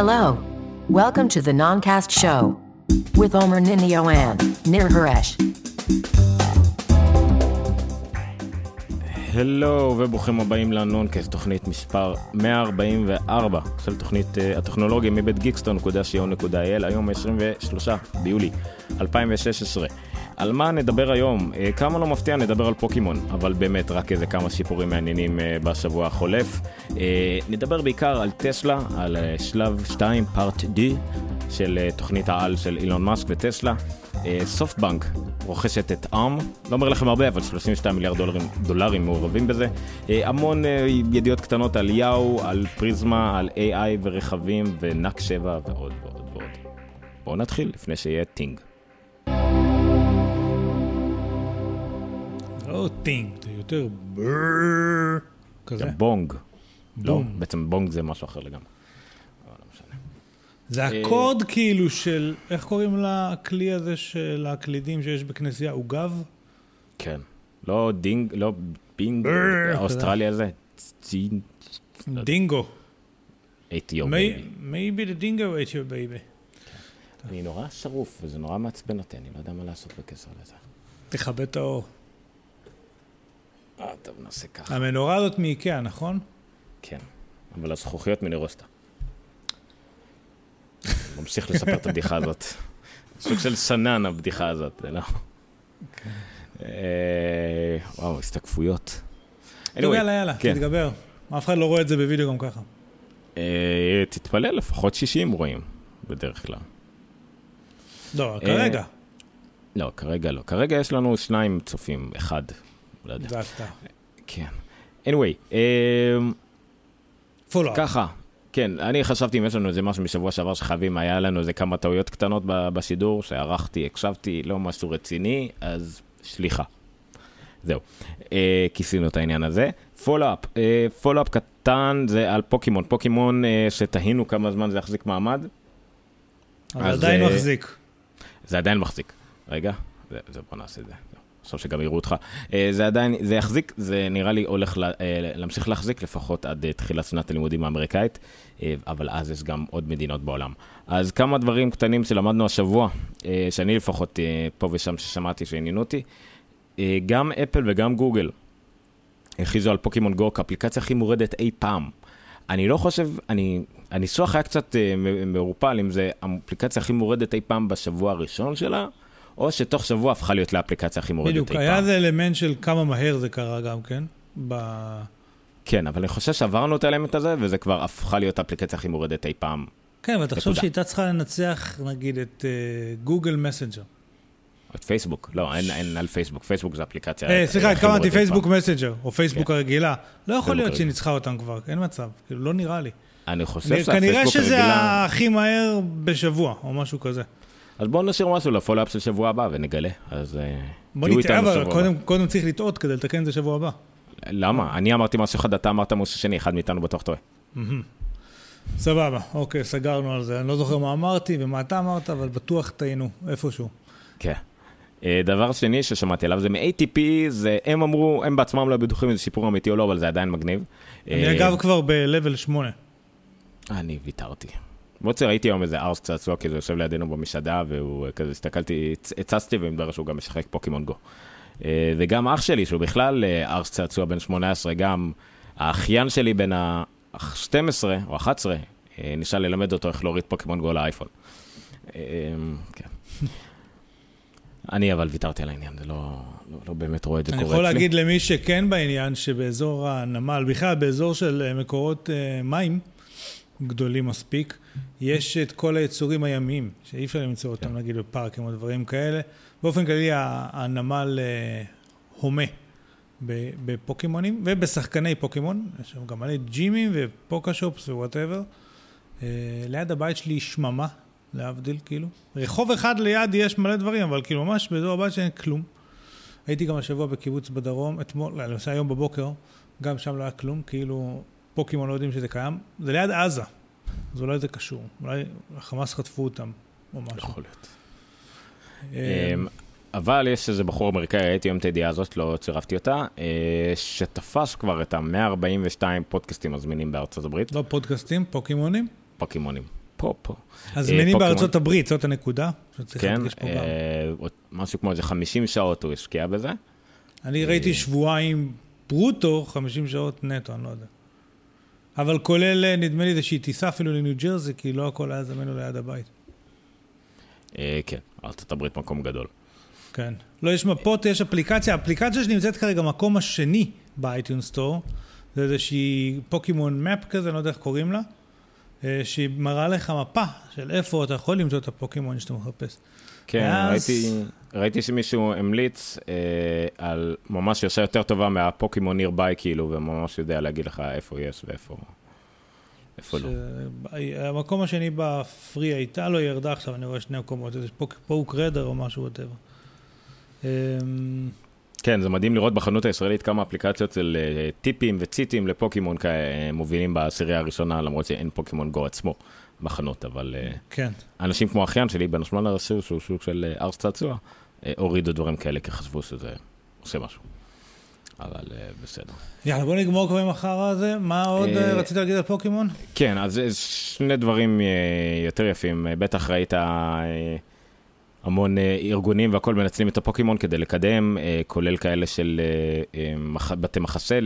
Hello. Welcome to the Noncast Show with Omer Ninio and Nir Haresh. הלו וברוכים הבאים לנונקאסט, תוכנית מספר 144 של תוכנית uh, הטכנולוגיה מבית גיקסטון.co.il, היום 23 ביולי 2016. על מה נדבר היום? Uh, כמה לא מפתיע נדבר על פוקימון, אבל באמת רק איזה כמה סיפורים מעניינים uh, בשבוע החולף. Uh, נדבר בעיקר על טסלה, על שלב 2 part D של תוכנית העל של אילון מאסק וטסלה. סופטבנק רוכשת את ARM, לא אומר לכם הרבה, אבל 32 מיליארד דולרים, דולרים מעורבים בזה. המון ידיעות קטנות על יאהו, על פריזמה, על AI ורכבים ונאק 7 ועוד ועוד ועוד. בואו נתחיל לפני שיהיה טינג. זה לא טינג, זה יותר ברררר כזה. זה בונג. לא. בעצם בונג זה משהו אחר לגמרי. לא. זה הקוד כאילו של, איך קוראים לכלי הזה של הקלידים שיש בכנסייה? עוגב? כן. לא דינג, לא בינג, האוסטרלי הזה. דינגו. אתיופי. May- Maybe the dingo ate your baby. אני נורא שרוף, וזה נורא מעצבן אותי, אני לא יודע מה לעשות בקשר לזה. תכבה את האור. אה, טוב, נעשה ככה. המנורה הזאת מאיקאה, נכון? כן, אבל הזכוכיות מנירוסטה. ממשיך לספר את הבדיחה הזאת. סוג של סנן הבדיחה הזאת, זה לא... אה, וואו, הסתקפויות. יאללה, יאללה, כן. תתגבר. אף אחד לא רואה את זה בווידאו גם ככה. אה, תתפלא, לפחות 60 רואים, בדרך כלל. לא, כרגע. לא, כרגע לא. כרגע יש לנו שניים צופים, אחד. לא יודע. זה אתה. כן. anyway, פולו. ככה, כן, אני חשבתי אם יש לנו איזה משהו משבוע שעבר שחייבים, היה לנו איזה כמה טעויות קטנות בשידור, שערכתי, הקשבתי, לא משהו רציני, אז סליחה. זהו, אה, כיסינו את העניין הזה. פולו-אפ, אה, פולו-אפ קטן זה על פוקימון, פוקימון אה, שתהינו כמה זמן זה יחזיק מעמד, אבל עדיין אה, מחזיק. זה עדיין מחזיק. רגע, זה, זה בוא נעשה את זה. עכשיו שגם יראו אותך. אה, זה עדיין, זה יחזיק, זה נראה לי הולך אה, להמשיך להחזיק לפחות עד אה, תחילת שנת הלימודים האמריקאית, אבל אז יש גם עוד מדינות בעולם. אז כמה דברים קטנים שלמדנו השבוע, שאני לפחות פה ושם ששמעתי שעניינו אותי. גם אפל וגם גוגל הכריזו על פוקימון גו כאפליקציה הכי מורדת אי פעם. אני לא חושב, אני, הניסוח היה קצת מעורפל אם זה האפליקציה הכי מורדת אי פעם בשבוע הראשון שלה, או שתוך שבוע הפכה להיות לאפליקציה הכי מורדת בדיוק, אי היה פעם. איזה אלמנט של כמה מהר זה קרה גם כן. ב- כן, אבל אני חושב שעברנו את האלמנט הזה, וזה כבר הפכה להיות האפליקציה הכי מורדת אי פעם. כן, אבל תחשוב. שהיא הייתה צריכה לנצח, נגיד, את אה, גוגל מסנג'ר. את פייסבוק, לא, אין, אין על פייסבוק, פייסבוק זה אפליקציה... אה, סליחה, התכוונתי פייסבוק. מסנג'ר, או פייסבוק כן. הרגילה. לא יכול להיות. שהיא ניצחה אותם כבר, אין מצב, כאילו, לא נראה לי. אני חושב כנראה שהפייסבוק שזה הרגילה... הכי מהר בשבוע, או משהו כזה. אז בואו נשאיר משהו לפולאפ של שבוע הבא ונגלה. אז אה, בוא תהיו נטעה, איתנו אבל שבוע קודם- קודם צריך לטעות כדי לתקן את זה שבוע הבא. למה? אני אמרתי משהו אחד, אתה אמרת משהו שני, אחד מאיתנו בטוח טועה. סבבה, אוקיי, סגרנו על זה. אני לא זוכר מה אמרתי ומה אתה אמרת, אבל בטוח טעינו, איפשהו. כן. אה, דבר שני ששמעתי עליו זה מ-ATP, זה הם אמרו, הם בעצמם לא בטוחים אם זה סיפור אמיתי או לא, אבל זה עדיין מגניב. אני אה, אגב כבר ב-level 8. אני ויתרתי. למרות שראיתי היום איזה ארס צעצוע, כי זה יושב לידינו במסעדה, והוא אה, כזה, הסתכלתי, הצ- הצצתי, ומתברר שהוא גם משחק פוקימון גו. אה, וגם אח שלי, שהוא בכלל אה, ארס צעצוע בן 18, גם האחיין שלי בן ה-12 או 11, אה, ניסה ללמד אותו איך להוריד פוקימון גו לאייפון. אה, כן. אני אבל ויתרתי על העניין, זה לא, לא, לא באמת רואה את זה אני קורה אצלי. להגיד למי שכן בעניין, שבאזור הנמל, בכלל באזור של מקורות מים גדולים מספיק, יש את כל היצורים הימיים, שאי אפשר למצוא אותם נגיד בפארקים או דברים כאלה. באופן כללי הנמל אה, הומה בפוקימונים ובשחקני פוקימון, יש שם גם מלא gym ים ו poke shops ו whatever. אה, ליד הבית שלי שממה, להבדיל, כאילו. רחוב אחד ליד יש מלא דברים, אבל כאילו ממש באזור הבית שלי אין כלום. הייתי גם השבוע בקיבוץ בדרום, אתמול, לא, למשל היום בבוקר, גם שם לא היה כלום, כאילו פוקימון לא יודעים שזה קיים. זה ליד עזה, אז אולי זה קשור. אולי החמאס חטפו אותם, או משהו. יכול להיות. אה, אמ, אבל יש איזה בחור אמריקאי, ראיתי היום את הידיעה הזאת, לא צירפתי אותה, אה, שתפס כבר את ה-142 פודקאסטים הזמינים בארצות הברית, לא פודקאסטים, פוקימונים. פוקימונים. פה, פה. אה, זמינים פוקימון. בארצות הברית, זאת הנקודה. כן, משהו כמו איזה 50 שעות הוא השקיע בזה. אני ראיתי שבועיים ברוטו, 50 שעות נטו, אני לא יודע. אבל כולל, אה, נדמה לי, איזושהי טיסה אפילו לניו ג'רזי, כי לא הכל היה זמן ליד הבית. אה, כן, ארצות הברית מקום גדול. כן. לא, יש מפות, יש אפליקציה. האפליקציה שנמצאת כרגע במקום השני באייטיון סטור, זה איזושהי פוקימון מפ כזה, אני לא יודע איך קוראים לה, אה, שהיא מראה לך מפה של איפה אתה יכול למצוא את הפוקימון שאתה מחפש. כן, ואז- ראיתי, ראיתי שמישהו המליץ אה, על ממש יושרה יותר טובה מהפוקימון ניר ביי, כאילו, וממש יודע להגיד לך איפה יש ואיפה איפה לא. ש- המקום השני בפרי הייתה לו, היא ירדה עכשיו, אני רואה שני מקומות, איזה פוק- פוק רדר או משהו, וואטאבר. אמ, כן, זה מדהים לראות בחנות הישראלית כמה אפליקציות של אה, טיפים וציטים לפוקימון אה, מובילים בעשירייה הראשונה, למרות שאין פוקימון גו עצמו בחנות, אבל אה, כן. אנשים כמו האחיין שלי, בן השמונה רסיר, שהוא סוג של אה, ארס צעצוע, אה, הורידו דברים כאלה כי חשבו שזה עושה משהו. אבל בסדר. יאללה, בוא נגמור כבר עם החרא הזה. מה עוד רצית להגיד על פוקימון? כן, אז שני דברים יותר יפים. בטח ראית המון ארגונים והכל מנצלים את הפוקימון כדי לקדם, כולל כאלה של בתי מחסה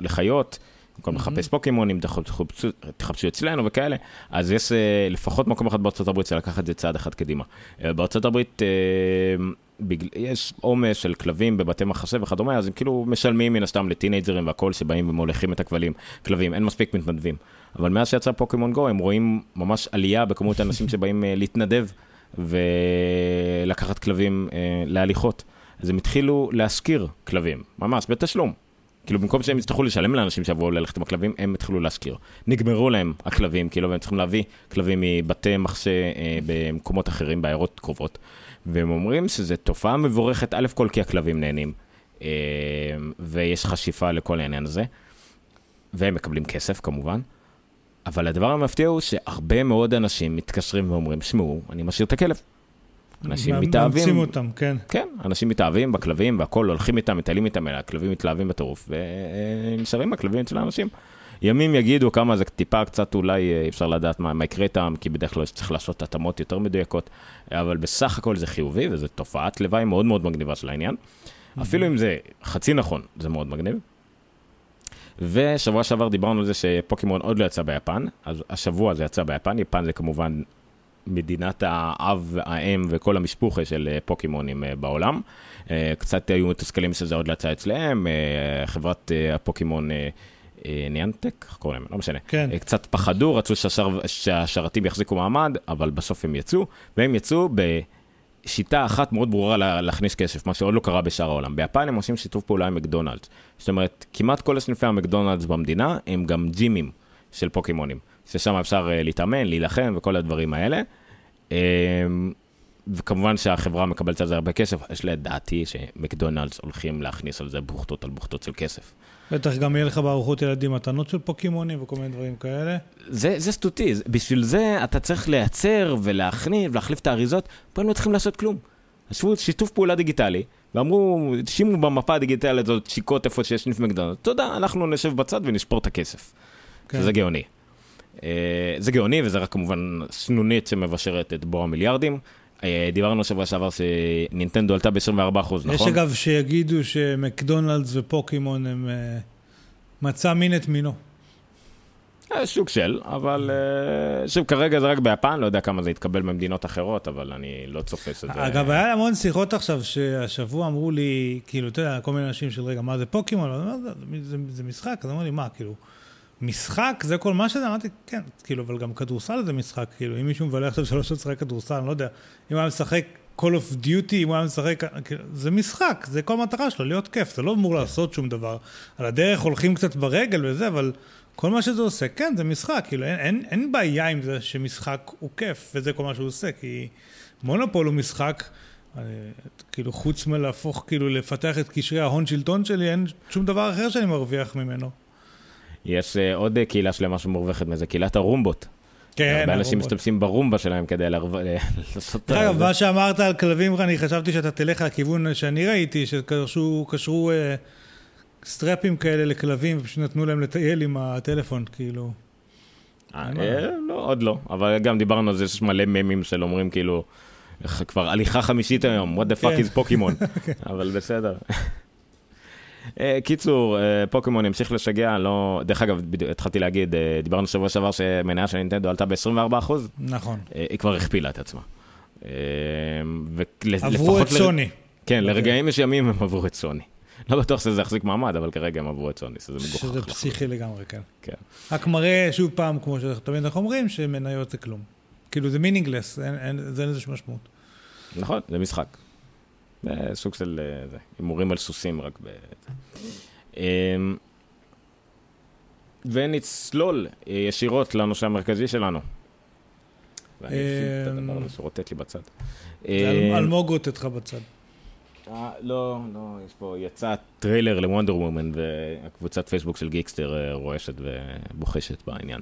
לחיות. במקום לחפש פוקימונים, תחפשו- אצלנו וכאלה. אז יש אה, לפחות מקום אחד בארצות הברית שלקח את זה צעד אחד קדימה. אה, בארצות הברית אה, בגל- יש עומס של כלבים בבתי מחסה וכדומה, אז הם כאילו משלמים מן הסתם לטינג'רים והכל שבאים ומוליכים את הכבלים, כלבים, אין מספיק מתנדבים. אבל מאז שיצא פוקימון גו, הם רואים ממש עלייה בכמות האנשים שבאים אה, להתנדב ולקחת כלבים אה, להליכות. אז הם התחילו להשכיר כלבים, ממש, בתשלום. כאילו במקום שהם יצטרכו לשלם לאנשים שיבואו ללכת עם הכלבים, הם התחילו להשכיר. נגמרו להם הכלבים, כאילו, והם צריכים להביא כלבים מבתי מחסה אה, במקומות אחרים, בעיירות קרובות. והם אומרים שזו תופעה מבורכת, א' כל כי הכלבים נהנים, אה, ויש חשיפה לכל העניין הזה, והם מקבלים כסף כמובן. אבל הדבר המפתיע הוא שהרבה מאוד אנשים מתקשרים ואומרים, שמעו, אני משאיר את הכלב. אנשים מאמצים מתאהבים, אותם, כן. כן, אנשים מתאהבים בכלבים והכול, הולכים איתם, מטיילים איתם, הכלבים מתלהבים בטירוף, ונשארים הכלבים אצל האנשים. ימים יגידו כמה זה טיפה קצת אולי אה, אי אפשר לדעת מה, מה יקרה איתם, כי בדרך כלל צריך לעשות התאמות יותר מדויקות, אבל בסך הכל זה חיובי, וזו תופעת לוואי מאוד מאוד מגניבה של העניין. אפילו אם זה חצי נכון, זה מאוד מגניב. ושבוע שעבר דיברנו על זה שפוקימון עוד לא יצא ביפן, אז השבוע זה יצא ביפן, יפן זה כמובן מדינת האב, האם וכל המשפוחה של אה, פוקימונים אה, בעולם. אה, קצת היו מתוסכלים שזה עוד לא יצא אצלם, אה, חברת הפוקימון ניאנטק, איך קוראים להם? לא משנה. כן. קצת פחדו, רצו שהשר, שהשרתים יחזיקו מעמד, אבל בסוף הם יצאו, והם יצאו בשיטה אחת מאוד ברורה לה- להכניס כסף, מה שעוד לא קרה בשאר העולם. ביפן הם עושים שיתוף פעולה עם מקדונלדס. זאת אומרת, כמעט כל הסניפי המקדונלדס במדינה הם גם ג'ימים של פוקימונים, ששם אפשר אה, להתאמן, להילחם וכל הדברים האלה. אה, וכמובן שהחברה מקבלת על זה הרבה כסף, יש לדעתי שמקדונלדס הולכים להכניס על זה בוכטות על בוכטות של כסף. בטח גם יהיה לך בארוחות ילדים מתנות של פוקימונים וכל מיני דברים כאלה. זה, זה סטוטי, בשביל זה אתה צריך לייצר ולהכניס ולהחליף את האריזות, פה הם לא צריכים לעשות כלום. ישבו שיתוף פעולה דיגיטלי, ואמרו, שימו במפה הדיגיטלית הזאת שיקות איפה שיש סניף מקדונלדס. תודה, אנחנו נשב בצד ונשפור את הכסף. כן. שזה גאוני. אה, זה גאוני, וזה רק כמובן סנונית שמבשרת את בור המיליארדים. אה, דיברנו שבוע שעבר שנינטנדו עלתה ב-24%, נכון? יש אגב שיגידו שמקדונלדס ופוקימון הם אה, מצא מין את מינו. שוק של, אבל שוב, כרגע זה רק ביפן, לא יודע כמה זה יתקבל במדינות אחרות, אבל אני לא צופה שזה... אגב, היה המון שיחות עכשיו, שהשבוע אמרו לי, כאילו, אתה יודע, כל מיני אנשים של רגע, מה זה פוקימון? "זה- זה, זה משחק, אז אמרו לי, מה, כאילו, משחק זה כל מה שזה? אמרתי, כן, כאילו, אבל גם כדורסל זה משחק, כאילו, אם מישהו מבלה עכשיו שלוש שעות לשחק כדורסל, אני לא יודע, אם הוא היה משחק Call of Duty, אם הוא היה משחק, כאילו, זה משחק, זה כל המטרה שלו, להיות כיף, זה לא אמור לעשות שום דבר. על הדרך הולכים קצת ברגל וזה, אבל כל מה שזה עושה, כן, זה משחק, כאילו, אין, אין, אין בעיה עם זה שמשחק הוא כיף, וזה כל מה שהוא עושה, כי מונופול הוא משחק, אה, כאילו, חוץ מלהפוך, כאילו, לפתח את קשרי ההון שלטון שלי, אין שום דבר אחר שאני מרוויח ממנו. יש אה, עוד אה, קהילה שלמה שמורווחת מזה, קהילת הרומבות. כן, הרבה אנשים. משתמשים ברומבה שלהם כדי לעשות... דרך אגב, זה. מה שאמרת על כלבים, אני חשבתי שאתה תלך לכיוון שאני ראיתי, שקשרו קשרו, אה, סטרפים כאלה לכלבים, ופשוט נתנו להם לטייל עם הטלפון, כאילו. אה, אה, לא, עוד לא, אבל גם דיברנו על זה שיש מלא ממים של אומרים כאילו, "איך כבר הליכה חמישית היום, what the fuck כן. is פוקימון, אבל בסדר. אה, קיצור, אה, פוקימון המשיך לשגע, לא, דרך אגב, התחלתי להגיד, אה, דיברנו שבוע שעבר שמניה של נינטנדו עלתה ב-24%, נכון. היא כבר הכפילה את עצמה. עברו את סוני. כן, אוקיי. לרגעים מסוימים הם עברו את סוני. לא בטוח שזה יחזיק מעמד, אבל כרגע הם עברו את סוני, שזה מגוחך. שזה. פסיכי לגמרי, כן. כן. רק מראה, שוב פעם, כמו שתמיד אנחנו אומרים, שמניות זה כלום. כאילו זה meaningless, אין לזה שום משמעות. נכון, זה משחק. זה סוג של אה, הימורים על סוסים רק ב... אמ, ונצלול אה, ישירות לנושא המרכזי שלנו. ואני אשים את הדבר הזה שרוטט לי בצד. אלמוג רוטט לך בצד. אה, לא, לא, יש פה, יצא טריילר ל Wonder Woman, והקבוצת פייסבוק של גיקסטר אה, רועשת ובוחשת בעניין.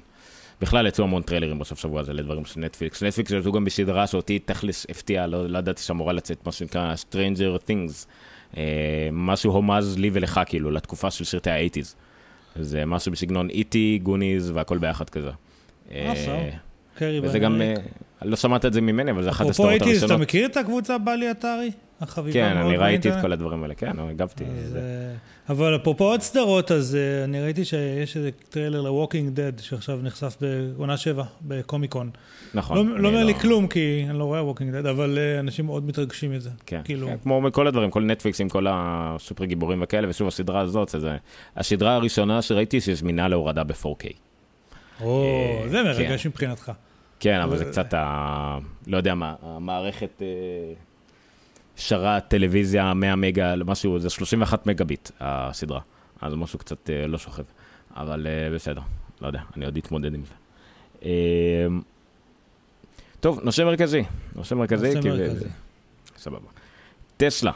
בכלל יצאו המון טריילרים בסוף שבוע הזה לדברים של נטפליקס. נטפליקס יצאו גם בסדרה שאותי תכלס הפתיעה, לא, לא ידעתי שאמורה לצאת מה שנקרא Stranger Things. אה, משהו הומאז' כזה, כאילו, לתקופה של סרטי האייטיז. זה משהו בסגנון E.T., Goonies והכל ביחד כזה. אה. Carrie וזה גם. אה, לא שמעת את זה ממני, אבל זה אחת אפרופו הסדרות הראשונות. אתה מכיר את הקבוצה בלי אתרי? החביבה כן, מאוד אני ראיתי את? כל הדברים האלה, כן, הגבתי. אז, זה- אה, אבל אפרופו עוד סדרות, אז אה, אני ראיתי שיש איזה טריילר ל-Walking Dead שעכשיו נחשף בעונה 7 בקומיקון. נכון. לא לא אומר לי כלום, כי אני לא רואה Walking Dead, אבל אה, אנשים מאוד מתרגשים מזה. כן, כאילו, כן, כמו כל הדברים, כל נטפליקס עם כל הסופר גיבורים וכאלה, ושוב הסדרה הזאת, זה השדרה הראשונה שראיתי שזמינה להורדה ב-4K. או, זה מרגש כן. מבחינתך. כן, אבל אבל- זה קצת, ה... לא יודע מה, המערכת שרת טלוויזיה 100 מגה, משהו, זה 31 מגה ביט הסדרה, אז משהו קצת אה, לא שוכב, אבל אה, בסדר, לא יודע, אני עוד אתמודד עם זה. אה, טוב, נושא מרכזי, נושא מרכזי, נושא כי- מרכזי. סבבה. טסלה.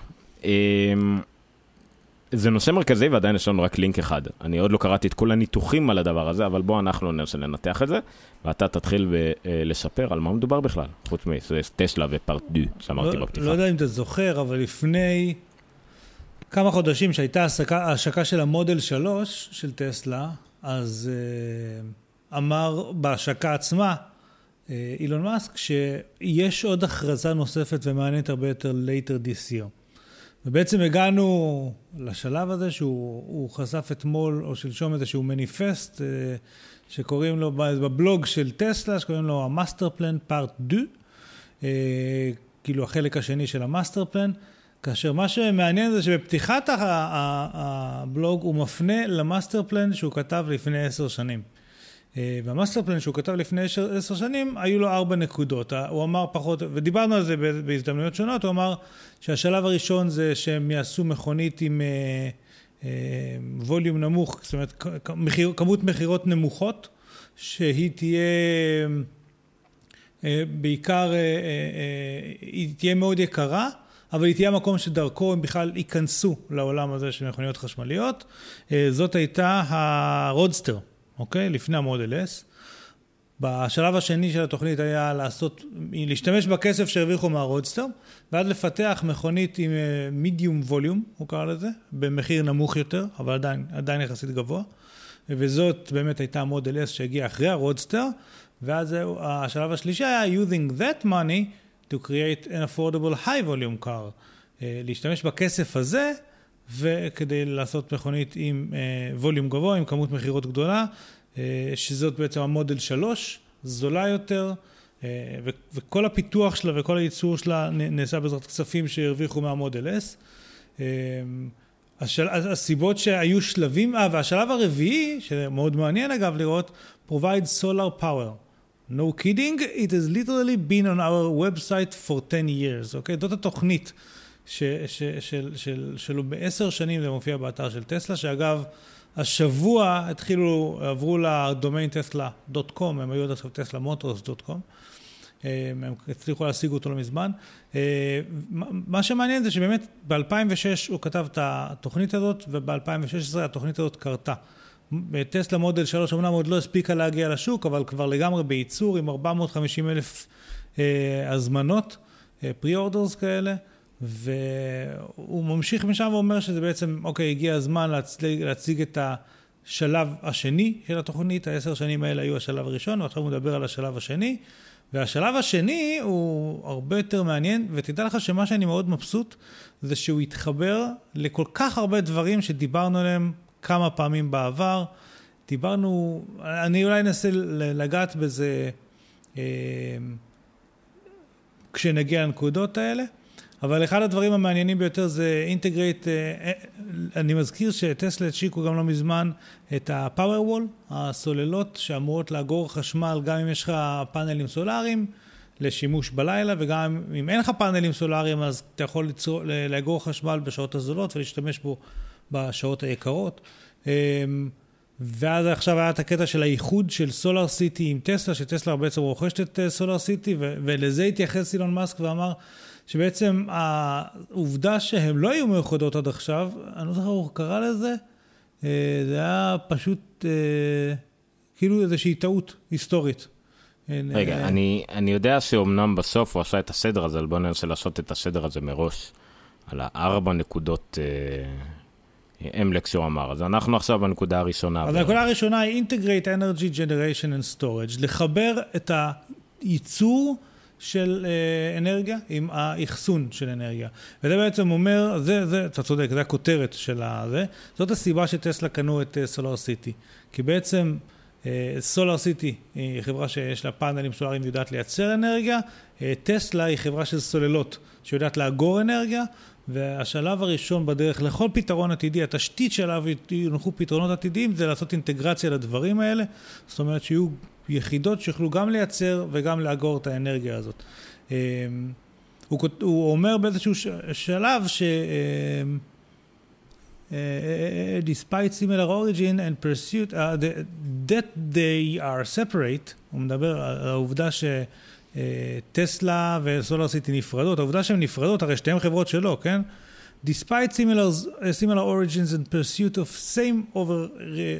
זה נושא מרכזי ועדיין יש לנו רק לינק אחד. אני עוד לא קראתי את כל הניתוחים על הדבר הזה, אבל בוא אנחנו ננסה לנתח את זה, ואתה תתחיל ב- אה, לספר על מה מדובר בכלל, חוץ מטסלה ופארט דו שאמרתי לא- בפתיחה. לא יודע אם אתה זוכר, אבל לפני כמה חודשים שהייתה השקה, ההשקה של המודל 3 של טסלה, אז uh, אמר בהשקה עצמה, אה, אילון מאסק, שיש עוד הכרזה נוספת ומעניינת הרבה יותר later this year. ובעצם הגענו לשלב הזה שהוא הוא חשף אתמול או שלשום איזשהו מניפסט אה, שקוראים לו בבלוג של טסלה, שקוראים לו המאסטר פלן פארט דו, כאילו החלק השני של ה master plan, כאשר מה שמעניין זה שבפתיחת הבלוג הוא מפנה ל master plan שהוא כתב לפני עשר שנים. אה, וה master plan שהוא כתב לפני עשר שנים, היו לו ארבע נקודות. הוא אמר פחות, ודיברנו על זה בהזדמנויות שונות, הוא אמר שהשלב הראשון זה שהם יעשו מכונית עם אה, אה, volume נמוך, זאת אומרת מחיר, כמות מכירות נמוכות, שהיא תהיה אה, בעיקר, אה, היא תהיה מאוד יקרה. אבל היא תהיה המקום שדרכו הם בכלל ייכנסו לעולם הזה של מכוניות חשמליות. זאת הייתה ה Roadster, אוקיי? לפני המודל S. בשלב השני של התוכנית היה לעשות, להשתמש בכסף שהרוויחו מה Roadster, ואז לפתח מכונית עם medium volume, הוא קרא לזה, במחיר נמוך יותר, אבל עדיין, עדיין יחסית גבוה. וזאת באמת הייתה המודל S שהגיע אחרי הרודסטר, ואז השלב השלישי היה using that money to create an affordable high volume car. אה, להשתמש בכסף הזה, וכדי לעשות מכונית עם ווליום גבוה, עם כמות מכירות גדולה, אה, שזאת בעצם המודל 3, זולה יותר, אה, וכל הפיתוח שלה וכל הייצור שלה נעשה בעזרת כספים שהרוויחו מהמודל S. אה, השל... הסיבות שהיו שלבים, אה, והשלב הרביעי, שמאוד מעניין אגב לראות, provide solar power. No kidding, it has literally been on our website for 10 years, אוקיי? זאת התוכנית ש, ש, של, של, שלו בעשר שנים זה מופיע באתר של טסלה, שאגב, השבוע התחילו, עברו לדומיין טסלה.קום, הם היו עד עכשיו טסלה מוטורס.קום. הם הצליחו להשיג אותו לא מזמן. מה שמעניין זה שבאמת ב-2006 הוא כתב את התוכנית הזאת, וב-2016 התוכנית הזאת קרתה. טסלה מודל 3 אמנם עוד לא הספיקה להגיע לשוק, אבל כבר לגמרי בייצור עם 450 אלף אה, הזמנות, פרי-אורדרס כאלה, והוא ממשיך משם ואומר שזה בעצם, אוקיי, הגיע הזמן להציג, להציג את שלב השני של התוכנית, העשר שנים האלה היו השלב הראשון, ועכשיו הוא מדבר על השלב השני. והשלב השני הוא הרבה יותר מעניין, ותדע לך שמה שאני מאוד מבסוט, זה שהוא התחבר לכל כך הרבה דברים שדיברנו עליהם כמה פעמים בעבר. דיברנו, אני אולי אנסה לגעת בזה אה, כשנגיע לנקודות האלה. אבל אחד הדברים המעניינים ביותר זה אינטגרייט, אה, אני מזכיר שטסלה השיקו גם לא מזמן את ה-Powerwall, הסוללות שאמורות לאגור חשמל גם אם יש לך פאנלים סולאריים לשימוש בלילה, וגם אם אין לך פאנלים סולאריים אז אתה יכול ליצור, לאגור חשמל בשעות הזולות ולהשתמש בו בשעות היקרות. אמ, ואז עכשיו היה את הקטע של האיחוד של סולאר סיטי עם טסלה, שטסלה בעצם רוכשת את סולאר אה, סיטי, ולזה התייחס אילון מאסק ואמר שבעצם העובדה שהן לא היו מאוחדות עד עכשיו, אני לא זוכר איך הוא קרא לזה, אה, זה היה פשוט אה, כאילו איזושהי טעות היסטורית. רגע, אה, אני, אני יודע שאומנם בסוף הוא עשה את הסדר הזה, אבל בוא ננסה לעשות את הסדר הזה מראש, על הארבע נקודות אמלק שהוא אמר. אז אנחנו עכשיו בנקודה הראשונה. אז הנקודה הראשונה היא Integrate Energy Generation and Storage, לחבר את הייצור של אה, אנרגיה עם האחסון של אנרגיה. וזה בעצם אומר, זה, זה, אתה צודק, זה הכותרת של הזה. זאת הסיבה שטסלה קנו את סולאר אה, סיטי. כי בעצם סולאר אה, סיטי היא חברה שיש לה פאנלים סולאריים ויודעת לייצר אנרגיה. טסלה היא חברה של סוללות שיודעת לאגור אנרגיה. והשלב הראשון בדרך לכל פתרון עתידי, התשתית שעליו יונחו פתרונות עתידיים זה לעשות אינטגרציה לדברים האלה. זאת אומרת שיהיו יחידות שיוכלו גם לייצר וגם לאגור את האנרגיה הזאת. אמ, הוא, אומר באיזשהו שלב ש... אמ, אה, אה, אה, despite similar origin and pursuit, uh, that they are separate, הוא מדבר על העובדה שטסלה וסולר סיטי נפרדות, העובדה שהן נפרדות, הרי שתיהן חברות שלו, כן? Despite similar, similar origins and pursuit of same over,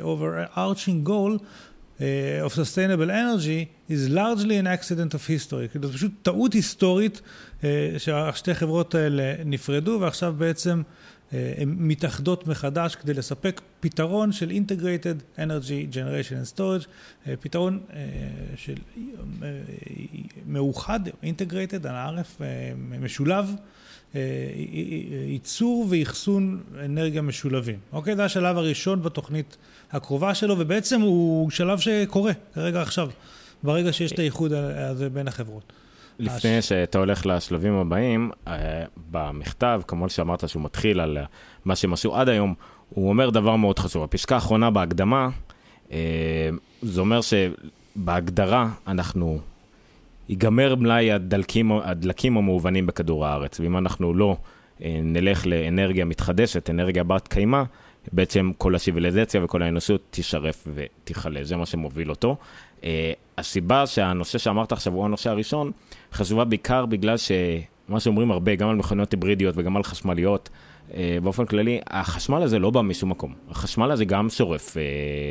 overarching goal, uh, of sustainable energy is largely an accident of history. כאילו, זו פשוט טעות היסטורית uh, שהשתי חברות האלה נפרדו ועכשיו בעצם uh, הן מתאחדות מחדש כדי לספק פתרון של Integrated Energy Generation and Storage, uh, פתרון uh, של מאוחד, Integrated, הערף, uh, משולב. ייצור ואחסון אנרגיה משולבים. אוקיי? זה השלב הראשון בתוכנית הקרובה שלו, ובעצם הוא שלב שקורה כרגע עכשיו, ברגע שיש את האיחוד הזה בין החברות. לפני הש... שאתה הולך לשלבים הבאים, אה, במכתב, כמו שאמרת שהוא מתחיל על מה שהם עשו עד היום, הוא אומר דבר מאוד חשוב. הפסקה האחרונה בהקדמה, אה, זה אומר שבהגדרה אנחנו, ייגמר מלאי הדלקים, הדלקים המהוונים בכדור הארץ, ואם אנחנו לא אה, נלך לאנרגיה מתחדשת, אנרגיה בת קיימא, בעצם כל השיביליזציה וכל האנושות תישרף ותיכלה, זה מה שמוביל אותו. הסיבה שהנושא שאמרת עכשיו הוא הנושא הראשון, חשובה בעיקר בגלל שמה שאומרים הרבה, גם על מכוניות היברידיות וגם על חשמליות, אה, באופן כללי, החשמל הזה לא בא משום מקום. החשמל הזה גם שורף אה,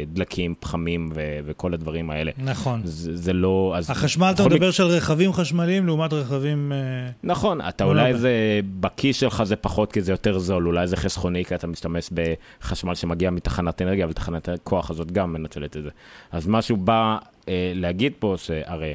דלקים, פחמים ו- וכל הדברים האלה. נכון. זה, זה לא... החשמל, אתה מדבר של רכבים חשמליים לעומת רכבים... אה, נכון, אתה אולי לא זה, בכיס שלך זה פחות כי זה יותר זול, אולי זה חסכוני כי אתה משתמש בחשמל שמגיע מתחנת אנרגיה, ותחנת הכוח הזאת גם מנצלת את זה. אז מה שהוא בא להגיד פה, שהרי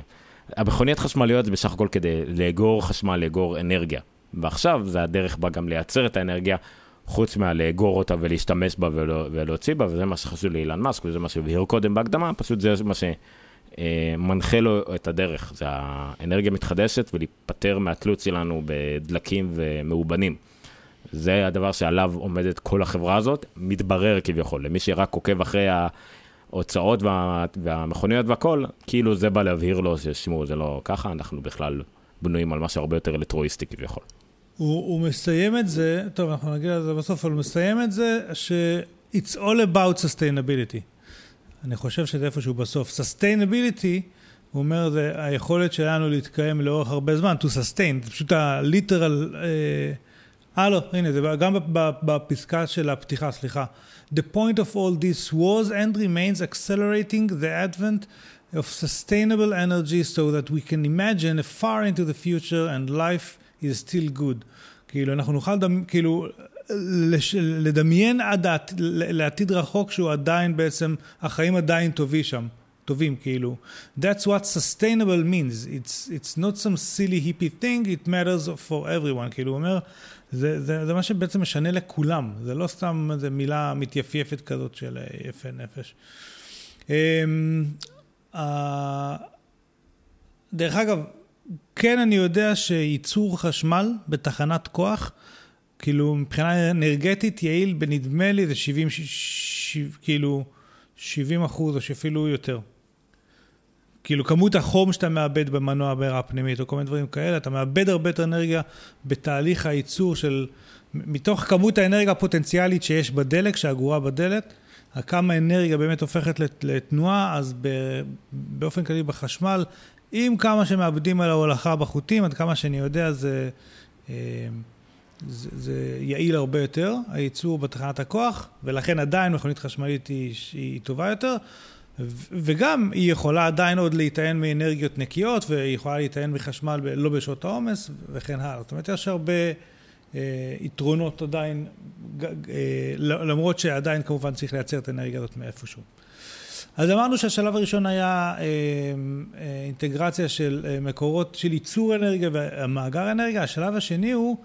המכוניות חשמליות זה בסך הכל כדי לאגור חשמל, לאגור אנרגיה. ועכשיו זה הדרך בה גם לייצר את האנרגיה, חוץ מהלאגור אותה ולהשתמש בה ולא, ולהוציא בה, וזה מה שחשוב לאילן מאסק, וזה מה שהבהיר קודם בהקדמה, פשוט זה מה שמנחה אה, לו את הדרך, זה האנרגיה מתחדשת ולהיפטר מהתלות שלנו בדלקים ומאובנים. זה הדבר שעליו עומדת כל החברה הזאת, מתברר כביכול, למי שרק עוקב אחרי ההוצאות וה, והמכוניות והכל, כאילו זה בא להבהיר לו ששמעו, זה לא ככה, אנחנו בכלל בנויים על משהו הרבה יותר אלקטרואיסטי כביכול. הוא, הוא מסיים את זה, טוב, אנחנו נגיע לזה בסוף, אבל הוא מסיים את זה ש- it's all about sustainability. אני חושב שזה איפשהו בסוף. sustainability, הוא אומר, זה היכולת שלנו להתקיים לאורך הרבה זמן, to sustain, זה פשוט ה-literal... אה, אה, לא, הנה, זה גם בפסקה של הפתיחה, סליחה. The point of all this was and remains accelerating the advent of sustainable energy so that we can imagine far into the future and life is still good. כאילו, אנחנו נוכל, כאילו, לש, לדמיין עד העתיד, לעתיד רחוק שהוא עדיין בעצם, החיים עדיין טובים שם. טובים כאילו. That's what sustainable means. It's, it's not some silly hippie thing, it matters for everyone. כאילו הוא אומר, זה, זה, זה מה שבעצם משנה לכולם. זה לא סתם איזו מילה מתייפייפת כזאת של יפה נפש. Uh, דרך אגב, כן אני יודע שייצור חשמל בתחנת כוח, כאילו מבחינה אנרגטית יעיל בנדמה לי זה 70, ש, ש, כאילו 70 אחוז או שאפילו יותר. כאילו כמות החום שאתה מאבד במנוע בעירה פנימית או כל מיני דברים כאלה, אתה מאבד הרבה יותר אנרגיה בתהליך הייצור של, מתוך כמות האנרגיה הפוטנציאלית שיש בדלק, שאגורה בדלת, כמה אנרגיה באמת הופכת לתנועה, אז באופן כללי בחשמל, עם כמה שמאבדים על ההולכה בחוטים, עד כמה שאני יודע זה, אה, זה, זה יעיל הרבה יותר, הייצור בתחנת הכוח, ולכן עדיין מכונית חשמלית היא, היא טובה יותר. וגם היא יכולה עדיין עוד להיטען מאנרגיות נקיות, והיא יכולה להיטען מחשמל לא בשעות העומס וכן הלאה. זאת אומרת, יש הרבה אה, יתרונות עדיין, אה, למרות שעדיין כמובן צריך לייצר את האנרגיה הזאת מאיפשהו. אז אמרנו שהשלב הראשון היה אה, אה, אינטגרציה של אה, מקורות של ייצור אנרגיה ומאגר אנרגיה, השלב השני הוא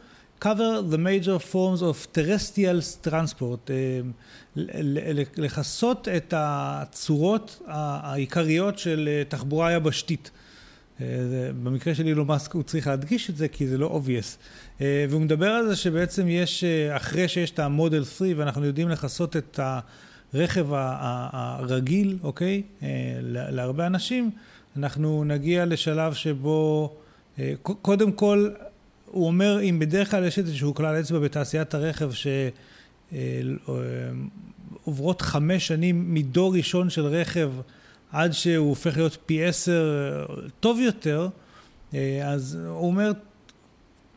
cover the major forms of terrestrial transport, אה, לכסות את הצורות העיקריות של אה, תחבורה יבשתית. אה, במקרה של אילו מאסק הוא צריך להדגיש את זה כי זה לא obvious. והוא מדבר על זה שבעצם יש, אחרי שיש את המודל 3 ואנחנו יודעים לכסות את הרכב הרגיל, אוקיי? להרבה אנשים, אנחנו נגיע לשלב שבו קודם כל הוא אומר, אם בדרך כלל יש איזשהו כלל אצבע בתעשיית הרכב שעוברות חמש שנים מדור ראשון של רכב עד שהוא הופך להיות פי עשר טוב יותר, אז הוא אומר,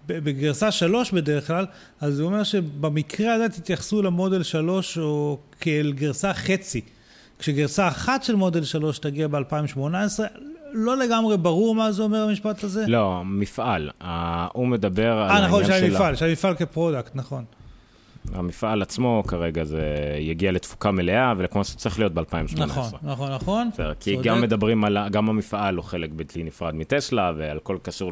בגרסה שלוש בדרך כלל, אז הוא אומר שבמקרה הזה תתייחסו למודל שלוש או כאל גרסה חצי. כשגרסה אחת של מודל שלוש תגיע ב-2018, לא לגמרי ברור מה זה אומר המשפט הזה. לא, מפעל. הוא מדבר על העניין של... אה, נכון, של המפעל, של המפעל כ product, נכון. המפעל עצמו כרגע זה יגיע לתפוקה מלאה וכמו שצריך להיות ב-2018. נכון, נכון, נכון. כי גם מדברים על, גם המפעל הוא חלק בלתי נפרד מטסלה ועל כל קשור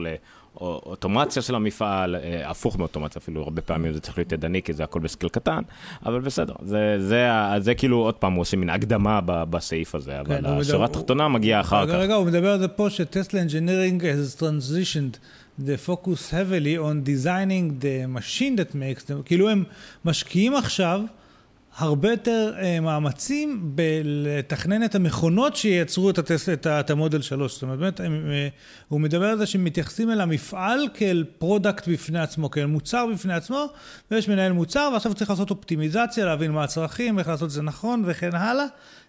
אוטומציה של המפעל, אה, הפוך מאוטומציה אפילו, הרבה פעמים זה צריך להיות ידני, כי זה הכל ב scale קטן, אבל בסדר, זה, זה, זה, זה כאילו, עוד פעם, הוא עושה מין הקדמה בסעיף הזה, אבל כן, השורה התחתונה מגיעה אחר רגע, כך. רגע, הוא מדבר על זה פה ש Tesla engineering has transitioned the focus heavily on designing the machine that makes them, כאילו הם משקיעים עכשיו, הרבה יותר uh, מאמצים בלתכנן את המכונות שייצרו את, הטס-, את, את המודל 3. זאת אומרת, באמת, uh, הוא מדבר על זה שמתייחסים אל המפעל כאל product בפני עצמו, כאל מוצר בפני עצמו, ויש מנהל מוצר, ועכשיו צריך לעשות אופטימיזציה, להבין מה הצרכים, איך לעשות את זה נכון וכן הלאה.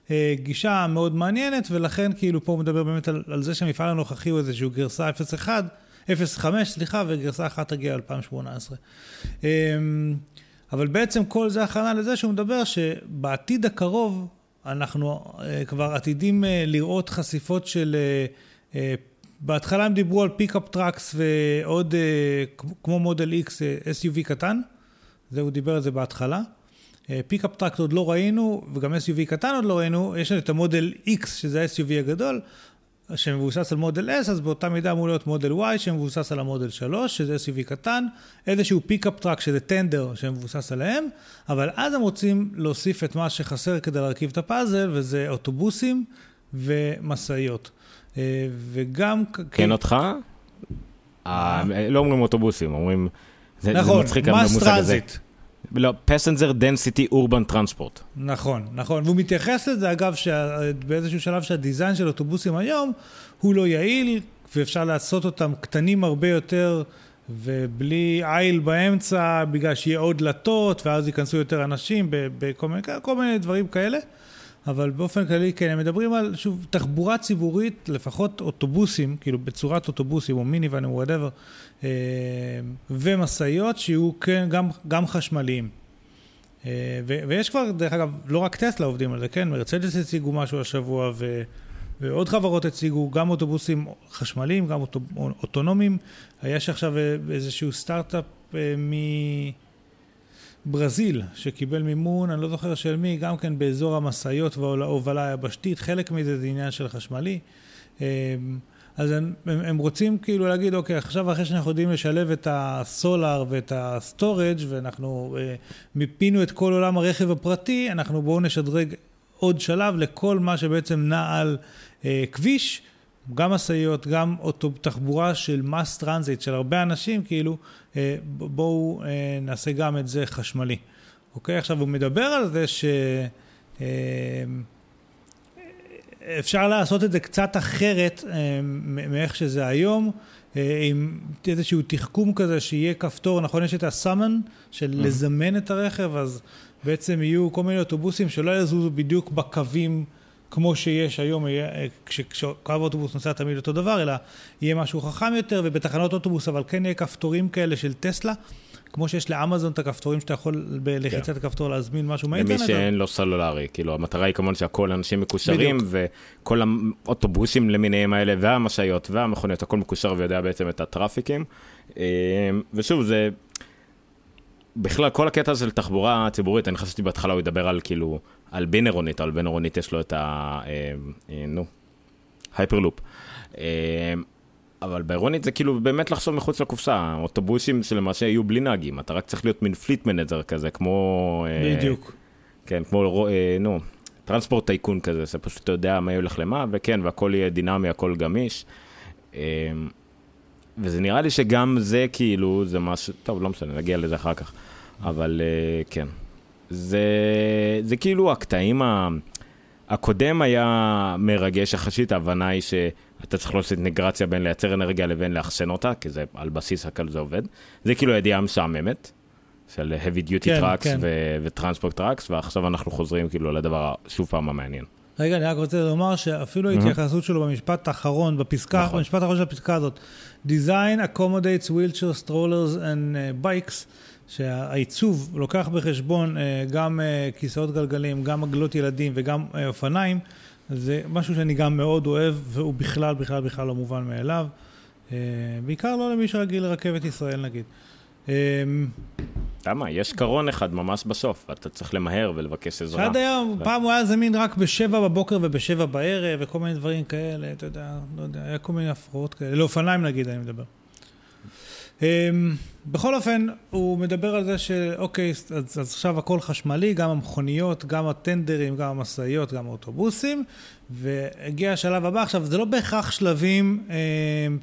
Uh, גישה מאוד מעניינת, ולכן כאילו פה הוא מדבר באמת על, על זה שהמפעל הנוכחי הוא איזשהו גרסה 0.1, 0.5, סליחה, וגרסה אחת תגיע ל-2018. אבל בעצם כל זה הכנה לזה שהוא מדבר שבעתיד הקרוב אנחנו אה, כבר עתידים אה, לראות חשיפות של... אה, בהתחלה הם דיברו על pickup trucks ועוד כמו מודל X SUV קטן, זה הוא דיבר על זה בהתחלה. pickup trucks עוד לא ראינו וגם SUV קטן עוד לא ראינו, יש לנו את המודל X שזה ה-SUV הגדול, שמבוסס על מודל S, אז באותה מידה אמור להיות מודל Y שמבוסס על המודל 3, שזה SUV קטן, איזשהו pickup truck שזה טנדר שמבוסס עליהם, אבל אז הם רוצים להוסיף את מה שחסר כדי להרכיב את הפאזל, וזה אוטובוסים ומשאיות. אה, וגם... כן אותך? אה, לא אומרים אוטובוסים, אומרים... נכון, mass transit. לא, passenger density urban transport. נכון, נכון. והוא מתייחס לזה, אגב, באיזשהו שלב שה design של אוטובוסים היום הוא לא יעיל, ואפשר לעשות אותם קטנים הרבה יותר, ובלי aisle באמצע, בגלל שיהיה עוד דלתות, ואז ייכנסו יותר אנשים, בכל מיני, מיני דברים כאלה. אבל באופן כללי, כן, הם מדברים על, שוב, תחבורה ציבורית, לפחות אוטובוסים, כאילו בצורת אוטובוסים או מיניוואן או whatever, אה, ומשאיות שיהיו כן, גם, גם חשמליים. אה, ו, ויש כבר, דרך אגב, לא רק טסלה עובדים על זה, כן, מרצדס הציגו משהו השבוע, ו, ועוד חברות הציגו גם אוטובוסים חשמליים, גם אוטו, אוטונומיים. יש עכשיו איזשהו סטארט-אפ מ... ברזיל, שקיבל מימון, אני לא זוכר של מי, גם כן באזור המשאיות וההובלה היבשתית, חלק מזה זה עניין של חשמלי. אה, אז הם, הם רוצים כאילו להגיד, אוקיי, עכשיו אחרי שאנחנו יודעים לשלב את ה solar ואת ה storage ואנחנו אה, מיפינו את כל עולם הרכב הפרטי, אנחנו בואו נשדרג עוד שלב לכל מה שבעצם נע על אה, כביש, גם משאיות, גם אוטו, תחבורה של מס טרנזיט של הרבה אנשים, כאילו, אה, בואו אה, נעשה גם את זה חשמלי. אוקיי? עכשיו, הוא מדבר על זה ש... אה, אפשר לעשות את זה קצת אחרת מאיך שזה היום, עם איזשהו תחכום כזה שיהיה כפתור, נכון? יש את הסאמן של mm-hmm. לזמן את הרכב, אז בעצם יהיו כל מיני אוטובוסים שלא יזוזו בדיוק בקווים כמו שיש היום, אה, כשקו האוטובוס נוסע תמיד אותו דבר, אלא יהיה משהו חכם יותר, ובתחנות אוטובוס, אבל כן יהיה כפתורים כאלה של טסלה. כמו שיש לאמזון את הכפתורים שאתה יכול בלחיצת כן. הכפתור להזמין משהו מהאינטרנט. למי שאין לו סלולרי, כאילו המטרה היא כמובן שהכל אנשים מקושרים, בדיוק. וכל האוטובוסים למיניהם האלה, והמשאיות והמכוניות, הכל מקושר ויודע בעצם את ה traffic ים. אה, ושוב, זה... בכלל, כל הקטע של תחבורה ציבורית, אני חשבתי בהתחלה הוא ידבר על כאילו, על בין עירונית, על בין עירונית יש לו את ה... אה, אה, נו, הייפרלופ. אבל בעירונית זה כאילו באמת לחשוב מחוץ לקופסה, אוטובוסים שלמעשה יהיו בלי נהגים, אתה רק צריך להיות מין fleet manager כזה, כמו... אה, בדיוק. אה, כן, כמו, אה, נו, טרנספורט טייקון כזה, זה פשוט אתה יודע מה הולך למה, וכן, והכל יהיה דינמי, הכל גמיש. אה, וזה נראה לי שגם זה כאילו, זה משהו, טוב, לא משנה, נגיע לזה אחר כך, אבל אה, כן. זה, זה כאילו הקטעים ה... הקודם היה מרגש יחסית, ההבנה היא שאתה צריך לעשות אינטגרציה בין לייצר אנרגיה לבין לאחסן אותה, כי זה על בסיס הכל זה עובד. זה כאילו ידיעה משעממת, של heavy duty כן, trucks כן. ו transport trucks, ועכשיו אנחנו חוזרים כאילו לדבר שוב פעם המעניין. רגע, אני רק רוצה לומר שאפילו ההתייחסות שלו במשפט האחרון, בפסקה, נכון. במשפט האחרון של הפסקה הזאת, Design accommodates wheelchair strollers and uh, bikes. שהעיצוב לוקח בחשבון אה, גם אה, כיסאות גלגלים, גם עגלות ילדים וגם אה, אופניים, זה משהו שאני גם מאוד אוהב, והוא בכלל, בכלל, בכלל לא מובן מאליו. בעיקר לא למי שרגיל לרכבת ישראל נגיד. למה? יש קרון אחד ממש בסוף, אתה צריך למהר ולבקש עזרה. שעד היום, פעם הוא היה זמין רק בשבע בבוקר ובשבע בערב וכל מיני דברים כאלה, אתה יודע, לא יודע, היה כל מיני הפרעות כאלה, לאופניים נגיד, אני מדבר. אמ, בכל אופן, הוא מדבר על זה שאוקיי, אז, אז עכשיו הכל חשמלי, גם המכוניות, גם הטנדרים, גם המשאיות, גם האוטובוסים, והגיע השלב הבא. עכשיו, זה לא בהכרח שלבים אה,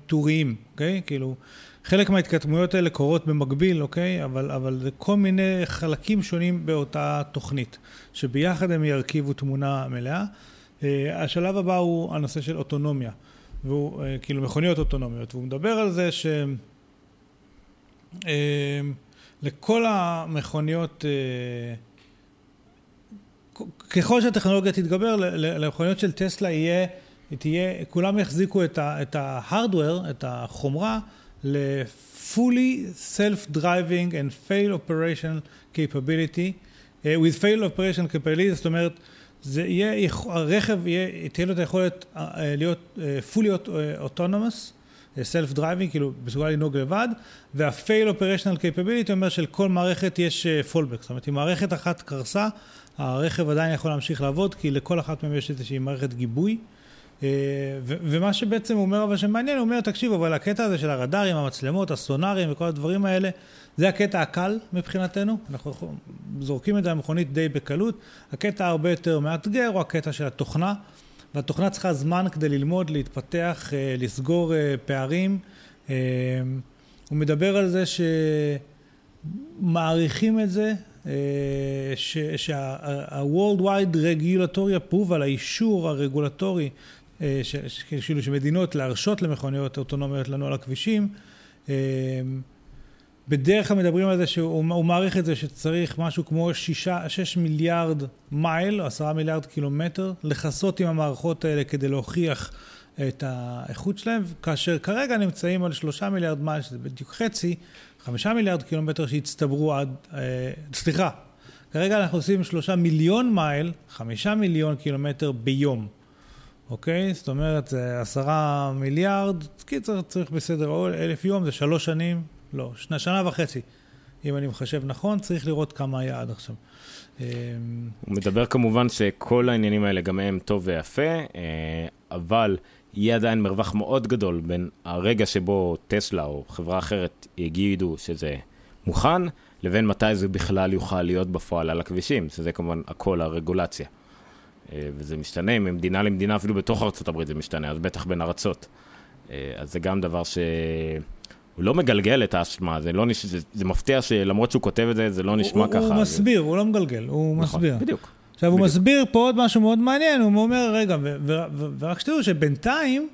טוריים, אוקיי? כאילו, חלק מההתכתמויות האלה קורות במקביל, אוקיי? אבל, אבל זה כל מיני חלקים שונים באותה תוכנית, שביחד הם ירכיבו תמונה מלאה. אה, השלב הבא הוא הנושא של אוטונומיה, והוא אה, כאילו מכוניות אוטונומיות, והוא מדבר על זה ש... אמ, לכל המכוניות, אה, ככל שהטכנולוגיה תתגבר, למכוניות של טסלה יהיה, תהיה, כולם יחזיקו את ה-hardware, את החומרה, ל-fully self-driving and fail operational capability, uh, with fail operational capability, זאת אומרת, זה יהיה, הרכב יהיה, תהיה לו את היכולת להיות fully autonomous, self driving, כאילו מסוגל לנהוג לבד, וה-fail operational capability אומר שלכל מערכת יש fallback, אה, זאת אומרת אם מערכת אחת קרסה, הרכב עדיין יכול להמשיך לעבוד, כי לכל אחת מהן יש איזושהי מערכת גיבוי. אה, ומה שבעצם הוא אומר, אבל שמעניין, הוא אומר, תקשיבו, אבל הקטע הזה של הרדארים, המצלמות, הסונארים וכל הדברים האלה, זה הקטע הקל מבחינתנו, אנחנו זורקים את זה למכונית די בקלות. הקטע הרבה יותר מאתגר הוא הקטע של התוכנה. והתוכנה צריכה זמן כדי ללמוד, להתפתח, אה, לסגור אה, פערים. אה, הוא מדבר על זה שמעריכים את זה, שה-World Wide Regulatory Approval, האישור הרגולטורי כאילו שמדינות להרשות למכוניות אוטונומיות לנוע על הכבישים, בדרך כלל מדברים על זה שהוא מעריך את זה שצריך משהו כמו שישה, שש מיליארד מייל, או עשרה מיליארד קילומטר, לכסות עם המערכות האלה כדי להוכיח את האיכות שלהם, כאשר כרגע נמצאים על שלושה מיליארד מייל, שזה בדיוק חצי, חמישה מיליארד קילומטר שהצטברו עד, אה, סליחה, כרגע אנחנו עושים שלושה מיליון מייל, חמישה מיליון קילומטר ביום. אוקיי? זאת אומרת, עשרה מיליארד, קיצר, צריך בסדר, אלף יום, זה שלוש שנים, לא, שנה, שנה וחצי אם אני מחשב נכון, צריך לראות כמה היה עד עכשיו. הוא מדבר כמובן שכל העניינים האלה גם הם טוב ויפה, אבל יהיה עדיין מרווח מאוד גדול בין הרגע שבו טסלה או חברה אחרת יגידו שזה מוכן, לבין מתי זה בכלל יוכל להיות בפועל על הכבישים, שזה כמובן הכל הרגולציה. אה, וזה משתנה ממדינה למדינה, אפילו בתוך ארה"ב זה משתנה, אז בטח בין ארצות. אה, אז זה גם דבר שהוא לא מגלגל את האשמה, זה, לא נש... זה, זה מפתיע שלמרות שהוא כותב את זה, זה לא נשמע הוא, ככה. הוא זה... מסביר, הוא לא מגלגל, הוא נכון, מסביר. בדיוק. עכשיו, הוא בדיוק. מסביר פה עוד משהו מאוד מעניין, הוא אומר, רגע, ו- ו- ו- ורק שתדעו שבינתיים,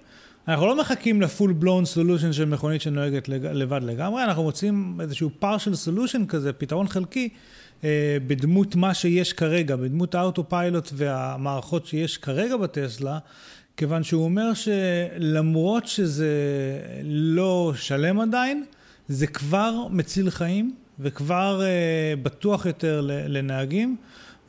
אנחנו לא מחכים לפול בלון סולושן של מכונית שנוהגת לג- לבד לגמרי, אנחנו מוצאים איזשהו partial solution כזה, פתרון חלקי, אה, בדמות מה שיש כרגע, בדמות האוטו פיילוט והמערכות שיש כרגע בטסלה, כיוון שהוא אומר שלמרות שזה לא שלם עדיין, זה כבר מציל חיים וכבר אה, בטוח יותר לנהגים,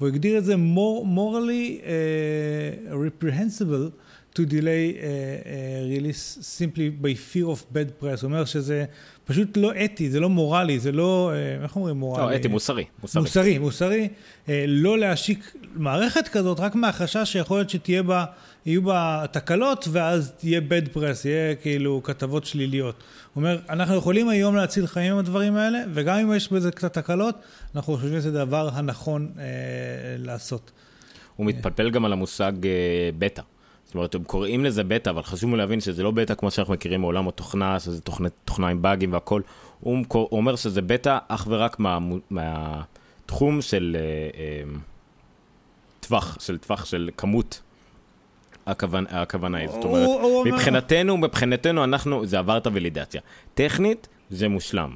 והוא הגדיר את זה more, morally uh, reprehensible to delay uh, uh, release simply by fear of bad press. הוא אומר שזה פשוט לא אתי, זה לא מורלי, זה לא, uh, איך אומרים מורלי? לא, אתי, מוסרי. מוסרי. מוסרי, מוסרי, אה, לא להשיק מערכת כזאת רק מהחשש שיכול להיות שתהיה בה, יהיו בה תקלות ואז תהיה bad press, יהיה כאילו כתבות שליליות. הוא אומר, אנחנו יכולים היום להציל חיים עם הדברים האלה, וגם אם יש בזה קצת תקלות, אנחנו חושבים שזה הדבר הנכון אה, לעשות. הוא מתפלפל גם על המושג אה, בטא. זאת אומרת, הם קוראים לזה בטא, אבל חשוב להבין שזה לא בטא כמו שאנחנו מכירים מעולם התוכנה, שזה תוכנה, תוכנה עם באגים והכל. הוא, הוא אומר שזה בטא אך ורק מה, מהתחום של אה, אה, טווח, של טווח של כמות הכוונה, הכוונה היא. זאת אומרת, הוא- מבחינתנו, מבחינתנו אנחנו, זה עבר את הוולידציה. טכנית, זה מושלם.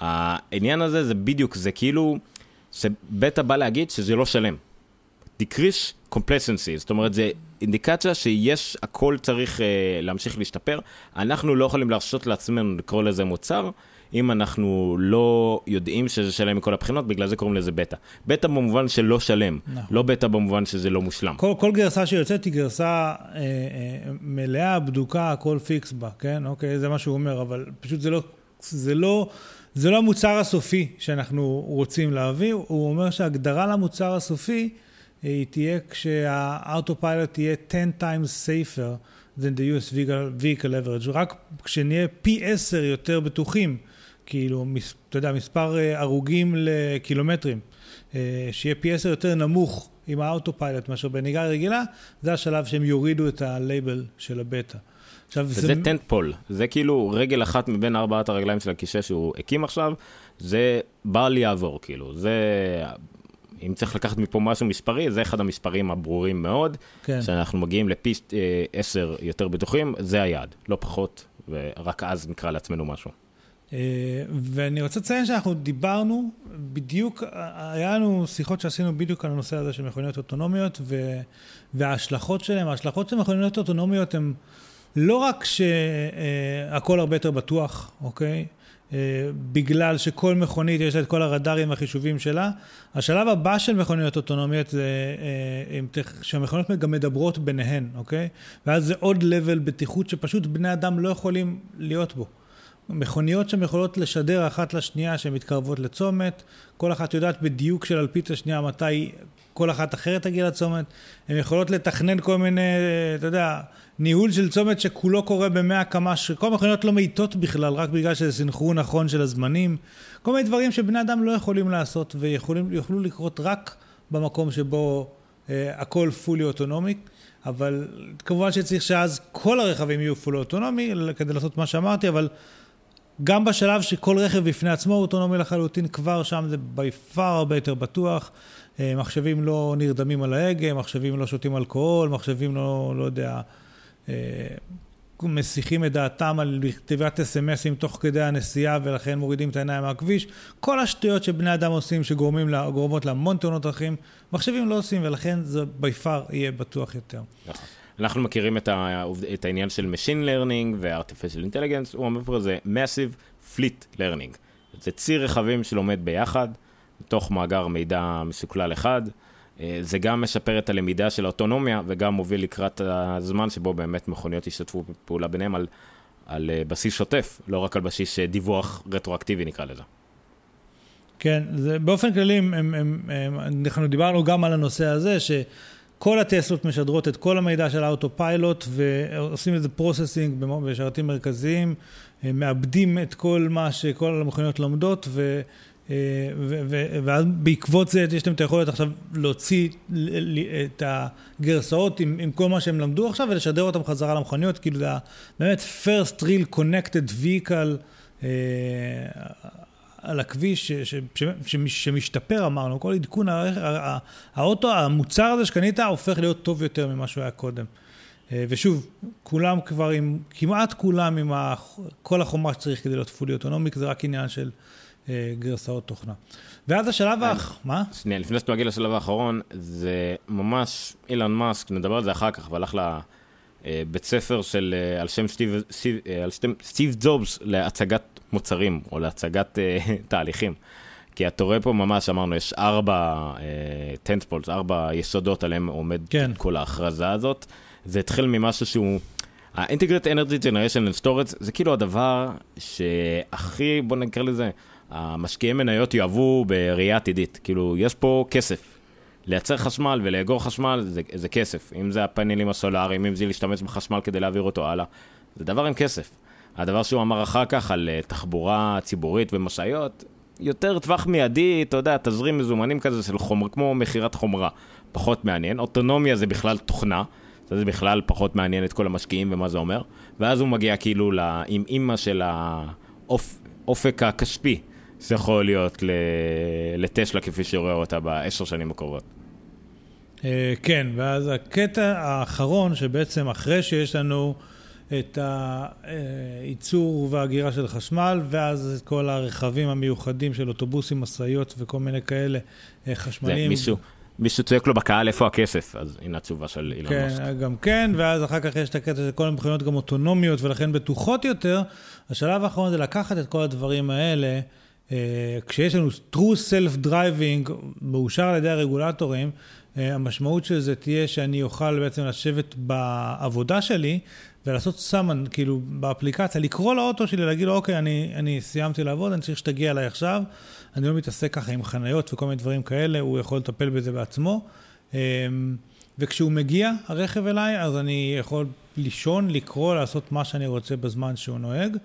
העניין הזה זה בדיוק, זה כאילו, שבטא בא להגיד שזה לא שלם. decrease complacency, זאת אומרת, זה אינדיקציה שיש, הכל צריך uh, להמשיך להשתפר. אנחנו לא יכולים להרשות לעצמנו לקרוא לזה מוצר, אם אנחנו לא יודעים שזה שלם מכל הבחינות, בגלל זה קוראים לזה בטא. בטא במובן של לא שלם, נכון. לא בטא במובן שזה לא מושלם. כל, כל גרסה שיוצאת היא גרסה אה, אה, מלאה, בדוקה, הכל פיקס בה, כן? אוקיי, זה מה שהוא אומר, אבל פשוט זה לא, זה לא, זה לא המוצר הסופי שאנחנו רוצים להביא. הוא אומר שההגדרה למוצר הסופי אה, האוטו פיילוט תהיה 10 times safer than the US vehicle, vehicle average. רק כשנהיה פי עשר יותר בטוחים, כאילו, מס, אתה יודע, מספר אה, הרוגים לקילומטרים, אה, שיהיה פי עשר יותר נמוך עם ה autopilot מאשר בנהיגה רגילה, זה השלב שהם יורידו את הלייבל של הבטא. עכשיו, וזה טנט פול, זה כאילו רגל אחת מבין ארבעת הרגליים של הכיסא שהוא הקים עכשיו, זה בל יעבור, כאילו, זה... אם צריך לקחת מפה משהו מספרי, זה אחד המספרים הברורים מאוד, כן. שאנחנו מגיעים לפי אה, עשר יותר בטוחים, זה היעד, לא פחות, ורק אז נקרא לעצמנו משהו. אה, ואני רוצה לציין שאנחנו דיברנו בדיוק, היה לנו שיחות שעשינו בדיוק על הנושא הזה של מכוניות אוטונומיות ו, וההשלכות שלהם. ההשלכות של מכוניות אוטונומיות הן לא רק שהכל הרבה יותר בטוח, אוקיי? אה, בגלל שכל מכונית יש לה את כל הרדארים והחישובים שלה. השלב הבא של מכוניות אוטונומיות זה אה, שהמכוניות גם מדברות ביניהן, אוקיי? ואז זה עוד level בטיחות שפשוט בני אדם לא יכולים להיות בו. מכוניות שהן יכולות לשדר אחת לשנייה שהן מתקרבות לצומת, כל אחת יודעת בדיוק של אלפית השנייה מתי כל אחת אחרת תגיע לצומת, הן יכולות לתכנן כל מיני, אתה יודע, ניהול של צומת שכולו קורה במאה קמ"ש, כל המכוניות לא מאיטות בכלל, רק בגלל שזה סנכרון נכון של הזמנים, כל מיני דברים שבני אדם לא יכולים לעשות ויוכלו לקרות רק במקום שבו אה, הכל פולי אוטונומי. אבל כמובן שצריך שאז כל הרכבים יהיו פולי אוטונומי כדי לעשות מה שאמרתי, אבל גם בשלב שכל רכב בפני עצמו הוא אוטונומי לחלוטין, כבר שם זה בי פאר הרבה יותר בטוח. אה, מחשבים לא נרדמים על ההגה, מחשבים לא שותים אלכוהול, מחשבים לא, לא יודע, אה, מסיחים את דעתם על כתיבת אס.אם.אסים תוך כדי הנסיעה ולכן מורידים את העיניים מהכביש. כל השטויות שבני אדם עושים שגורמות להמון תאונות דרכים, מחשבים לא עושים ולכן זה בי פאר יהיה בטוח יותר. נכון. אנחנו מכירים את, ה, את העניין של Machine Learning ו-Artificial Intelligence, הוא אומר פה זה Massive Fleet Learning. זה ציר רכבים שלומד ביחד, בתוך מאגר מידע מסוכלל אחד. אה, זה גם משפר את הלמידה של האוטונומיה וגם מוביל לקראת הזמן שבו באמת מכוניות ישתתפו בפעולה ביניהם על, על אה, בסיס שוטף, לא רק על בסיס דיווח רטרואקטיבי נקרא לזה. כן, זה, באופן כללי, הם, הם, הם, אנחנו דיברנו גם על הנושא הזה, שכל הטסלות משדרות את כל המידע של ה autopilot ועושים לזה processing בשרתים מרכזיים, מעבדים את כל מה שכל המכוניות לומדות, ו... אה, ואז בעקבות זה יש להם את היכולת עכשיו להוציא את הגרסאות עם, עם כל מה שהם למדו עכשיו ולשדר אותם חזרה למכוניות, כאילו זה באמת first real connected vehicle אה, על הכביש ש, ש, ש, ש, שמשתפר אמרנו, כל עדכון האוטו, המוצר הזה שקנית הופך להיות טוב יותר ממה שהוא היה קודם. אה, ושוב, כולם כבר עם, כמעט כולם עם ה, כל החומרה שצריך כדי להיות פולי אוטונומי, זה רק עניין של אה, גרסאות תוכנה. ואז השלב האח... מה? שנייה, לפני שאתה מגיע לשלב האחרון, זה ממש אילן מאסק, נדבר על זה אחר כך, והלך לבית אה, ספר של, אה, על שם סטיב, סטיב, על שם סטיב ג'ובס להצגת מוצרים, או להצגת תהליכים. כי אתה רואה פה ממש, אמרנו, יש ארבע טנטפולס, ארבע יסודות עליהם עומד כן. כל ההכרזה הזאת. זה התחיל ממשהו שהוא... ה-Integrated Energy Generation and Storage זה כאילו הדבר שהכי, בוא נקרא לזה, המשקיעי מניות יאהבו בראייה עתידית. כאילו, יש פה כסף. לייצר חשמל ולאגור חשמל זה, זה כסף. אם זה הפאנלים הסולאריים, אם זה להשתמש בחשמל כדי להעביר אותו הלאה, זה דבר עם כסף. הדבר שהוא אמר אחר כך על uh, תחבורה ציבורית ומשאיות, יותר טווח מיידי, אתה יודע, תזרים מזומנים כזה של חומר, כמו מכירת חומרה, פחות מעניין. אוטונומיה זה בכלל תוכנה, זה בכלל פחות מעניין את כל המשקיעים ומה זה אומר. ואז הוא מגיע כאילו לא, עם אימא של האופק הכספי. זה יכול להיות לטסלה כפי שרואה אותה בעשר שנים הקרובות. אה, כן, ואז הקטע האחרון, שבעצם אחרי שיש לנו את הייצור והגירה של חשמל, ואז את כל הרכבים המיוחדים של אוטובוסים, משאיות וכל מיני כאלה אה, חשמליים. זה מישהו, מישהו צועק לו בקהל איפה הכסף, אז הנה התשובה של אילן כן, מוסק. כן, גם כן, ואז אחר כך יש את הקטע של כל המכוניות גם אוטונומיות ולכן בטוחות יותר. השלב האחרון זה לקחת את כל הדברים האלה. אה, כשיש לנו true self-driving מאושר על ידי הרגולטורים, אה, המשמעות של זה תהיה שאני אוכל בעצם לשבת בעבודה שלי ולעשות סאמן, כאילו באפליקציה, לקרוא לאוטו שלי, להגיד לו, אוקיי, אני, אני סיימתי לעבוד, אני צריך שתגיע אליי עכשיו. אני לא מתעסק ככה עם חניות וכל מיני דברים כאלה, הוא יכול לטפל בזה בעצמו. אה, וכשהוא מגיע, הרכב אליי, אז אני יכול לישון, לקרוא, לעשות מה שאני רוצה בזמן שהוא נוהג.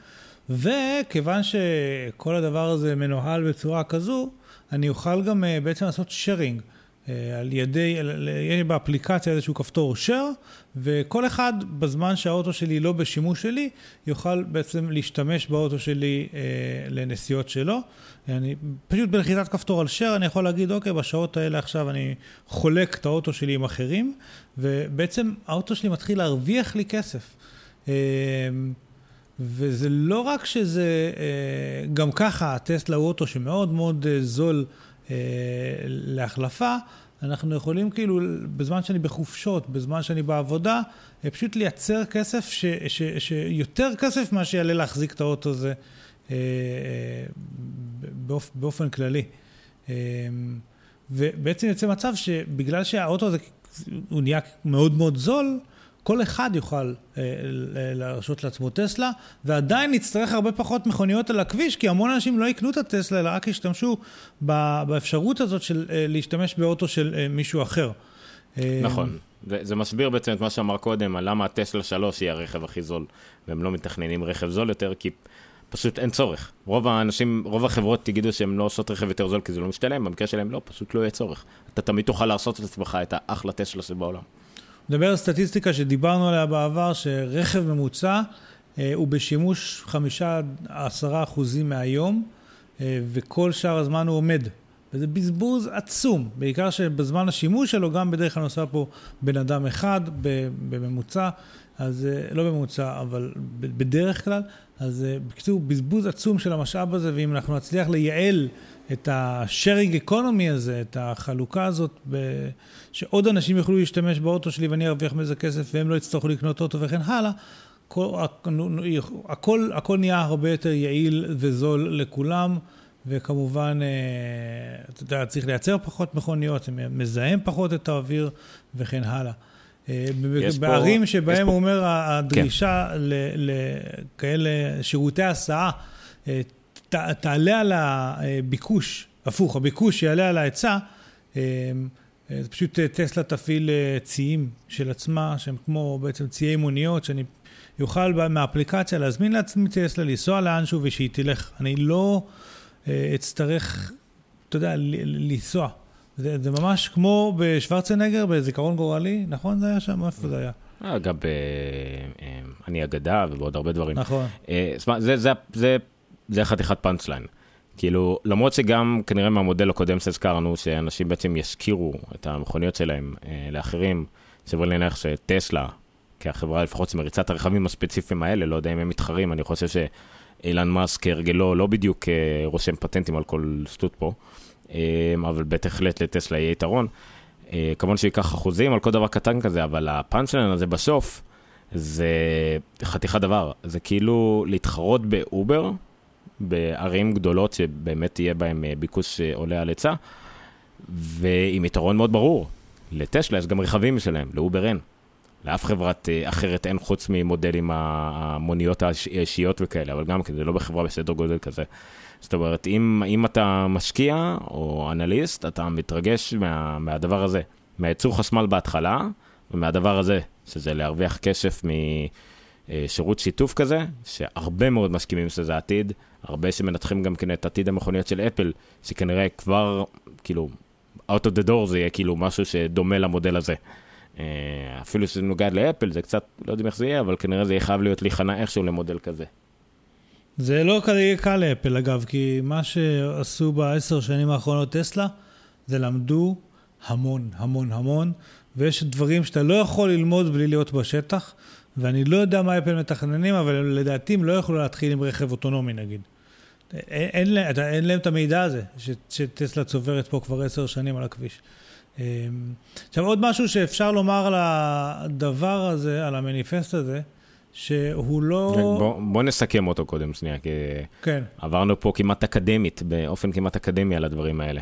וכיוון שכל הדבר הזה מנוהל בצורה כזו, אני אוכל גם אה, בעצם לעשות שיירינג. אה, על ידי, יש באפליקציה איזשהו כפתור share, וכל אחד בזמן שהאוטו שלי לא בשימוש שלי, יוכל בעצם להשתמש באוטו שלי אה, לנסיעות שלו. אני, פשוט בלחיצת כפתור על share אני יכול להגיד, אוקיי, בשעות האלה עכשיו אני חולק את האוטו שלי עם אחרים, ובעצם האוטו שלי מתחיל להרוויח לי כסף. אה, וזה לא רק שזה, אה, גם ככה הטסלה הוא אוטו שמאוד מאוד אה, זול אה, להחלפה, אנחנו יכולים כאילו, בזמן שאני בחופשות, בזמן שאני בעבודה, פשוט לייצר כסף, ש, ש, שיותר כסף ממה שיעלה להחזיק את האוטו הזה באופ, באופן כללי. ובעצם יוצא מצב שבגלל שהאוטו הזה, הוא נהיה מאוד מאוד זול, כל אחד יוכל אה, להרשות לעצמו טסלה, ועדיין נצטרך הרבה פחות מכוניות על הכביש, כי המון אנשים לא יקנו את הטסלה, אלא רק ישתמשו באפשרות הזאת של אה, להשתמש באוטו של אה, מישהו אחר. אה, נכון. זה, זה מסביר בעצם את מה שאמר קודם, על למה הטסלה 3 היא הרכב הכי זול, והם לא מתכננים רכב זול יותר, כי פשוט אין צורך. רוב האנשים, רוב החברות יגידו שהן לא עושות רכב יותר זול כי זה לא משתלם, במקרה שלהם לא, פשוט לא יהיה צורך. אתה תמיד תוכל לעשות את עצמך את האחלה טסלה שבעולם. נדבר על סטטיסטיקה שדיברנו עליה בעבר, שרכב ממוצע אה, הוא בשימוש חמישה עד עשרה אחוזים מהיום, אה, וכל שאר הזמן הוא עומד. וזה בזבוז עצום, בעיקר שבזמן השימוש שלו גם בדרך כלל נוסע פה בן אדם אחד בממוצע, אז אה, לא בממוצע, אבל בדרך כלל, אז אה, בקיצור, בזבוז עצום של המשאב הזה, ואם אנחנו נצליח לייעל את ה-sharing economy הזה, את החלוקה הזאת. שעוד אנשים יוכלו להשתמש באוטו שלי ואני ארוויח מזה כסף והם לא יצטרכו לקנות אוטו וכן הלאה, הכל, הכל, נהיה הרבה יותר יעיל וזול לכולם, וכמובן, אה, אתה יודע, צריך לייצר פחות מכוניות, זה מזהם פחות את האוויר וכן הלאה. אה, בערים שבהם הוא אומר, הדרישה כן. לכאלה שירותי הסעה אה, תעלה על הביקוש הפוך, הביקוש יעלה על ההיצע, אה, זה פשוט טסלה תפעיל ציים של עצמה, שהם כמו בעצם ציי מוניות, שאני יוכל מהאפליקציה להזמין לעצמי טסלה, לנסוע לאנשהו ושהיא תלך. אני לא אצטרך, אתה יודע, לנסוע. זה, זה ממש כמו בשוורצנגר, בזיכרון גורלי, נכון זה היה שם? איפה זה היה? אגב, אני אגדה ובעוד הרבה דברים. נכון. זה, זה, זה, זה חתיכת פאנצליין. כאילו, למרות שגם כנראה מהמודל הקודם שהזכרנו, שאנשים בעצם ישכירו את המכוניות שלהם אה, לאחרים, סביר להניח שטסלה, כחברה לפחות שמריצה את הרכבים הספציפיים האלה, לא יודע אם הם מתחרים, אני חושב שאילן מאסק כהרגלו לא בדיוק אה, רושם פטנטים על כל שטות פה, אה, אבל בהחלט לטסלה יהיה יתרון. אה, כמובן שייקח אחוזים על כל דבר קטן כזה, אבל הפאנצ'ליין הזה בסוף, זה חתיכת דבר. זה כאילו להתחרות באובר, בערים גדולות שבאמת תהיה בהן אה, ביקוש שעולה על היצע, ועם יתרון מאוד ברור. לטסלה יש גם רכבים משלהם, לאובר אין. לאף חברת אה, אחרת אין חוץ ממודלים המוניות האישיות וכאלה, אבל גם כן, זה לא בחברה בסדר גודל כזה. זאת אומרת, אם, אם אתה משקיע או אנליסט, אתה מתרגש מה, מהדבר הזה, מהייצור חשמל בהתחלה, ומהדבר הזה, שזה להרוויח כסף משירות שיתוף כזה, שהרבה מאוד מסכימים שזה עתיד, הרבה שמנתחים גם כן את עתיד המכוניות של אפל, שכנראה כבר, כאילו, out of the door זה יהיה כאילו משהו שדומה למודל הזה. אה, אפילו שזה נוגע לאפל, זה קצת, לא יודעים איך זה יהיה, אבל כנראה זה יהיה חייב להיות להיכנע איכשהו למודל כזה. זה לא כזה קל לאפל אגב, כי מה שעשו בעשר שנים האחרונות טסלה, זה למדו המון, המון, המון, ויש דברים שאתה לא יכול ללמוד בלי להיות בשטח, ואני לא יודע מה אפל מתכננים, אבל לדעתי הם לא יכולו להתחיל עם רכב אוטונומי נגיד. אין, אין, אין, אין להם את המידע הזה, ש, שטסלה צוברת פה כבר עשר שנים על הכביש. אמ, עכשיו עוד משהו שאפשר לומר על הדבר הזה, על המניפסט הזה, שהוא לא... בוא, בוא נסכם אותו קודם שנייה, כי כן. עברנו פה כמעט אקדמית, באופן כמעט אקדמי על הדברים האלה.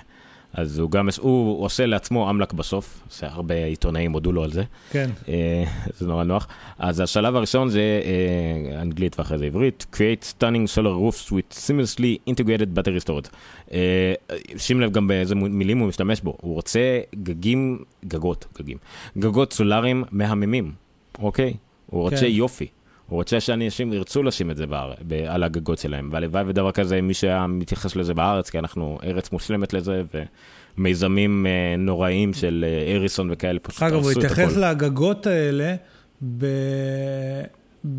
אז הוא גם, הוא עושה לעצמו אמל"ק בסוף, שהרבה עיתונאים הודו לו על זה. כן. אה, זה נורא נוח. אז השלב הראשון זה אה, אנגלית ואחרי זה עברית, create stunning solar roofs with seamlessly integrated battery storage. אה, שים לב גם באיזה מילים הוא משתמש בו, הוא רוצה גגים, גגות, גגים, גגות סולאריים מהממים, אוקיי? הוא רוצה כן. יופי. הוא רוצה שאנשים ירצו לשים את זה באר... על הגגות שלהם, והלוואי ודבר כזה, מי שהיה מתייחס לזה בארץ, כי אנחנו ארץ מושלמת לזה, ומיזמים אה, נוראים של אה, אריסון וכאלה, פשוט הרסו את הכול. אגב, הוא התייחס לגגות האלה ב...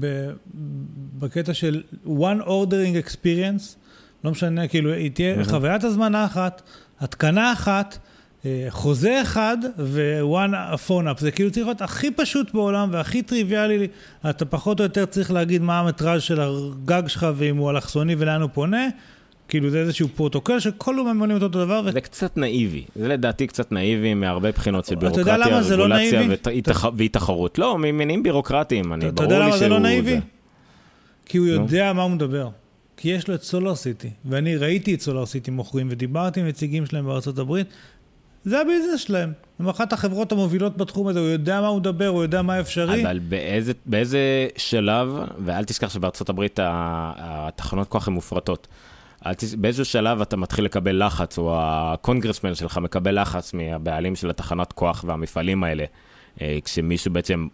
ב... בקטע של one ordering experience, לא משנה, כאילו, היא תהיה חוויית הזמנה אחת, התקנה אחת, חוזה אחד ו-one phone up, זה כאילו צריך להיות הכי פשוט בעולם והכי טריוויאלי, אתה פחות או יותר צריך להגיד מה המטראז' של הגג שלך ואם הוא אלכסוני ולאן הוא פונה, כאילו זה איזשהו פרוטוקול שכולם עונים אותו דבר. ו... זה קצת נאיבי, זה לדעתי קצת נאיבי מהרבה בחינות של בירוקרטיה, רגולציה לא ואי תחרות. לא, ממניעים בירוקרטיים, אני ברור לי שהוא... אתה יודע למה זה לא נאיבי? כי הוא יודע מה הוא מדבר. כי יש לו את סולאר סיטי, ואני ראיתי את סולאר סיטי מוכרים ודיברתי עם נציגים שלהם בארצות הברית, זה הביזנס שלהם. הם אחת החברות המובילות בתחום הזה, הוא יודע מה הוא מדבר, הוא יודע מה אפשרי. אבל באיזה, באיזה שלב, ואל תשכח שבארצות הברית התחנות כוח הן מופרטות. תס... באיזשהו שלב אתה מתחיל לקבל לחץ, או הקונגרסמן שלך מקבל לחץ מהבעלים של התחנת כוח והמפעלים האלה, אה, כשמישהו בעצם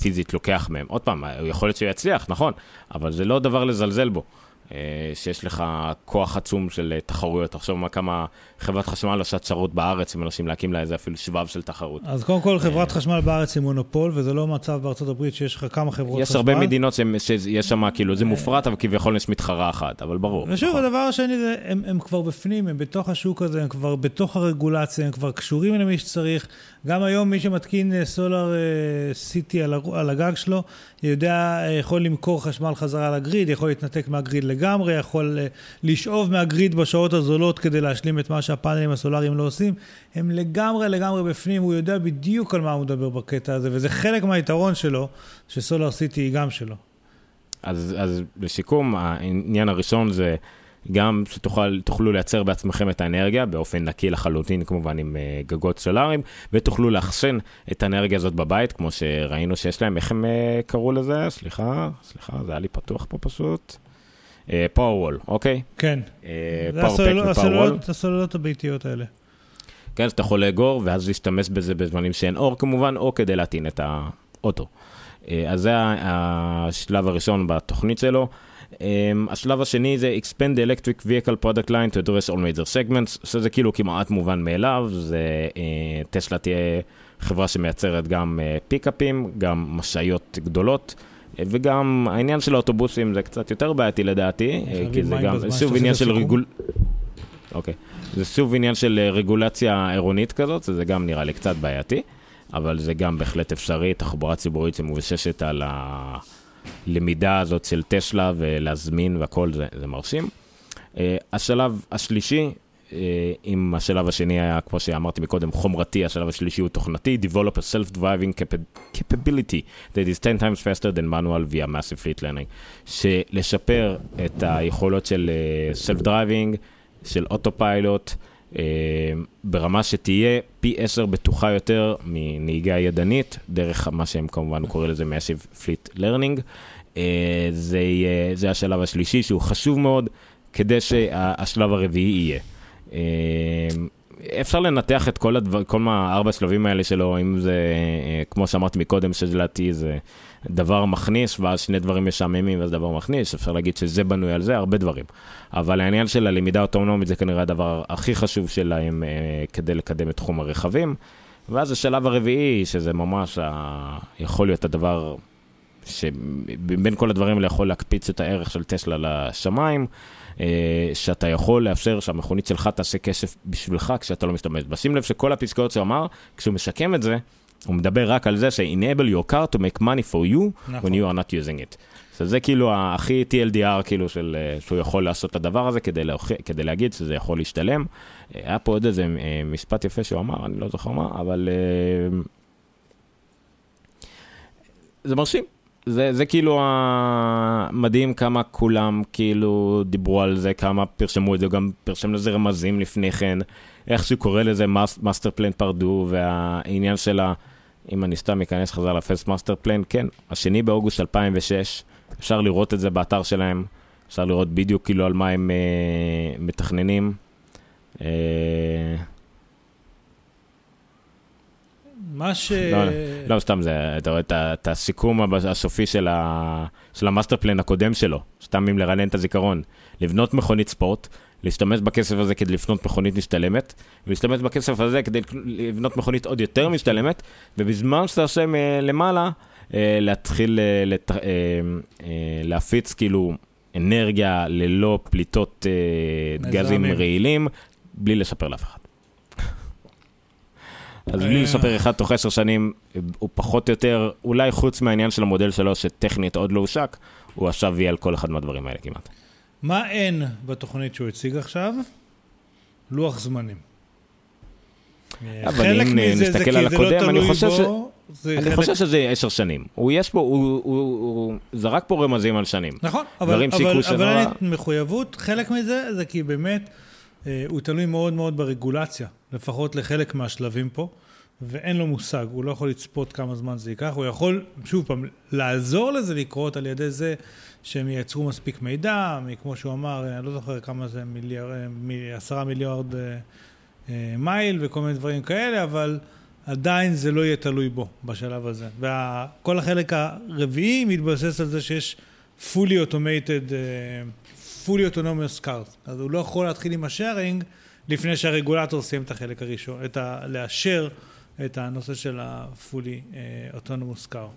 פיזית לוקח מהם. עוד פעם, יכול להיות שהוא יצליח, נכון, אבל זה לא דבר לזלזל בו. אה, שיש לך כוח עצום של אה, תחרויות. תחשוב מה כמה חברת חשמל עושה צרות בארץ, הם מנסים להקים לה איזה אפילו שבב של תחרות. אז קודם כל, חברת חשמל בארץ היא מונופול, וזה לא מצב בארצות הברית שיש לך כמה חברות יש חשמל. יש הרבה מדינות שיש שם, כאילו, זה מופרט, אבל כביכול יש מתחרה אחת, אבל ברור. ושוב, נכון. הדבר השני זה, הם, הם כבר בפנים, הם בתוך השוק הזה, הם כבר בתוך הרגולציה, הם כבר קשורים למי שצריך. גם היום מי שמתקין סולר אה, סיטי על, על הגג שלו, יודע, יכול למכור חשמל חזרה לגריד, יכול להתנתק מהגריד לגמרי, יכול לשאוב מהגריד בשעות הזולות כדי להשלים את מה שהפאנלים הסולאריים לא עושים. הם לגמרי לגמרי בפנים, הוא יודע בדיוק על מה הוא מדבר בקטע הזה, וזה חלק מהיתרון שלו, שסולאר סיטי היא גם שלו. אז, אז לסיכום, העניין הראשון זה... גם שתוכלו לייצר בעצמכם את האנרגיה באופן נקי לחלוטין, כמובן עם uh, גגות סולאריים, ותוכלו לאחסן את האנרגיה הזאת בבית, כמו שראינו שיש להם, איך הם uh, קראו לזה? סליחה, סליחה, זה היה לי פתוח פה פשוט. פאורוול, אוקיי? כן. פאורפק ופאורוול. הסוללות- הביתיות האלה. כן, אז אתה יכול לאגור, ואז להשתמש בזה בזמנים שאין אור כמובן, או כדי להטעין את האוטו. אה, אז זה השלב הראשון בתוכנית שלו. אה, השלב השני זה expand the electric vehicle product line to address all major segments, שזה כאילו כמעט מובן מאליו, זה אה, טסלה תהיה חברה שמייצרת גם אה, פיקאפים, גם משאיות גדולות. אה, וגם העניין של האוטובוסים זה קצת יותר בעייתי לדעתי, אה, כי זה גם שוב עניין של? ריגול... אוקיי. זה שוב עניין של אה, רגולציה עירונית כזאת, זה גם נראה לי קצת בעייתי, אבל זה גם בהחלט אפשרי, תחבורה ציבורית שמבוששת על הלמידה הזאת של טסלה ולהזמין והכל, זה, זה מרשים. Uh, השלב השלישי, אם השלב השני היה, כמו שאמרתי מקודם, חומרתי, השלב השלישי הוא תוכנתי, develop a self-driving capa- capability that is 10 times faster than manual via massive fleet learning. שלשפר את היכולות של uh, self-driving, של אוטופיילוט, uh, ברמה שתהיה פי עשר בטוחה יותר מנהיגה ידנית, דרך מה שהם כמובן, הוא קורא לזה massive fleet learning. זה, זה השלב השלישי שהוא חשוב מאוד, כדי שהשלב הרביעי יהיה. אה, אפשר לנתח את כל הדבר, כל מה, ארבע השלבים האלה שלו, אם זה, אה, כמו שאמרתי מקודם, שלדעתי זה דבר מכניס, ואז שני דברים משעממים ואז דבר מכניס, אפשר להגיד שזה בנוי על זה, הרבה דברים. אבל העניין של הלמידה האוטונומית זה כנראה הדבר הכי חשוב שלהם אה, כדי לקדם את תחום הרכבים. ואז השלב הרביעי, שזה ממש ה... יכול להיות הדבר שבין כל הדברים האלה יכול להקפיץ את הערך של טסלה לשמיים, שאתה יכול לאפשר שהמכונית שלך תעשה כסף בשבילך כשאתה לא משתמש בה. שים לב שכל הפסקאות שהוא אמר, כשהוא משקם את זה, הוא מדבר רק על זה ש-enable your car to make money for you נכון. when you are not using it. אז זה כאילו הכי TLDR כאילו של, אה, שהוא יכול לעשות את הדבר הזה כדי, להוכ... כדי להגיד שזה יכול להשתלם. אה, היה פה עוד איזה אה, משפט יפה שהוא אמר, אני לא זוכר מה, אבל אה, זה מרשים. זה, זה כאילו ה- מדהים כמה כולם כאילו דיברו על זה, כמה פירשו את זה, גם פירשו לזה רמזים לפני כן, איך שהוא קורא לזה master plan part deux, והעניין של ה... אם אני סתם אכנס חזר ל first master plan, כן, השני באוגוסט 2006, אפשר לראות את זה באתר שלהם, אפשר לראות בדיוק כאילו על מה הם אה, מתכננים. אה, מה ש... לא, לא, סתם זה, אתה רואה את את הסיכום הסופי של, ה, של המאסטר פלן הקודם שלו, סתם אם לרענן את הזיכרון, לבנות מכונית ספורט, להשתמש בכסף הזה כדי לפנות מכונית משתלמת, ולהשתמש בכסף הזה כדי לבנות מכונית עוד יותר משתלמת, ובזמן שאתה עושה למעלה, אה, להתחיל אה, לת, אה, להפיץ כאילו אנרגיה ללא פליטות גזים. רעילים, בלי לספר לאף אחד. אז בלי אה. לספר אחד תוך עשר שנים, הוא פחות או יותר, אולי חוץ מהעניין של המודל שלו, שטכנית עוד לא הושק, הוא עכשיו יהיה על כל אחד מהדברים האלה כמעט. מה אין בתוכנית שהוא הציג עכשיו? לוח זמנים. אבל אם זה נסתכל על לא הקודם, אני חושב ש- אני חושב שזה עשר שנים. הוא יש פה, הוא, זרק פה רמזים על שנים. נכון, אבל, אין מחויבות, חלק מזה זה כי באמת אה, הוא תלוי מאוד מאוד ברגולציה, לפחות לחלק מהשלבים פה, ואין לו מושג, הוא לא יכול לצפות כמה זמן זה ייקח, הוא יכול, שוב פעם, לעזור לזה לקרות על ידי זה שהם ייצרו מספיק מידע, כמו שהוא אמר, אה, אני לא זוכר כמה זה, מיליאר, אה, מ- עשרה מיליארד אה, אה, מייל וכל מיני דברים כאלה, אבל עדיין זה לא יהיה תלוי בו בשלב הזה. וכל החלק הרביעי מתבסס על זה שיש fully automated, uh, fully autonomous cars. אז הוא לא יכול להתחיל עם השארינג לפני שהרגולטור סיים את החלק הראשון, את ה... לאשר את הנושא של ה-fully uh, autonomous car.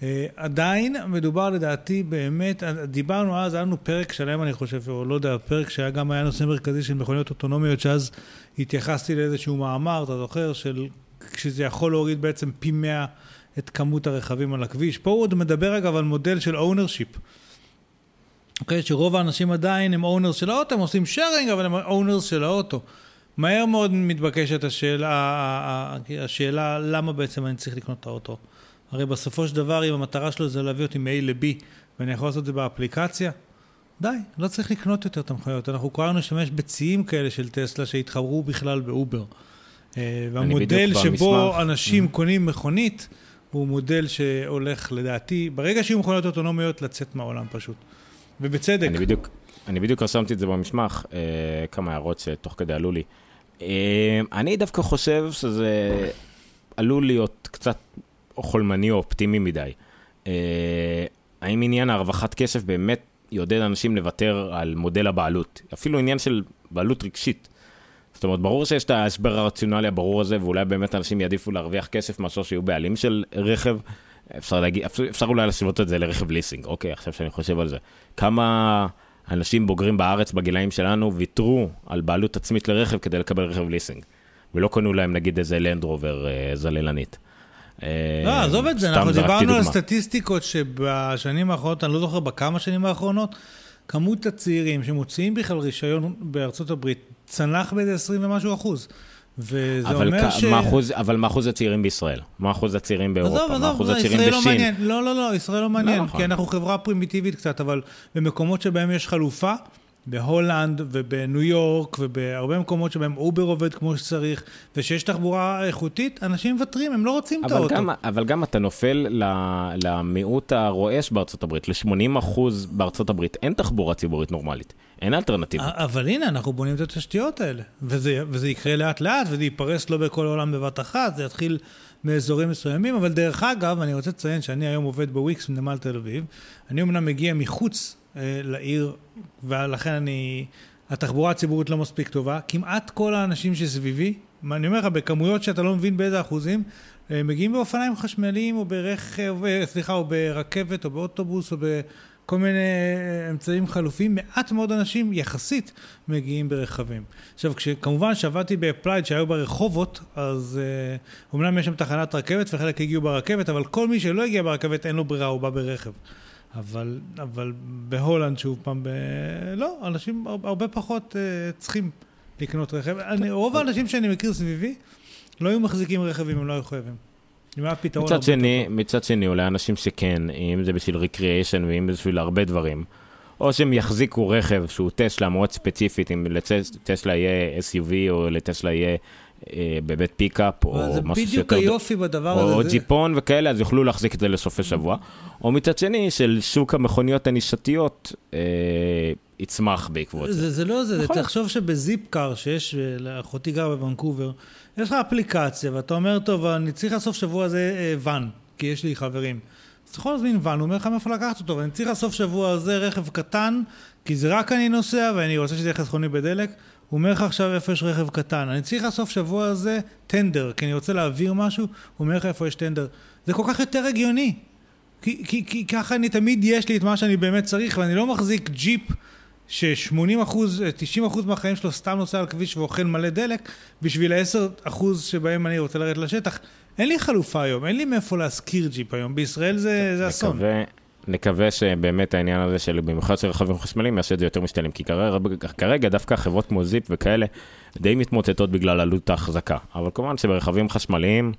Uh, עדיין מדובר לדעתי באמת, דיברנו אז, היה לנו פרק שלם אני חושב, או לא יודע, פרק שהיה גם היה נושא מרכזי של מכוניות אוטונומיות, שאז התייחסתי לאיזשהו מאמר, אתה זוכר, של כשזה יכול להוריד בעצם פי 100 את כמות הרכבים על הכביש. פה הוא עוד מדבר אגב על מודל של ownership. אוקיי, שרוב האנשים עדיין הם owners של האוטו, הם עושים sharing, אבל הם owners של האוטו. מהר מאוד מתבקשת השאלה, השאלה למה בעצם אני צריך לקנות את האוטו. הרי בסופו של דבר, אם המטרה שלו זה להביא אותי מ-A ל-B, ואני יכול לעשות את זה באפליקציה, די, לא צריך לקנות יותר את המכוניות. אנחנו כולנו נשתמש בציים כאלה של טסלה שהתחברו בכלל באובר. אה, והמודל שבו במסמך. אנשים Mhm. קונים מכונית, הוא מודל שהולך לדעתי, ברגע שיהיו מכוניות אוטונומיות, לצאת מהעולם פשוט. ובצדק. אני בדיוק, אני בדיוק רשמתי את זה במסמך, אה, כמה הערות שתוך כדי עלו לי. אה, אני דווקא חושב שזה עלול להיות קצת חולמני או אופטימי מדי. אה, האם עניין הרווחת כסף באמת יעודד אנשים לוותר על מודל הבעלות? אפילו עניין של בעלות רגשית. זאת אומרת, ברור שיש את ההסבר הרציונלי הברור הזה, ואולי באמת אנשים יעדיפו להרוויח כסף מאשר שיהיו בעלים של רכב. אפשר להגיד, אפשר, אפשר אולי להשוות את זה לרכב ליסינג, אוקיי, עכשיו שאני חושב על זה. כמה אנשים בוגרים בארץ בגילאים שלנו ויתרו על בעלות עצמית לרכב כדי לקבל רכב ליסינג, ולא קנו להם נגיד איזה לנדרובר אה, זללנית. לא, עזוב את זה, אנחנו דיברנו על סטטיסטיקות שבשנים האחרונות, אני לא זוכר בכמה שנים האחרונות, כמות הצעירים שמוציאים בכלל רישיון בארצות הברית צנח באיזה 20 ומשהו אחוז. וזה אבל אומר כ- ש... מה אחוז, אבל מה אחוז הצעירים בישראל? מה אחוז הצעירים באירופה? עזוב, מה אחוז עזוב, הצעירים לא בשין? מעניין. לא, לא, לא, ישראל לא מעניין, נכון. כי אנחנו חברה פרימיטיבית קצת, אבל במקומות שבהם יש חלופה, בהולנד ובניו יורק ובהרבה מקומות שבהם אובר עובד כמו שצריך, ושיש תחבורה איכותית, אנשים מוותרים, הם לא רוצים את אבל האוטו. גם, אבל גם אתה נופל למיעוט הרועש בארצות הברית, ל-80% בארצות הברית אין תחבורה ציבורית נורמלית, אין אלטרנטיבה. אבל הנה, אנחנו בונים את התשתיות האלה, וזה, וזה יקרה לאט לאט, וזה ייפרס לא בכל העולם בבת אחת, זה יתחיל מאזורים מסוימים, אבל דרך אגב, אני רוצה לציין שאני היום עובד בוויקס בנמל תל אביב, אני אמנם מגיע מחוץ אה, לעיר, ולכן אני, התחבורה הציבורית לא מספיק טובה, כמעט כל האנשים שסביבי, אני אומר לך, בכמויות שאתה לא מבין באיזה אחוזים, אה, מגיעים באופניים חשמליים, או ברכב, אה, סליחה, או ברכבת, או באוטובוס, או ב... כל מיני אה, אמצעים חלופיים, מעט מאוד אנשים יחסית מגיעים ברכבים. עכשיו, כמובן שעבדתי ב Applied שהיו ברחובות, אז אה, אומנם יש שם תחנת רכבת וחלק הגיעו ברכבת, אבל כל מי שלא הגיע ברכבת אין לו ברירה, הוא בא ברכב. אבל, אבל בהולנד, שוב פעם, ב... לא, אנשים הר- הרבה פחות אה, צריכים לקנות רכב. אני, רוב האנשים שאני מכיר סביבי לא היו מחזיקים רכב אם הם לא היו חייבים. מצד שני, מצד שני, אולי אנשים שכן, אם זה בשביל ריקריאיישן ואם זה בשביל הרבה דברים, או שהם יחזיקו רכב שהוא טסלה מאוד ספציפית, אם לטסלה יהיה SUV או לטסלה יהיה אה, באמת פיקאפ, טוב. אבל או זה משהו בדיוק. היופי בדבר הזה. או זה- ג'יפון וכאלה, אז יוכלו להחזיק את זה לסופי שבוע. או מצד שני, של שוק המכוניות הנישתיות אה, יצמח בעקבות זה. זה, זה לא זה, נכון. תחשוב שבזיפקר שיש, לאחותי גרה בוונקובר, יש לך אפליקציה ואתה אומר, טוב, אני צריך לסוף שבוע הזה אה, ואן, כי יש לי חברים. אז אתה יכול להזמין ואן, הוא אומר לך מאיפה לקחת אותו, ואני צריך לסוף שבוע הזה רכב קטן, כי זה רק אני נוסע ואני רוצה שזה יהיה חסכוני בדלק. הוא אומר לך עכשיו איפה יש רכב קטן, אני צריך לסוף שבוע הזה טנדר, כי אני רוצה להעביר משהו, הוא אומר לך איפה יש טנדר. זה כל כך יותר הגיוני. כי, כי, כי ככה אני תמיד יש לי את מה שאני באמת צריך, ואני לא מחזיק ג'יפ ש-80 אחוז, 90 אחוז מהחיים שלו סתם נוסע על כביש ואוכל מלא דלק, בשביל ה-10 אחוז שבהם אני רוצה לרדת לשטח. אין לי חלופה היום, אין לי מאיפה להשכיר ג'יפ היום. בישראל זה, אסון. נקווה, נקווה שבאמת העניין הזה של במיוחד של רכבים חשמליים יעשה את זה יותר משתלם, כי כרגע, כרגע דווקא חברות כמו זיפ וכאלה די מתמוטטות בגלל עלות ההחזקה, אבל כמובן שברכבים חשמליים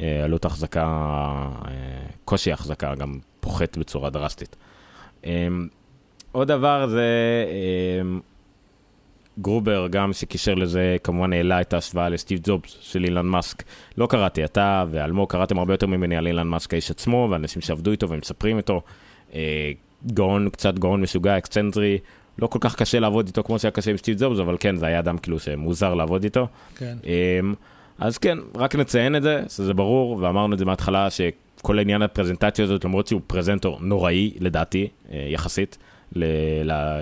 אה, עלות ההחזקה, אה, קושי ההחזקה גם פוחת בצורה דרסטית. עוד דבר זה אה, גרובר גם שקישר לזה כמובן העלה את ההשוואה לסטיב ג'ובס של אילון מאסק. לא קראתי, אתה ואלמוג קראתם הרבה יותר ממני על אילון מאסק האיש עצמו ואנשים שעבדו איתו ומספרים איתו. אה, גאון, קצת גאון משוגע, אקסצנטרי, לא כל כך קשה לעבוד איתו כמו שהיה קשה עם סטיב ג'ובס, אבל כן, זה היה אדם כאילו שמוזר לעבוד איתו. כן. אמ, אז כן, רק נציין את זה, שזה ברור, ואמרנו את זה מההתחלה, שכל העניין הפרזנטציה הזאת, למרות שהוא פרזנטור נוראי, לדעתי, אה, יחסית,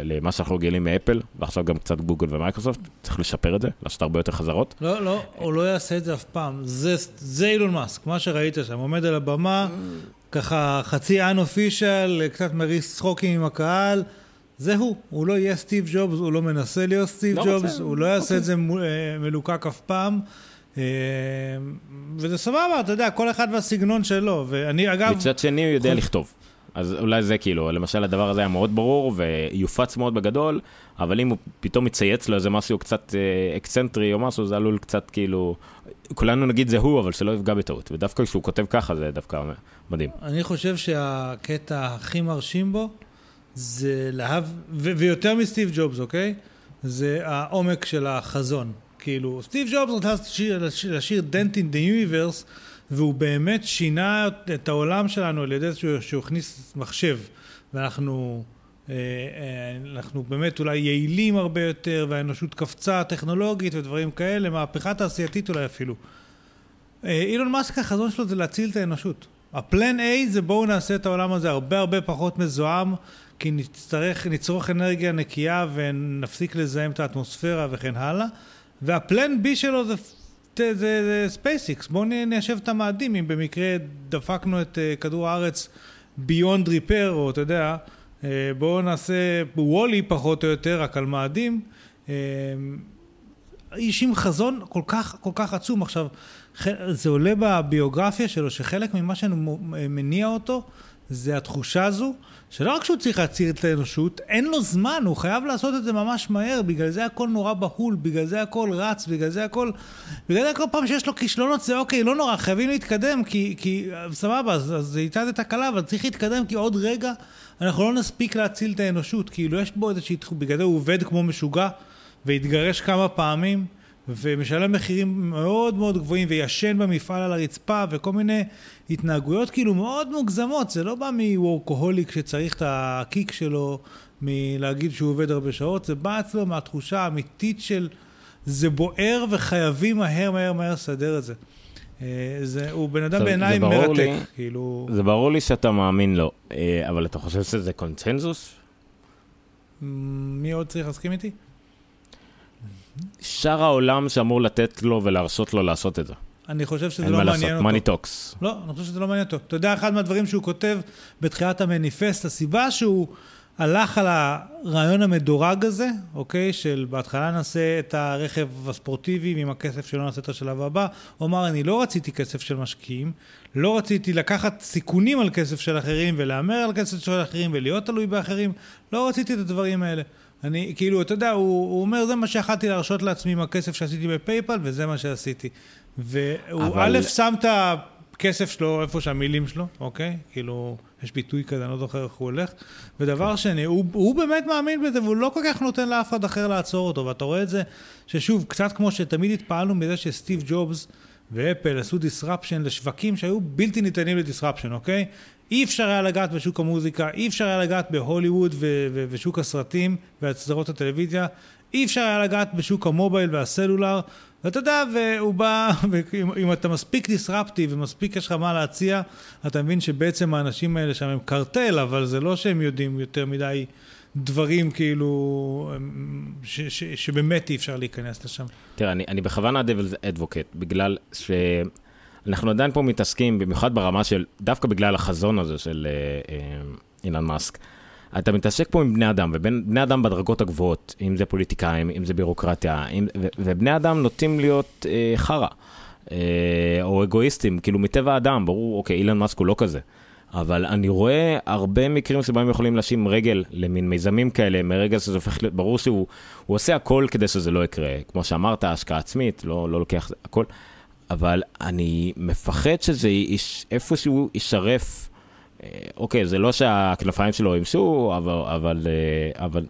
למה שאנחנו רגילים מאפל, ועכשיו גם קצת גוגל ומייקרוסופט, צריך לשפר את זה, לעשות הרבה יותר חזרות. לא, לא, הוא לא יעשה את זה אף פעם. זה, זה אילון מאסק, מה שראית שם, עומד על הבמה, ככה חצי unofficial, קצת מריץ צחוקים עם הקהל. זה הוא, הוא לא יהיה סטיב ג'ובס, הוא לא מנסה להיות סטיב לא ג'ובס, רוצה, הוא לא יעשה את זה אה, מלוקק אף פעם. אה, וזה סבבה, אתה יודע, כל אחד והסגנון שלו. ואני אגב... מצד שני, הוא יודע לכתוב. אז אולי זה כאילו, למשל הדבר הזה היה מאוד ברור ויופץ מאוד בגדול, אבל אם הוא פתאום מצייץ לו איזה משהו קצת אה, אקצנטרי או משהו, זה עלול קצת כאילו, כולנו נגיד זה הוא, אבל שלא יפגע בטעות. ודווקא כשהוא כותב ככה זה דווקא מדהים. אני חושב שהקטע הכי מרשים בו זה להב... ו- ויותר מסטיב ג'ובס, אוקיי? זה העומק של החזון. כאילו, סטיב ג'ובס רצה לשיר, לשיר, לשיר Dent in the Universe, והוא באמת שינה את העולם שלנו על ידי שהוא, שהוא הכניס מחשב. ואנחנו אה, אה, אנחנו באמת אולי יעילים הרבה יותר, והאנושות קפצה טכנולוגית ודברים כאלה, מהפכה תעשייתית אולי אפילו. אה, אילון מאסק החזון שלו זה להציל את האנושות. הפלן A זה בואו נעשה את העולם הזה הרבה הרבה פחות מזוהם, כי נצטרך, נצרוך אנרגיה נקייה ונפסיק לזהם את האטמוספירה וכן הלאה. וה plan B שלו זה, זה, זה, ספייסיקס, בואו ניישב את המאדים, אם במקרה דפקנו את אה, כדור הארץ beyond repair, או אתה יודע, אה, בואו נעשה וולי פחות או יותר, רק על מאדים. אה, איש עם חזון כל כך, כל כך עצום. עכשיו, זה עולה בביוגרפיה שלו, שחלק ממה שמניע אותו זה התחושה הזו, שלא רק שהוא צריך להציל את האנושות, אין לו זמן, הוא חייב לעשות את זה ממש מהר, בגלל זה הכל נורא בהול, בגלל זה הכל רץ, בגלל זה הכל... בגלל זה כל פעם שיש לו כישלונות זה אוקיי, לא נורא, חייבים להתקדם, כי, כי סבבה, אז, אז הייתה איתה תקלה, אבל צריך להתקדם, כי עוד רגע אנחנו לא נספיק להציל את האנושות, כאילו יש בו איזושהי... בגלל זה הוא עובד כמו משוגע, והתגרש כמה פעמים. ומשלם מחירים מאוד מאוד גבוהים וישן במפעל על הרצפה וכל מיני התנהגויות כאילו מאוד מוגזמות, זה לא בא מוורקוהוליק שצריך את הקיק שלו מלהגיד שהוא עובד הרבה שעות, זה בא אצלו מהתחושה האמיתית של זה בוער וחייבים מהר מהר מהר לסדר את זה. אה, זה, הוא בן אדם בעיניי מרתק, לי, כאילו... זה ברור לי שאתה מאמין לו, אה, אבל אתה חושב שזה קונצנזוס? מי עוד צריך להסכים איתי? שאר העולם שאמור לתת לו ולהרשות לו לעשות את זה. אני חושב שזה לא מעניין אותו. אין מה לעשות, money talks. לא, אני חושב שזה לא מעניין אותו. אתה יודע, אחד מהדברים שהוא כותב בתחילת המניפסט, הסיבה שהוא הלך על הרעיון המדורג הזה, אוקיי, של בהתחלה נעשה את הרכב הספורטיבי, ועם הכסף שלו נעשה את השלב הבא. הוא אמר, אני לא רציתי כסף של משקיעים, לא רציתי לקחת סיכונים על כסף של אחרים ולהמר על כסף של אחרים ולהיות תלוי באחרים, לא רציתי את הדברים האלה. אני, כאילו, אתה יודע, הוא, הוא אומר, זה מה שיכלתי להרשות לעצמי עם הכסף שעשיתי בפייפל, וזה מה שעשיתי. והוא אבל... א', שם את הכסף שלו איפה שהמילים שלו, אוקיי? כאילו, יש ביטוי כזה, אני לא זוכר איך הוא הולך. ודבר שני, הוא, הוא באמת מאמין בזה, והוא לא כל כך נותן לאף אחד אחר לעצור אותו. ואתה רואה את זה, ששוב, קצת כמו שתמיד התפעלנו מזה שסטיב ג'ובס ואפל עשו disruption לשווקים שהיו בלתי ניתנים לדיסרפשן, אוקיי? אי אפשר היה לגעת בשוק המוזיקה, אי אפשר היה לגעת בהוליווד ו- ו- ושוק הסרטים והסדרות הטלוויזיה, אי אפשר היה לגעת בשוק המובייל והסלולר, ואתה יודע, והוא בא, ואם אתה מספיק דיסרפטיב ומספיק יש לך מה להציע, אתה מבין שבעצם האנשים האלה שם הם קרטל, אבל זה לא שהם יודעים יותר מדי דברים כאילו, ש- ש- שבאמת אי אפשר להיכנס לשם. תראה, אני, אני בכוונה דבלס אדבוקט, בגלל ש... אנחנו עדיין פה מתעסקים, במיוחד ברמה של, דווקא בגלל החזון הזה של אה, אה, אילן מאסק, אתה מתעסק פה עם בני אדם, ובני אדם בדרגות הגבוהות, אם זה פוליטיקאים, אם זה בירוקרטיה, אם, ו, ובני אדם נוטים להיות אה, חרא, אה, או אגואיסטים, כאילו מטבע האדם, ברור, אוקיי, אילן מאסק הוא לא כזה. אבל אני רואה הרבה מקרים שבהם יכולים לשים רגל למין מיזמים כאלה, מרגע שזה הופך להיות, ברור שהוא עושה הכל כדי שזה לא יקרה. כמו שאמרת, השקעה עצמית, לא, לא לוקח הכל. אבל אני מפחד שזה איש, איפשהו יישרף. אה, אוקיי, זה לא שהכנפיים שלו ימשו, אבל, אבל, אה, אבל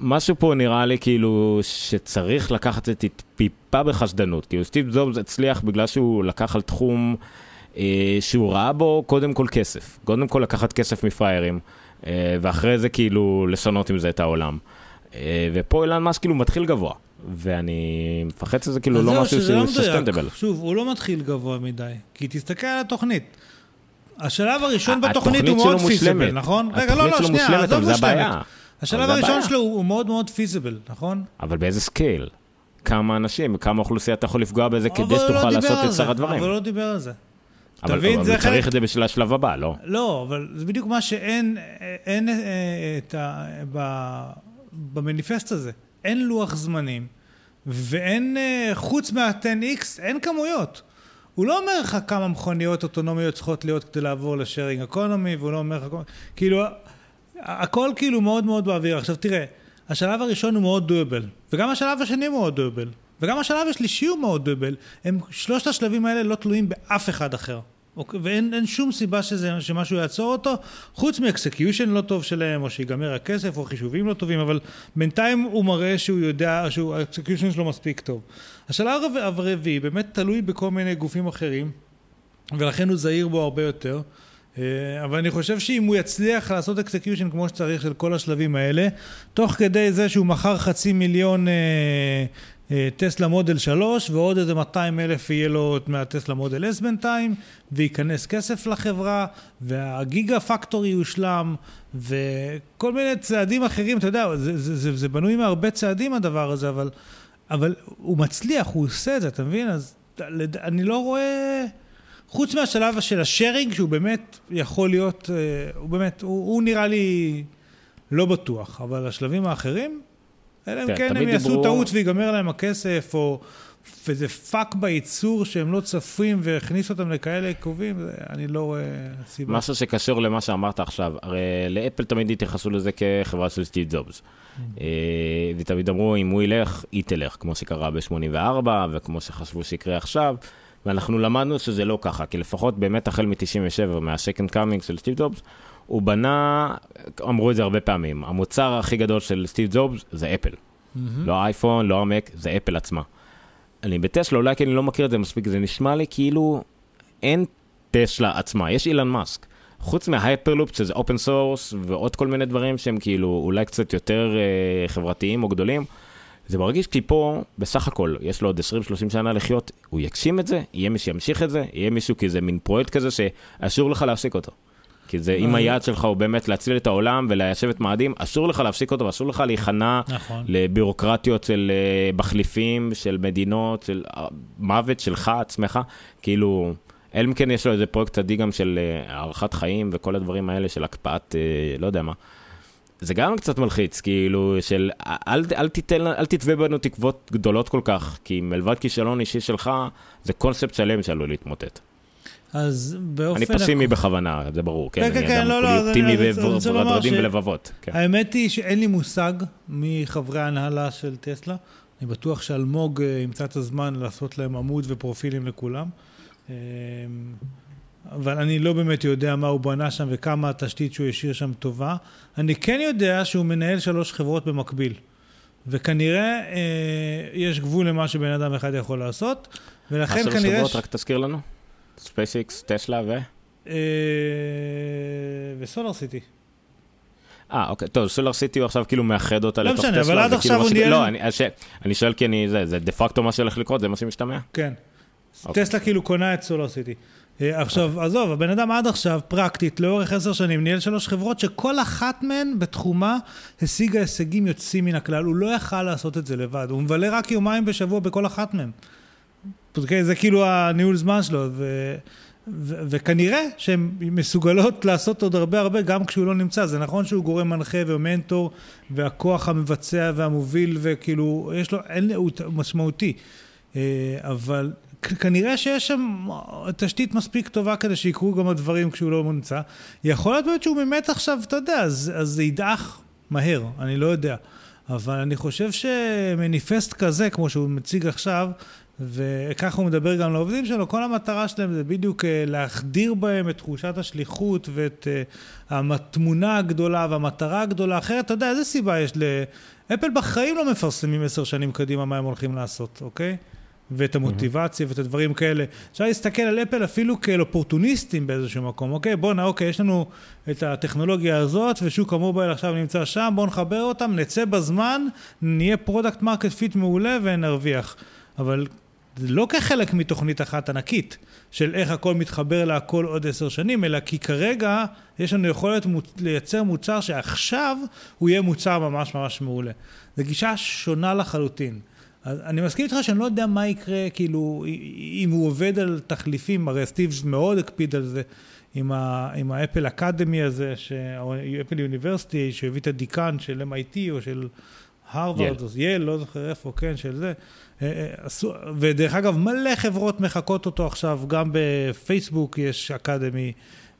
משהו פה נראה לי כאילו שצריך לקחת את זה טיפה בחשדנות. כאילו סטיב זובס הצליח בגלל שהוא לקח על תחום אה, שהוא ראה בו קודם כל כסף. קודם כל לקחת כסף מפריירים, אה, ואחרי זה כאילו לשנות עם זה את העולם. אה, ופה אילן מאסק כאילו מתחיל גבוה. ואני מפחד שזה כאילו לא משהו שהוא סוסטנדבל. לא שוב, הוא לא מתחיל גבוה מדי, כי תסתכל על התוכנית. השלב הראשון בתוכנית הוא מאוד feasible, נכון? רגע, לא, לא, שנייה, עזוב מושלמת. השלב הראשון שלו הוא מאוד מאוד feasible, נכון? אבל באיזה scale? כמה אנשים, כמה אוכלוסייה אתה יכול לפגוע בזה כדי שתוכל לא לעשות את שאר הדברים. אבל לא דיבר על זה. אבל הוא צריך את זה בשביל השלב הבא, לא? לא, אבל זה בדיוק מה שאין אין, אה, את ה... במניפסט הזה. אין לוח זמנים, ואין, אה, חוץ מה-10X, אין כמויות. הוא לא אומר לך כמה מכוניות אוטונומיות צריכות להיות כדי לעבור ל sharing economy, והוא לא אומר לך, כאילו, הכל כאילו מאוד מאוד באוויר. עכשיו תראה, השלב הראשון הוא מאוד doable, וגם השלב השני הוא מאוד doable, וגם השלב השלישי הוא מאוד doable. הם, שלושת השלבים האלה לא תלויים באף אחד אחר. אוקיי? ואין שום סיבה שזה, שמשהו יעצור אותו, חוץ מ execution לא טוב שלהם, או שיגמר הכסף, או חישובים לא טובים, אבל בינתיים הוא מראה שהוא יודע, שה execution שלו מספיק טוב. השלב הרביעי באמת תלוי בכל מיני גופים אחרים, ולכן הוא זהיר בו הרבה יותר. אה, אבל אני חושב שאם הוא יצליח לעשות execution כמו שצריך של כל השלבים האלה, תוך כדי זה שהוא מכר חצי מיליון אה, טסלה מודל 3 ועוד איזה 200 אלף יהיה לו מהטסלה מודל S בינתיים, וייכנס כסף לחברה, וה Gigafactory יושלם, וכל מיני צעדים אחרים, אתה יודע, זה, זה, זה, זה בנוי מהרבה צעדים הדבר הזה, אבל, אבל הוא מצליח, הוא עושה את זה, אתה מבין? אז אני לא רואה... חוץ מהשלב של ה sharing, שהוא באמת יכול להיות, אה, הוא באמת, הוא, הוא נראה לי לא בטוח, אבל השלבים האחרים, אלא אם כן הם יעשו. טעות ויגמר להם הכסף, או איזה פאק בייצור שהם לא צפויים והכניסו אותם לכאלה עיכובים, אני לא רואה סיבה. משהו שקשור למה שאמרת עכשיו, הרי לאפל תמיד התייחסו לזה כחברה של סטיב ג'ובס. Mm. אה, ותמיד אמרו, אם הוא ילך, היא תלך, כמו שקרה ב-84, וכמו שחשבו שיקרה עכשיו. ואנחנו למדנו שזה לא ככה, כי לפחות באמת החל מ-97, מה-Second Coming של סטיב ג'ובס, הוא בנה, אמרו את זה הרבה פעמים, המוצר הכי גדול של סטיב ג'ובס זה אפל. Mm-hmm. לא האייפון, לא המק, זה אפל עצמה. אני בטסלה, אולי כי אני לא מכיר את זה מספיק, זה נשמע לי כאילו אין טסלה עצמה, יש אילון מאסק. חוץ מההייפרלופ, שזה open source, ועוד כל מיני דברים שהם כאילו אולי קצת יותר אה, חברתיים או גדולים, זה מרגיש כי פה, בסך הכל, יש לו עוד 20-30 שנה לחיות, הוא יגשים את זה, יהיה מי שימשיך את זה, יהיה מישהו כאיזה מין פרויקט כזה שאסור לך להפסיק אותו. כי זה, אם היעד שלך הוא באמת להציל את העולם וליישב את מאדים, אסור לך להפסיק אותו ואסור לך להיכנע נכון. לביורוקרטיות של uh, מחליפים, של מדינות, של uh, מוות שלך עצמך, כאילו, אלא אם כן יש לו איזה פרויקט צדיק גם של uh, הארכת חיים וכל הדברים האלה של הקפאת, לא יודע מה. זה גם קצת מלחיץ, כאילו, של אל, אל, תיתן, אל תתווה בנו תקוות גדולות כל כך, כי מלבד כישלון אישי שלך, זה קונספט שלם שעלול להתמוטט. אז באופן... אני פסימי הכ... בכוונה, זה ברור, כן, כן, אני כן, אדם לא, לא, אופטימי ורדרדים בלבבות. כן. האמת היא שאין לי מושג מחברי ההנהלה של טסלה. אני בטוח שאלמוג אה, ימצא את הזמן לעשות להם עמוד ופרופילים לכולם. אמ, אבל אני לא באמת יודע מה הוא בנה שם וכמה התשתית שהוא השאיר שם טובה. אני כן יודע שהוא מנהל שלוש חברות במקביל. וכנראה אה, יש גבול למה שבן אדם אחד יכול לעשות, ולכן כנראה... מה שלוש חברות, ש... רק תזכיר לנו? ספייסיקס, טסלה ו... אה, וסולר סיטי. אה, אוקיי, טוב, סולר סיטי הוא עכשיו כאילו מאחד אותה לא לתוך טסלה. לא משנה, אבל עד עכשיו הוא נהיה... לא, אני, אני שואל כי אני, זה, דה פקטו מה שהולך לקרות, זה מה שמשתמע? כן. אוקיי. טסלה כאילו קונה את סולר סיטי. אה, עכשיו, עזוב, הבן אדם עד עכשיו, פרקטית, לאורך עשר שנים, ניהל שלוש חברות שכל אחת מהן בתחומה השיגה הישגים יוצאים מן הכלל. הוא לא יכל לעשות את זה לבד, הוא מבלה רק יומיים בשבוע בכל אחת מהן. אוקיי? זה כאילו הניהול זמן שלו, ו... ו- וכנראה שהן מסוגלות לעשות עוד הרבה הרבה גם כשהוא לא נמצא. זה נכון שהוא גורם מנחה ומנטור, והכוח המבצע והמוביל, וכאילו, יש לו, אין, הוא משמעותי. אה, אבל כנראה שיש שם תשתית מספיק טובה כדי שיקרו גם הדברים כשהוא לא נמצא. יכול להיות באמת שהוא באמת עכשיו, אתה יודע, אז, אז זה ידעך מהר, אני לא יודע. אבל אני חושב שמניפסט כזה, כמו שהוא מציג עכשיו, וככה הוא מדבר גם לעובדים שלו, כל המטרה שלהם זה בדיוק אה, להחדיר בהם את תחושת השליחות ואת אה, התמונה הגדולה והמטרה הגדולה. אחרת, אתה יודע, איזה סיבה יש ל... אפל בחיים לא מפרסמים עשר שנים קדימה מה הם הולכים לעשות, אוקיי? ואת המוטיבציה ואת הדברים כאלה. אפשר להסתכל על אפל אפילו כאל אופורטוניסטים באיזשהו מקום. אוקיי, בואנה, אוקיי, יש לנו את הטכנולוגיה הזאת, ושוק ה mobile עכשיו נמצא שם, בואו נחבר אותם, נצא בזמן, נהיה product market fit מעולה ונרוויח. אבל זה לא כחלק מתוכנית אחת ענקית, של איך הכל מתחבר להכל עוד עשר שנים, אלא כי כרגע יש לנו יכולת לייצר מוצר שעכשיו הוא יהיה מוצר ממש ממש מעולה. זו גישה שונה לחלוטין. אז אני מסכים איתך שאני לא יודע מה יקרה, כאילו, אם הוא עובד על תחליפים, הרי סטיב מאוד הקפיד על זה, עם, ה, עם ה Apple Academy הזה, או Apple University, שהביא את הדיקן של MIT או של הרווארד, או ייל, לא זוכר איפה, כן, של זה. אה, אה, ודרך אגב, מלא חברות מחקות אותו עכשיו, גם בפייסבוק יש academy.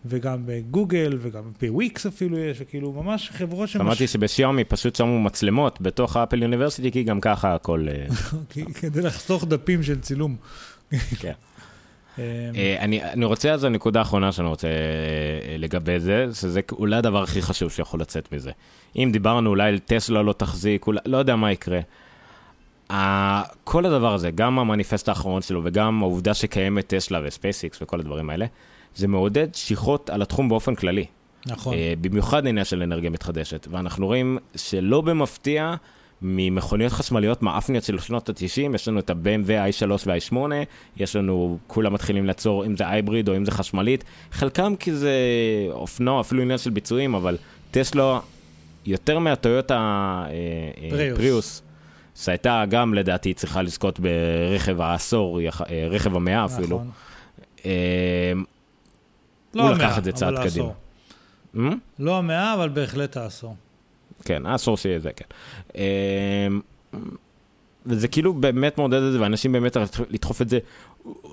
וגם בגוגל, וגם בוויקס אפילו יש, וכאילו ממש חברות שמש... אמרתי שבשיאומי פשוט שמו מצלמות בתוך ה Apple University, כי גם ככה הכל... אה, כדי לחסוך דפים של צילום. כן. אמ, אני, אני רוצה אז הנקודה האחרונה שאני רוצה לגבי זה, שזה אולי הדבר הכי חשוב שיכול לצאת מזה. אם דיברנו אולי על טסלה לא תחזיק, אולי, לא יודע מה יקרה. כל הדבר הזה, גם המניפסט האחרון שלו וגם העובדה שקיימת טסלה וספייסיקס וכל הדברים האלה, זה מעודד שיחות על התחום באופן כללי. נכון. אה, במיוחד עניין של אנרגיה מתחדשת. ואנחנו רואים שלא במפתיע, ממכוניות חשמליות מאפניות של שנות ה-90, יש לנו את ה-BMW i3 וה-i8, יש לנו, כולם מתחילים לעצור אם זה הייבריד או אם זה חשמלית, חלקם כי זה אופנוע, אפילו עניין של ביצועים, אבל טסלה, יותר מהטויוטה אה, אה, פריוס. פריוס, שהייתה גם לדעתי צריכה לזכות ברכב העשור, אה, רכב המאה אפילו. נכון. אה, לא הוא המאה, לקח את זה צעד קדימה. אה? לא המאה, אבל בהחלט העשור. כן, העשור שיהיה זה, כן. אמ, וזה כאילו באמת מעודד את זה, ואנשים באמת לדחוף את זה.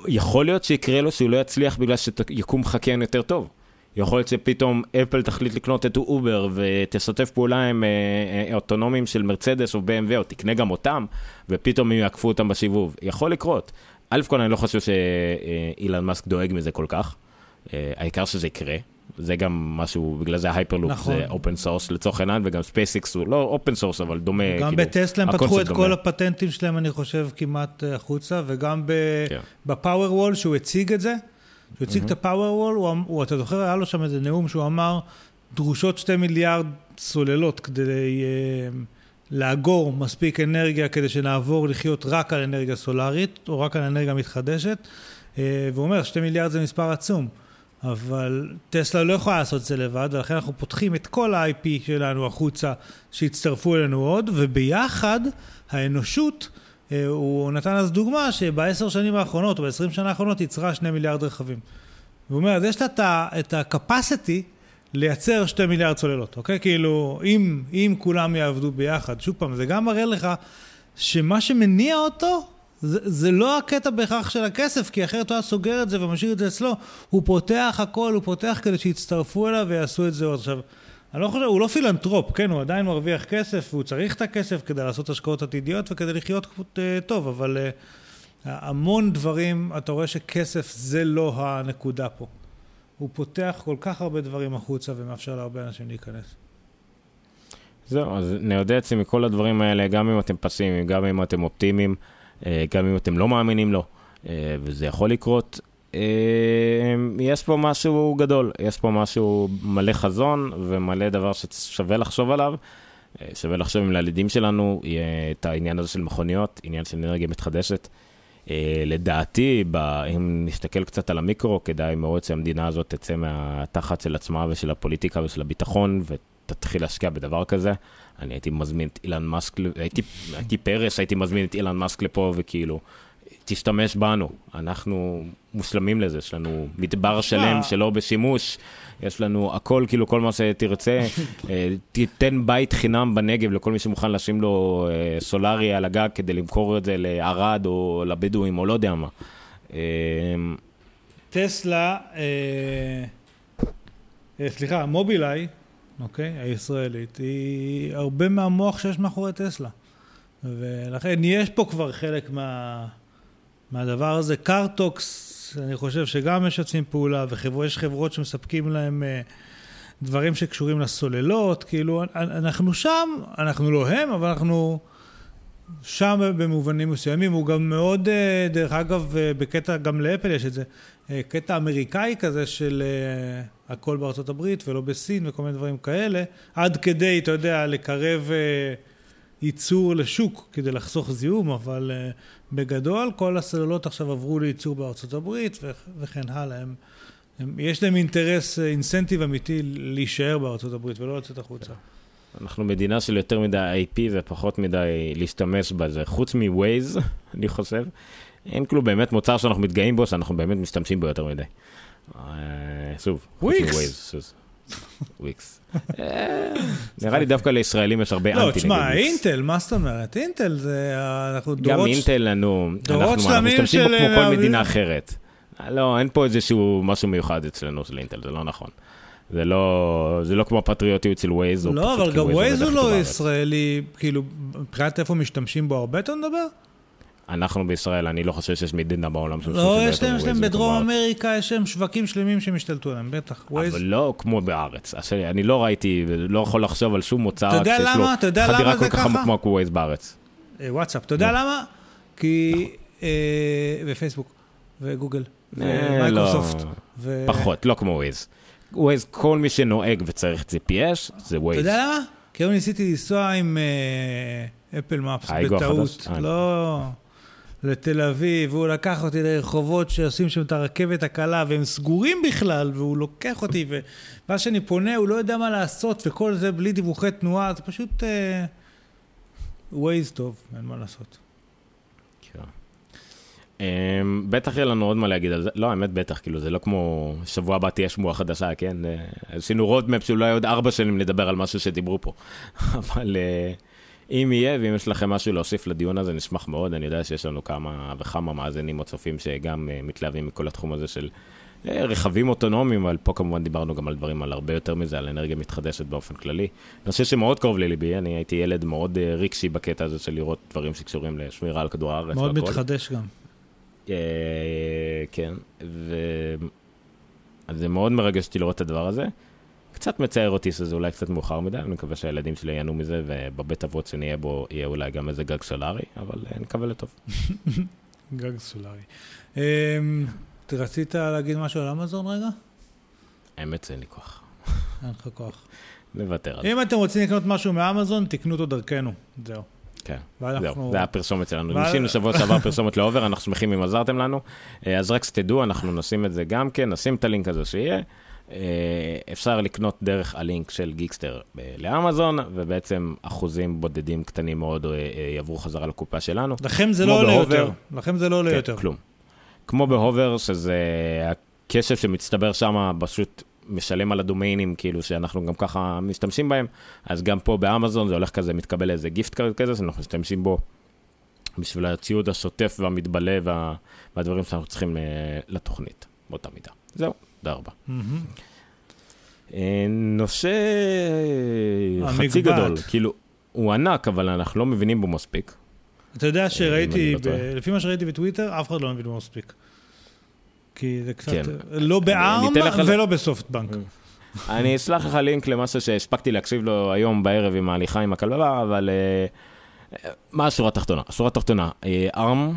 יכול להיות שיקרה לו שהוא לא יצליח בגלל שיקום חקיין יותר טוב. יכול להיות שפתאום אפל תחליט לקנות את אובר ותשתף פעולה עם אה, אה, אוטונומים של מרצדס או BMW, או תקנה גם אותם, ופתאום הם יעקפו אותם בסיבוב. יכול לקרות. א' כל אני לא חושב שאילון מאסק דואג מזה כל כך. אה, העיקר שזה יקרה. זה גם משהו, בגלל זה ההייפרלופ נכון. זה open source לצורך העניין, וגם ספייסיקס הוא לא open source, אבל דומה. גם כאילו, בטסלה הם פתחו את דומה. כל הפטנטים שלהם, אני חושב, כמעט החוצה, וגם כן. בפאוור וול, שהוא הציג את זה, שהוא הציג את הפאוור וול, אמ- הוא, אתה זוכר, היה לו שם איזה נאום שהוא אמר, דרושות שתי מיליארד סוללות כדי אה, לאגור מספיק אנרגיה כדי שנעבור לחיות רק על אנרגיה סולארית, או רק על אנרגיה מתחדשת, אה, והוא אומר, שתי מיליארד זה מספר עצום. אבל טסלה לא יכולה לעשות את זה לבד, ולכן אנחנו פותחים את כל ה-IP שלנו החוצה, שיצטרפו אלינו עוד, וביחד האנושות, הוא נתן אז דוגמה שבעשר שנים האחרונות, או בעשרים שנה האחרונות, ייצרה שני מיליארד רכבים. והוא אומר, אז יש לה את ה-capacity לייצר שתי מיליארד צוללות, אוקיי? כאילו, אם, אם כולם יעבדו ביחד, שוב פעם, זה גם מראה לך שמה שמניע אותו, זה, זה לא הקטע בהכרח של הכסף, כי אחרת הוא היה סוגר את זה ומשאיר את זה אצלו. הוא פותח הכל, הוא פותח כדי שיצטרפו אליו ויעשו את זה עוד. עכשיו, אני לא חושב, הוא לא פילנטרופ, כן, הוא עדיין מרוויח כסף, והוא צריך את הכסף כדי לעשות השקעות עתידיות וכדי לחיות אה, טוב, אבל אה, המון דברים, אתה רואה שכסף זה לא הנקודה פה. הוא פותח כל כך הרבה דברים החוצה ומאפשר להרבה אנשים להיכנס. זהו, אז נעודד מכל הדברים האלה, גם אם אתם פסימיים, גם אם אתם אופטימיים, אה, גם אם אתם לא מאמינים לו, וזה יכול לקרות. אה, יש פה משהו גדול, יש פה משהו מלא חזון ומלא דבר ששווה לחשוב עליו. אה, שווה לחשוב אם לילדים שלנו יהיה את העניין הזה של מכוניות, עניין של אנרגיה מתחדשת. אה, לדעתי, אם נסתכל קצת על המיקרו, כדאי מאוד שהמדינה הזאת תצא מהתחת של עצמה ושל הפוליטיקה ושל הביטחון, ותתחיל להשקיע בדבר כזה. אני הייתי מזמין את אילן מאסק, הייתי, הייתי פרס, הייתי מזמין את אילן מאסק לפה, וכאילו, תשתמש בנו, אנחנו מושלמים לזה, יש לנו מדבר שלם שלא בשימוש, יש לנו הכל, כאילו כל מה שתרצה, אה, תיתן בית חינם בנגב לכל מי שמוכן לשים לו אה, סולארי על הגג כדי למכור את זה לערד או לבדואים או לא יודע מה. אה, טסלה, אה, אה, סליחה, מובילאיי, אוקיי, הישראלית, היא הרבה מהמוח שיש מאחורי טסלה. ולכן יש פה כבר חלק מה, מהדבר הזה. קארטוקס, אני חושב שגם משתפים פעולה, ויש חברות שמספקים להם אה, דברים שקשורים לסוללות, כאילו, אנחנו שם, אנחנו לא הם, אבל אנחנו שם במובנים מסוימים. הוא גם מאוד, אה, דרך אגב, אה, בקטע, גם לאפל יש את זה, קטע אמריקאי כזה של הכל בארצות הברית ולא בסין וכל מיני דברים כאלה, עד כדי, אתה יודע, לקרב ייצור לשוק כדי לחסוך זיהום, אבל בגדול כל הסוללות עכשיו עברו לייצור בארצות הברית וכן הלאה. הם, הם, יש להם אינטרס, אה, אינסנטיב אמיתי להישאר בארצות הברית ולא לצאת החוצה. אנחנו מדינה של יותר מדי IP ופחות מדי להשתמש בזה. חוץ מווייז, אני חושב, אין כאילו באמת מוצר שאנחנו מתגאים בו, שאנחנו באמת משתמשים בו יותר מדי. אה, שוב, חוץ. מווייז. וויקס. אה, נראה לי דווקא לישראלים יש הרבה לא, אנטי תשמע, נגד וויקס. אינטל, מה זאת אומרת? אינטל זה, אה, אנחנו גם דורות... אינטל לנו, דורות אנחנו משתמשים בו כמו אה, כל מדינה אחרת. לא, אין פה איזשהו משהו מיוחד אצלנו של אינטל, זה לא נכון. זה לא, זה לא כמו הפטריוטיות של ווייז, או לא, אבל גם ווייז עובד הוא לא. ישראלי, כאילו, מבחינת איפה משתמשים בו הרבה, אתה מדבר? אנחנו בישראל, אני לא חושב שיש מדינה בעולם שמשתמשים לא, יש להם, יש להם בדרום. אמריקה, יש להם שווקים שלמים שהם השתלטו עליהם, בטח. ווייז, אבל לא כמו בארץ. אז אני לא ראיתי, לא יכול לחשוב על שום מוצר אתה שיש למה? אתה לו חדירה כל כך ככה? כמו ווייז בארץ. אה, וואטסאפ. אתה יודע נו. למה? כי... אה, ופייסבוק, וגוגל, אה, לא, ומייקרוסופט. ו- פחות, לא כמו ווייז. ווייז, כל מי שנוהג וצריך GPS, זה אתה ווייז. יודע למה? כי היום ניסיתי לנסוע עם אפל מפס האגו בטעות. לא... לתל אביב, והוא לקח אותי לרחובות שעושים שם את הרכבת הקלה, והם סגורים בכלל, והוא לוקח אותי, ו- ואז כשאני פונה, הוא לא יודע מה לעשות, וכל זה בלי דיווחי תנועה, זה פשוט אה, ווייז טוב, אין מה לעשות. כן. אמ, בטח יהיה לנו עוד מה להגיד על זה, לא, האמת בטח, כאילו זה לא כמו שבוע הבא תהיה שמועה חדשה, כן? אה, עשינו roadmap שאולי עוד ארבע שנים נדבר על משהו שדיברו פה. אבל אה, אם יהיה, ואם יש לכם משהו להוסיף לדיון הזה, נשמח מאוד. אני יודע שיש לנו כמה וכמה מאזינים או צופים שגם אה, מתלהבים מכל התחום הזה של אה, רכבים אוטונומיים, אבל פה כמובן דיברנו גם על דברים על הרבה יותר מזה, על אנרגיה מתחדשת באופן כללי. נושא שמאוד קרוב לליבי, אני הייתי ילד מאוד אה, רגשי בקטע הזה של לראות דברים שקשורים לשמירה על כדור הארץ מאוד והכל. מתחדש גם. כן, ו... אז זה מאוד מרגש אותי לראות את הדבר הזה. קצת מצער אותי שזה אולי קצת מאוחר מדי, אני מקווה שהילדים שלי ייהנו מזה, ובבית אבות שנהיה בו יהיה אולי גם איזה גג סולארי, אבל אה, נקווה לטוב. גג סולארי. אמ, רצית להגיד משהו על אמזון רגע? האמת אין לי כוח. אין לך כוח. נוותר על זה. אם אתם רוצים לקנות משהו מאמזון, תקנו אותו דרכנו. זהו. כן, זהו, זה הפרסומת שלנו. ניסינו שבוע שעבר פרסומת לאובר, אנחנו שמחים אם עזרתם לנו. אה, אז רק שתדעו, אנחנו נשים את זה גם כן, נשים את הלינק הזה שיהיה. אה, אפשר לקנות דרך הלינק של גיקסטר אה, לאמזון, ובעצם אחוזים בודדים קטנים מאוד אה, יעברו חזרה לקופה שלנו. לכם זה לא עולה. יותר. לכם זה לא עולה כן, יותר. כלום. כמו בהובר, שזה הכסף שמצטבר שם, פשוט משלם על הדומיינים, כאילו שאנחנו גם ככה משתמשים בהם, אז גם פה באמזון זה הולך כזה, מתקבל איזה gift card כזה, שאנחנו משתמשים בו בשביל הציוד השוטף והמתבלה וה... והדברים שאנחנו צריכים לתוכנית, באותה מידה. זהו, תודה רבה. מהמם. אה, נושא חצי. גדול, כאילו, הוא ענק, אבל אנחנו לא מבינים בו מספיק. אתה יודע שראיתי, לא. לפי מה שראיתי בטוויטר, אף אחד לא מבין בו מספיק. כי זה קצת, כן. לא בארם ולא בסופטבנק. אני אשלח לך לינק למשהו שהספקתי להקשיב לו היום בערב עם ההליכה עם הכלבה, אבל אה, אה, מה השורה התחתונה? השורה התחתונה, ארם,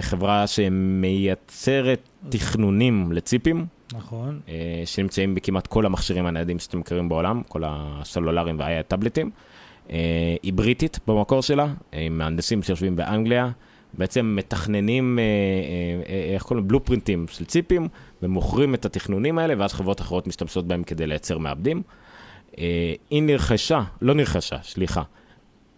חברה שמייצרת תכנונים לציפים, נכון. אה, שנמצאים בכמעט כל המכשירים הניידים שאתם מכירים בעולם, כל הסלולרים והטאבלטים. אה, היא בריטית במקור שלה, עם מהנדסים שיושבים באנגליה, בעצם מתכננים, אה, איך קוראים? בלופרינטים של ציפים, ומוכרים את התכנונים האלה, ואז חברות אחרות משתמשות בהם כדי לייצר מעבדים. היא נרכשה, לא נרכשה, סליחה.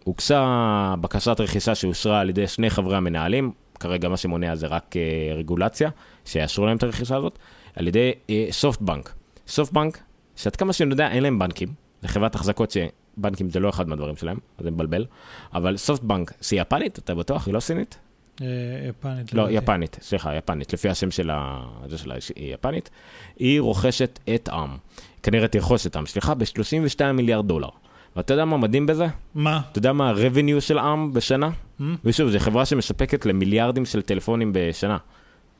הוגשה בקשת רכישה שאושרה על ידי שני חברי המנהלים, כרגע מה שמונע זה רק רגולציה, שיאשרו להם את הרכישה הזאת, על ידי אה, סופטבנק. סופטבנק, שעד כמה שאני יודע אין להם בנקים, זה חברת החזקות שבנקים זה לא אחד מהדברים שלהם, אז זה מבלבל, אבל סופטבנק, שהיא יפנית, אתה בטוח? היא לא סינית? אה, יפנית. לא. יפנית, סליחה, יפנית, לפי השם של ה... זה שלה, היא יפנית. היא רוכשת את עם, כנראה תרכוש את עם, סליחה, ב-32 מיליארד דולר. ואתה יודע מה מדהים בזה? מה? אתה יודע מה ה-revenue של עם בשנה? Hmm? ושוב, זו חברה שמספקת למיליארדים של טלפונים בשנה.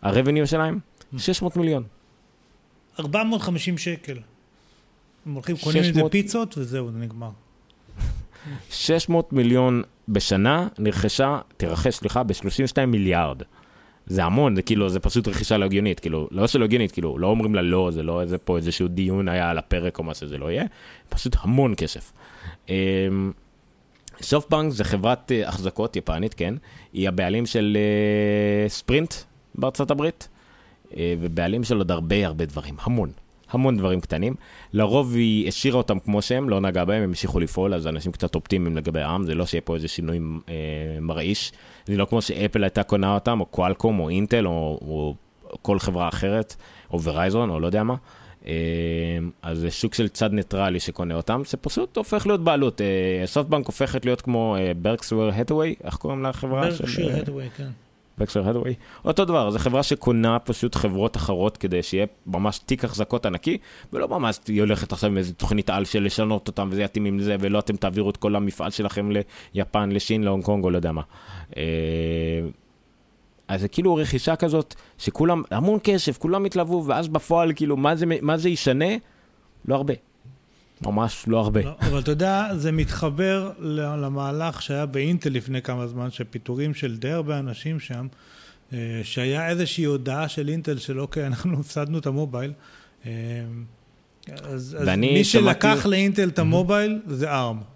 ה-revenue שלהם? 600 מיליון. 450 שקל. הם הולכים, קונים עם זה 600 פיצות וזהו, זה נגמר. 600 מיליון בשנה נרכשה, תירכש, סליחה, ב-32 מיליארד. זה המון, זה כאילו, זה פשוט רכישה לא הגיונית, כאילו, לא שלא הגיונית, כאילו, לא אומרים לה לא, זה לא איזה פה איזשהו דיון היה על הפרק או מה שזה לא יהיה, פשוט המון כסף. אמ, סופטבנק זה חברת אה, החזקות יפנית, כן, היא הבעלים של אה, ספרינט בארצות הברית, אה, ובעלים של עוד הרבה הרבה דברים, המון. המון דברים קטנים. לרוב היא השאירה אותם כמו שהם, לא נגעה בהם, הם המשיכו לפעול, אז אנשים קצת אופטימיים לגבי העם, זה לא שיהיה פה איזה שינוי אה, מרעיש. זה לא כמו שאפל הייתה קונה אותם, או קואלקום, או אינטל, או, או כל חברה אחרת, או ורייזון, או לא יודע מה. אה, אז זה שוק של צד ניטרלי שקונה אותם, שפשוט הופך להיות בעלות. אה, סופטבנק הופכת להיות כמו ברקשייר האת'ווי, איך קוראים לחברה? של, ברקשייר אה, כן. ברקשייר האת'ווי. אותו דבר, זו חברה שקונה פשוט חברות אחרות כדי שיהיה ממש תיק החזקות ענקי, ולא ממש היא הולכת עכשיו עם איזה תוכנית על של לשנות אותם וזה יתאים עם זה, ולא אתם תעבירו את כל המפעל שלכם ליפן, לשין, להונג קונג או לא יודע מה. אה, אז זה כאילו רכישה כזאת, שכולם, המון כסף, כולם התלהבו, ואז בפועל, כאילו, מה זה, מה זה ישנה? לא הרבה. ממש לא הרבה. לא, אבל אתה יודע, זה מתחבר למהלך שהיה באינטל לפני כמה זמן, שפיטורים של די הרבה אנשים שם, אה, שהיה איזושהי הודעה של אינטל של אוקיי, אנחנו הפסדנו את המובייל. אה, אז, אז מי שלקח לאינטל את המובייל זה ARM.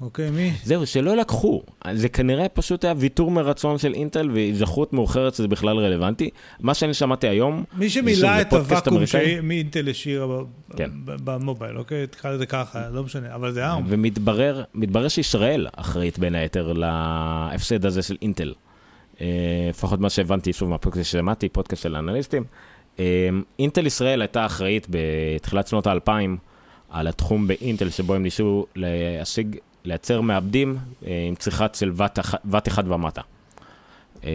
אוקיי, מי? זהו, שלא לקחו. זה כנראה פשוט היה ויתור מרצון של אינטל והיזכרות מאוחרת שזה בכלל רלוונטי. מה שאני שמעתי היום, מי שמילא את הוואקום. שאינטל השאירה כן. במובייל, אוקיי? תקרא לזה ככה, לא משנה, אבל זה ARM. ומתברר מתברר שישראל אחראית בין היתר להפסד הזה של אינטל. אה, לפחות מה שהבנתי שוב מהפודקאסט ששמעתי, פודקאסט של אנליסטים. אה, אינטל ישראל הייתה אחראית בתחילת שנות האלפיים על התחום באינטל שבו הם ניסו להשיג, לייצר מעבדים אה, עם צריכת של ואט אח- ואט אחד ומטה. אה,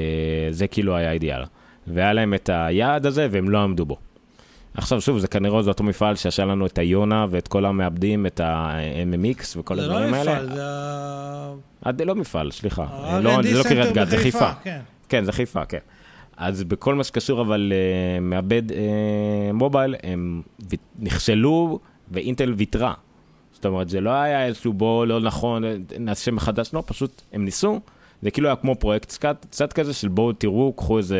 זה כאילו היה האידיאל. והיה להם את היעד הזה והם לא עמדו בו. עכשיו שוב, זה כנראה זה אותו מפעל שעשה לנו את היונה ואת כל המעבדים, את ה-MMX וכל זה לא הדברים האלה. מפעל, זה ה... אה, זה לא מפעל, סליחה. לא, זה לא קריית גת, זה חיפה. כן. כן, זה חיפה, כן. אז בכל מה שקשור אבל uh, מעבד uh, מובייל, הם נכשלו ואינטל ויתרה. זאת אומרת, זה לא היה איזשהו בוא, לא נכון, נעשה מחדש, לא, פשוט הם ניסו. זה כאילו היה כמו פרויקט קצת, קצת כזה של בואו תראו, קחו איזה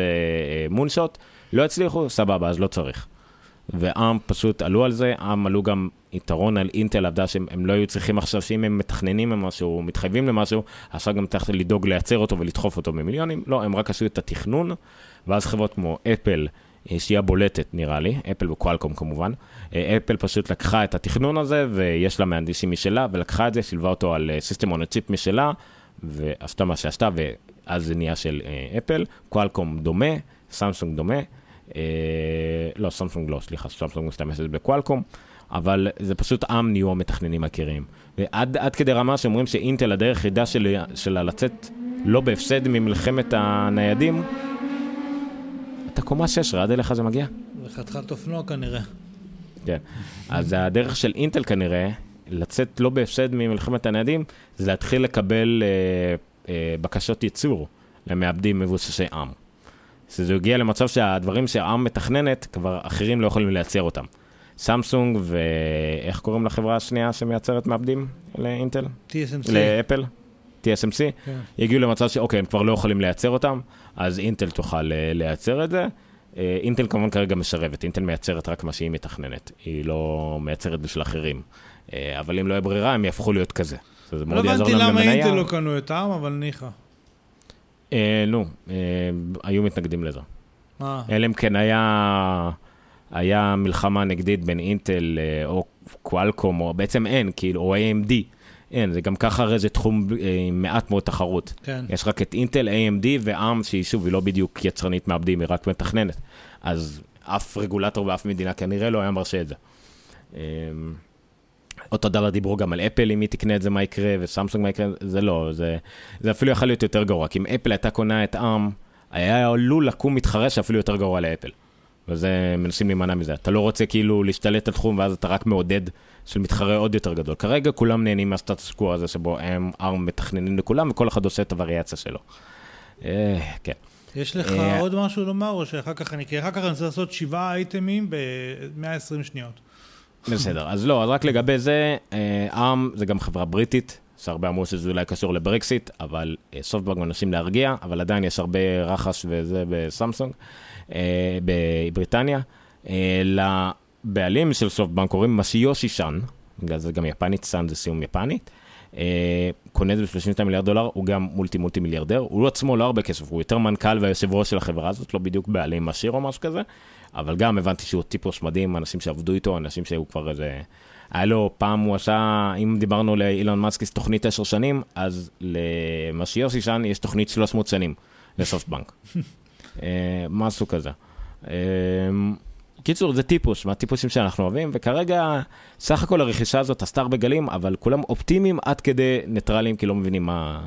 מונשוט, לא הצליחו, סבבה, אז לא צריך. ועם פשוט עלו על זה, עם עלו גם יתרון על אינטל, עבדה שהם הם לא היו צריכים עכשיו שאם הם מתכננים למשהו, מתחייבים למשהו, עכשיו גם צריך לדאוג לייצר אותו ולדחוף אותו במיליונים, לא, הם רק עשו את התכנון, ואז חברות כמו אפל, אה, שהיא הבולטת נראה לי, אפל וקואלקום כמובן, אה, אפל פשוט לקחה את התכנון הזה, ויש לה מהנדסים משלה, ולקחה את זה, שילבה אותו על system on chip משלה, ועשתה מה שעשתה, ואז זה נהיה של אה, אפל, קואלקום דומה, סמסונג דומה, אה, לא, סמסונג לא, סליחה, סמסונג משתמשת בקואלקום, אבל זה פשוט עם נהיו המתכננים העיקריים. ועד עד כדי רמה שאומרים שאינטל, הדרך היחידה של- שלה לצאת לא בהפסד ממלחמת הניידים, אתה קומה 6, עד אליך זה מגיע? זה חתיכת אופנוע כנראה. כן. אז הדרך של אינטל כנראה, לצאת לא בהפסד ממלחמת הניידים, זה להתחיל לקבל אה, אה, בקשות ייצור למעבדים מבוססי עם. שזה הגיע למצב שהדברים שהעם מתכננת, כבר אחרים לא יכולים לייצר אותם. סמסונג ואיך קוראים לחברה השנייה שמייצרת מעבדים לאינטל? TSMC. לאפל? TSMC? כן. הגיעו למצב שאוקיי, הם כבר לא יכולים לייצר אותם, אז אינטל תוכל אה, לייצר את זה. אה, אינטל כמובן כרגע משרבת, אינטל מייצרת רק מה שהיא מתכננת, היא לא מייצרת בשביל אחרים. אה, אבל אם לא יהיה ברירה, הם יהפכו להיות כזה. זה לא מאוד יעזור הבנתי למה. אינטל לא קנו את העם, אבל ניחא. אה, נו, אה, היו מתנגדים לזה. אלא אם כן היה, היה מלחמה נגדית בין אינטל או קואלקום, או בעצם אין, כאילו, או AMD. אין, זה גם ככה הרי זה תחום אה, עם מעט מאוד תחרות. כן. יש רק את אינטל, AMD ועם, שהיא שוב, היא לא בדיוק יצרנית מעבדים, היא רק מתכננת. אז אף רגולטור באף מדינה כנראה לא היה מרשה את זה. אמ, אותו דבר דיברו גם על אפל, אם היא תקנה את זה, מה יקרה, וסמסונג מה יקרה, זה לא, זה, זה אפילו יכול להיות יותר גרוע. כי אם אפל הייתה קונה את עם, היה עלול לקום מתחרה שאפילו יותר גרוע לאפל. וזה, מנסים להימנע מזה. אתה לא רוצה כאילו להשתלט על תחום, ואז אתה רק מעודד של מתחרה עוד יותר גדול. כרגע כולם נהנים מהסטטוס קוו הזה, שבו הם ארם מתכננים לכולם, וכל אחד עושה את הווריאציה שלו. אה, כן. יש לך אה, עוד משהו לומר, או שאחר כך אני... כי אחר כך אני רוצה לעשות שבעה אייטמים ב-120 שניות. בסדר, אז לא, אז רק לגבי זה, אה, עם זה גם חברה בריטית, שהרבה אמרו שזה אולי קשור לברקסיט, אבל אה, סופטבנק מנסים להרגיע, אבל עדיין יש הרבה רחש וזה בסמסונג, אה, בבריטניה. אה, לבעלים של סופטבנק קוראים מסיושי סאן, בגלל זה גם יפנית, סאן זה סיומת יפנית. אה, קונה את זה ב-32 מיליארד דולר, הוא גם מולטי מולטי מיליארדר, הוא עצמו לא הרבה כסף, הוא יותר מנכ"ל והיושב ראש של החברה הזאת, לא בדיוק בעלים עשיר או משהו כזה, אבל גם הבנתי שהוא טיפוס מדהים, אנשים שעבדו איתו, אנשים שהיו כבר איזה... היה לו, פעם הוא עשה, אם דיברנו לאילון מאסק יש תוכנית 10 שנים, אז למסיושי סאן יש תוכנית 300 שנים לסופטבנק. אה, משהו כזה. קיצור, זה טיפוס, מהטיפוסים שאנחנו אוהבים, וכרגע, סך הכל הרכישה הזאת עשתה הרבה גלים, אבל כולם אופטימיים עד כדי ניטרלים, כי לא מבינים מה,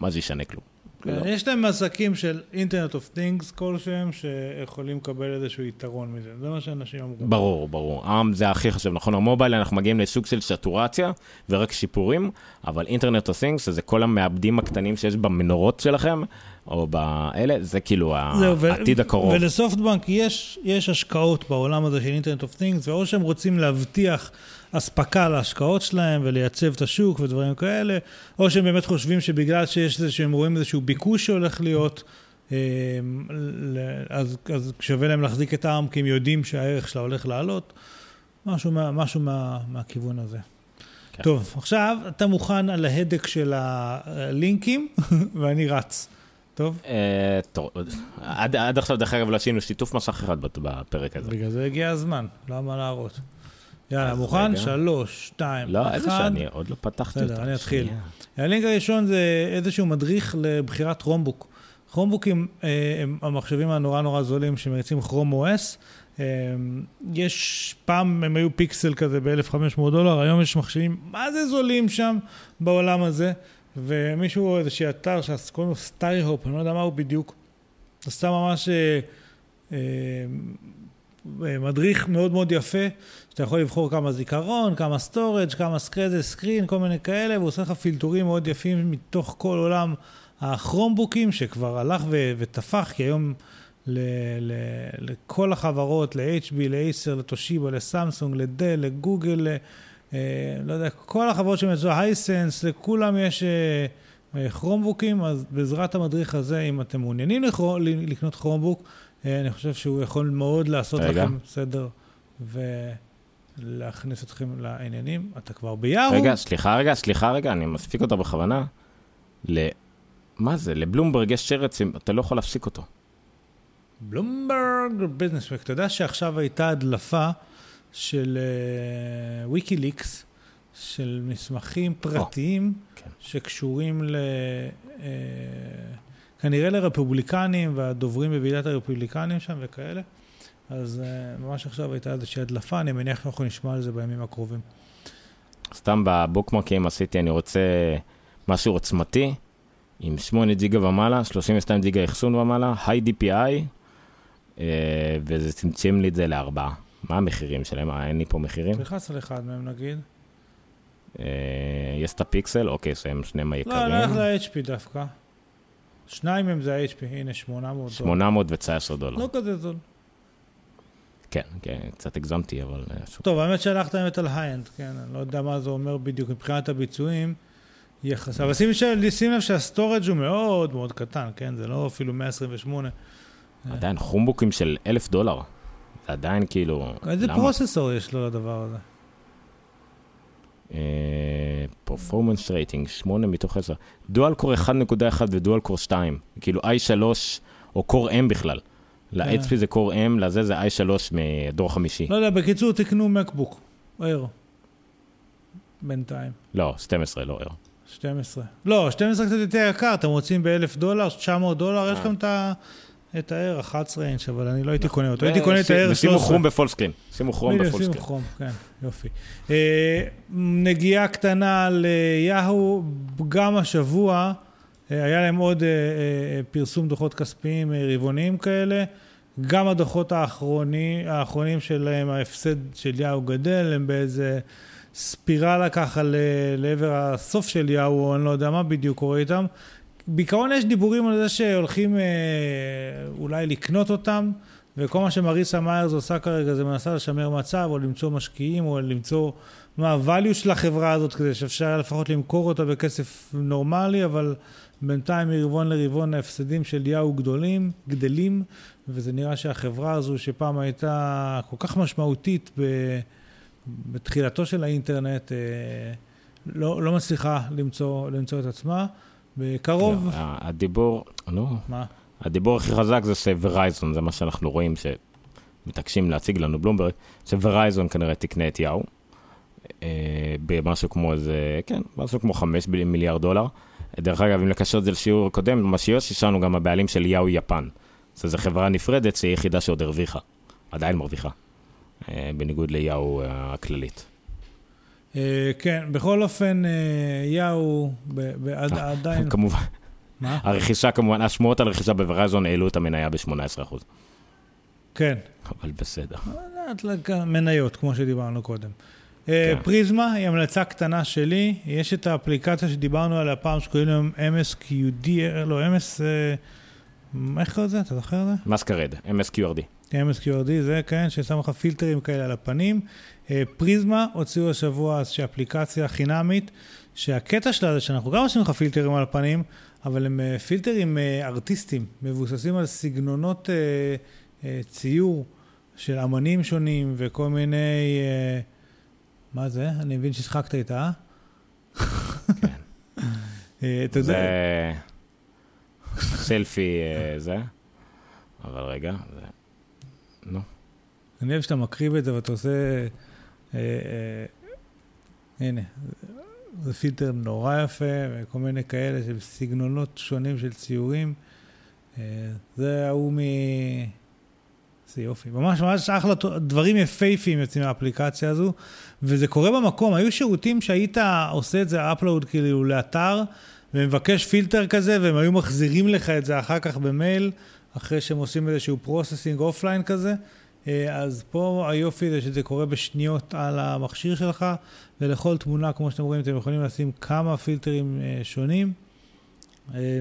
מה זה ישנה כלום. כן, יש להם עסקים של Internet of Things כלשהם, שיכולים לקבל איזשהו יתרון מזה. זה מה שאנשים אמרו. ברור, ברור. עם זה הכי חשוב, נכון? המובייל, אנחנו מגיעים לסוג של סטורציה ורק שיפורים, אבל internet of things, זה כל המעבדים הקטנים שיש במנורות שלכם, או באלה, זה כאילו זהו, ו- העתיד הקרוב. ולסופטבנק יש, יש השקעות בעולם הזה של internet of things, ואו שהם רוצים להבטיח אספקה להשקעות שלהם ולייצב את השוק ודברים כאלה, או שהם באמת חושבים שבגלל שיש איזה שהם רואים איזשהו ביקוש שהולך להיות, אה, אז, אז שווה להם להחזיק את הארם, כי הם יודעים שהערך שלה הולך לעלות, משהו, מה, משהו מה, מהכיוון הזה. כן. טוב, עכשיו אתה מוכן על ההדק של הלינקים, ואני רץ. טוב? אה, טוב, עד עכשיו, דרך אגב, לא עשינו שיתוף מסך אחד בפרק הזה. בגלל זה הגיע הזמן, למה להראות? יאללה, מוכן? שלוש, שתיים, לא, איזה אחד. שאני עוד לא פתחתי אותה. בסדר, אני אתחיל. הלינק הראשון זה איזשהו מדריך לבחירת כרומבוק. כרומבוקים אה, הם המחשבים הנורא נורא זולים שמריצים כרום OS. אה, יש, פעם הם היו פיקסל כזה ב-1500 דולר, היום יש מחשבים מה זה זולים שם בעולם הזה. ומישהו, איזשהו אתר שקוראים לו StayHop, אני לא יודע מה הוא בדיוק. עשה ממש אה, מדריך מאוד מאוד יפה, שאתה יכול לבחור כמה זיכרון, כמה storage, כמה, screen size, screen, כל מיני כאלה, והוא עושה לך filterים מאוד יפים מתוך כל עולם הכרומבוקים, שכבר הלך ו- ותפח, כי היום ל- ל- לכל החברות, ל-HB, ל-Acer, לתושיבה, לסמסונג, לדל, לגוגל, ל- אה, לא יודע, כל החברות שמייצרו, הייסנס, לכולם יש אה, אה, כרומבוקים, אז בעזרת המדריך הזה, אם אתם מעוניינים לקנות כרומבוק, אה, אני חושב שהוא יכול מאוד לעשות רגע. לכם סדר ולהכניס אתכם לעניינים. אתה כבר ביאהו? רגע, סליחה רגע, סליחה רגע, אני מספיק אותה בכוונה. ל... מה זה? לבלומברג יש שרץ, אתה לא יכול להפסיק אותו. בלומברג ביזנס וויק. אתה יודע שעכשיו הייתה הדלפה של ויקיליקס, של מסמכים פרטיים כן. שקשורים ל... אה, כנראה לרפובליקנים והדוברים בוועידת הרפובליקנים שם וכאלה. אז אה, ממש עכשיו הייתה איזושהי הדלפה, אני מניח שאנחנו נשמע על זה בימים הקרובים. סתם בבוקמרקים עשיתי, אני רוצה משהו עוצמתי, עם 8 ג'יגה ומעלה, 32 ג'יגה אחסון ומעלה, היי DPI, אה, וזה צמצם לי את זה לארבעה. מה המחירים שלהם? אה, אין לי פה מחירים. תלחץ על אחד מהם נגיד. יש את הפיקסל, אוקיי, שהם שניהם לא, היקרים. אני הולך ל-HP דווקא. שניים מהם זה ה-HP, הנה 800 דולר. 819 דולר. לא כזה זול. כן, כן, קצת הגזמתי, אבל... אה. טוב, האמת שהלכת באמת על ה high-end, כן, אני לא יודע מה זה אומר בדיוק מבחינת הביצועים. יחס, אבל שים, ש- שים לב שה storage הוא מאוד מאוד קטן, כן? זה לא אפילו 128. עדיין כרומבוקים של אלף דולר. זה עדיין כאילו... איזה למה? processor יש לו לדבר הזה? performance rating, 8 מתוך 10. dual core 1.1 ו dual core 2. כאילו i3 או קור M בכלל. ל-HP זה קור M, לזה זה i3 מדור חמישי. לא יודע, בקיצור, תקנו מקבוק, אויר. בינתיים. לא, 12, לא ער. 12. לא, 12 קצת יותר יקר, אתם רוצים ב-1000 דולר, 900 דולר, יש אה. לכם את ה... את ה-R 11 אינץ', אבל אני לא הייתי קונה אותו, הייתי קונה את ה-R 13. ושימו כרום בפול סקרין. שימו כרום בדיוק, בפול שימו. כרום, כן, יופי. אה, נגיעה קטנה ליהו, גם השבוע אה, היה להם עוד אה, פרסום דוחות כספיים רבעוניים כאלה. גם הדוחות האחרונים, האחרונים שלהם, ההפסד של יהו גדל, הם באיזה ספירלה ככה לעבר הסוף של יהו, או אני לא יודע מה בדיוק קורה איתם. בעיקרון יש דיבורים על זה שהולכים אה, אולי לקנות אותם, וכל מה שמריסה מאיירס עושה כרגע זה מנסה לשמר מצב, או למצוא משקיעים, או למצוא מה ה-value של החברה הזאת, כדי שאפשר לפחות למכור אותה בכסף נורמלי, אבל בינתיים מרבעון לרבעון ההפסדים של יאו גדולים, גדלים, וזה נראה שהחברה הזו, שפעם הייתה כל כך משמעותית ב... בתחילתו של האינטרנט, אה, לא, לא מצליחה למצוא, למצוא את עצמה. בקרוב, לא, הדיבור, נו, מה? הדיבור הכי חזק זה שוורייזון, זה מה שאנחנו רואים שמתעקשים להציג לנו בלומברג, שוורייזון כנראה תקנה את יאו, אה, במשהו כמו איזה, כן, משהו כמו 5 מיליארד דולר. דרך אגב, אם לקשר את זה לשיעור קודם, מה שיש, יש לנו גם הבעלים של יאו יפן. זו חברה נפרדת שהיא היחידה שעוד הרוויחה, עדיין מרוויחה, אה, בניגוד ליאו אה, הכללית. אה, כן, בכל אופן, אה, יאו אה, עדיין... כמובן, מה? הרכישה כמובן, השמועות על רכישה בוורייזון העלו את המניה ב-18%, כן. אבל בסדר. מניות, כמו שדיברנו קודם. כן. פריזמה היא המלצה קטנה שלי, יש את האפליקציה שדיברנו עליה פעם, שקוראים להם MSQD, לא, MS... איך קוראים לזה? אתה זוכר את זה? מסקרד, MSQRD. MSQRD זה, כן, ששם לך פילטרים כאלה על הפנים. אה, פריזמה הוציאו השבוע איזושהי אפליקציה חינמית, שהקטע שלה זה שאנחנו גם עושים לך פילטרים על הפנים, אבל הם אה, פילטרים אה, ארטיסטיים, מבוססים על סגנונות ציור של אמנים שונים וכל מיני... מה זה? אני מבין ששחקת איתה, כן. זה סלפי זה, אבל רגע, זה... נו. אני אוהב שאתה מקריב את זה ואתה עושה... אה, אה, הנה, זה פילטר נורא יפה, וכל מיני כאלה של סגנונות שונים של ציורים. אה, זה ההוא מ... איזה יופי. ממש ממש אחלה, דברים יפייפיים יוצאים מהאפליקציה הזו, וזה קורה במקום. היו שירותים שהיית עושה את זה upload כאילו לאתר, ומבקש פילטר כזה, והם היו מחזירים לך את זה אחר כך במייל, אחרי שהם עושים איזשהו processing offline כזה. אה, אז פה היופי זה שזה קורה בשניות על המכשיר שלך, ולכל תמונה, כמו שאתם רואים, אתם יכולים לשים כמה פילטרים אה, שונים. אה,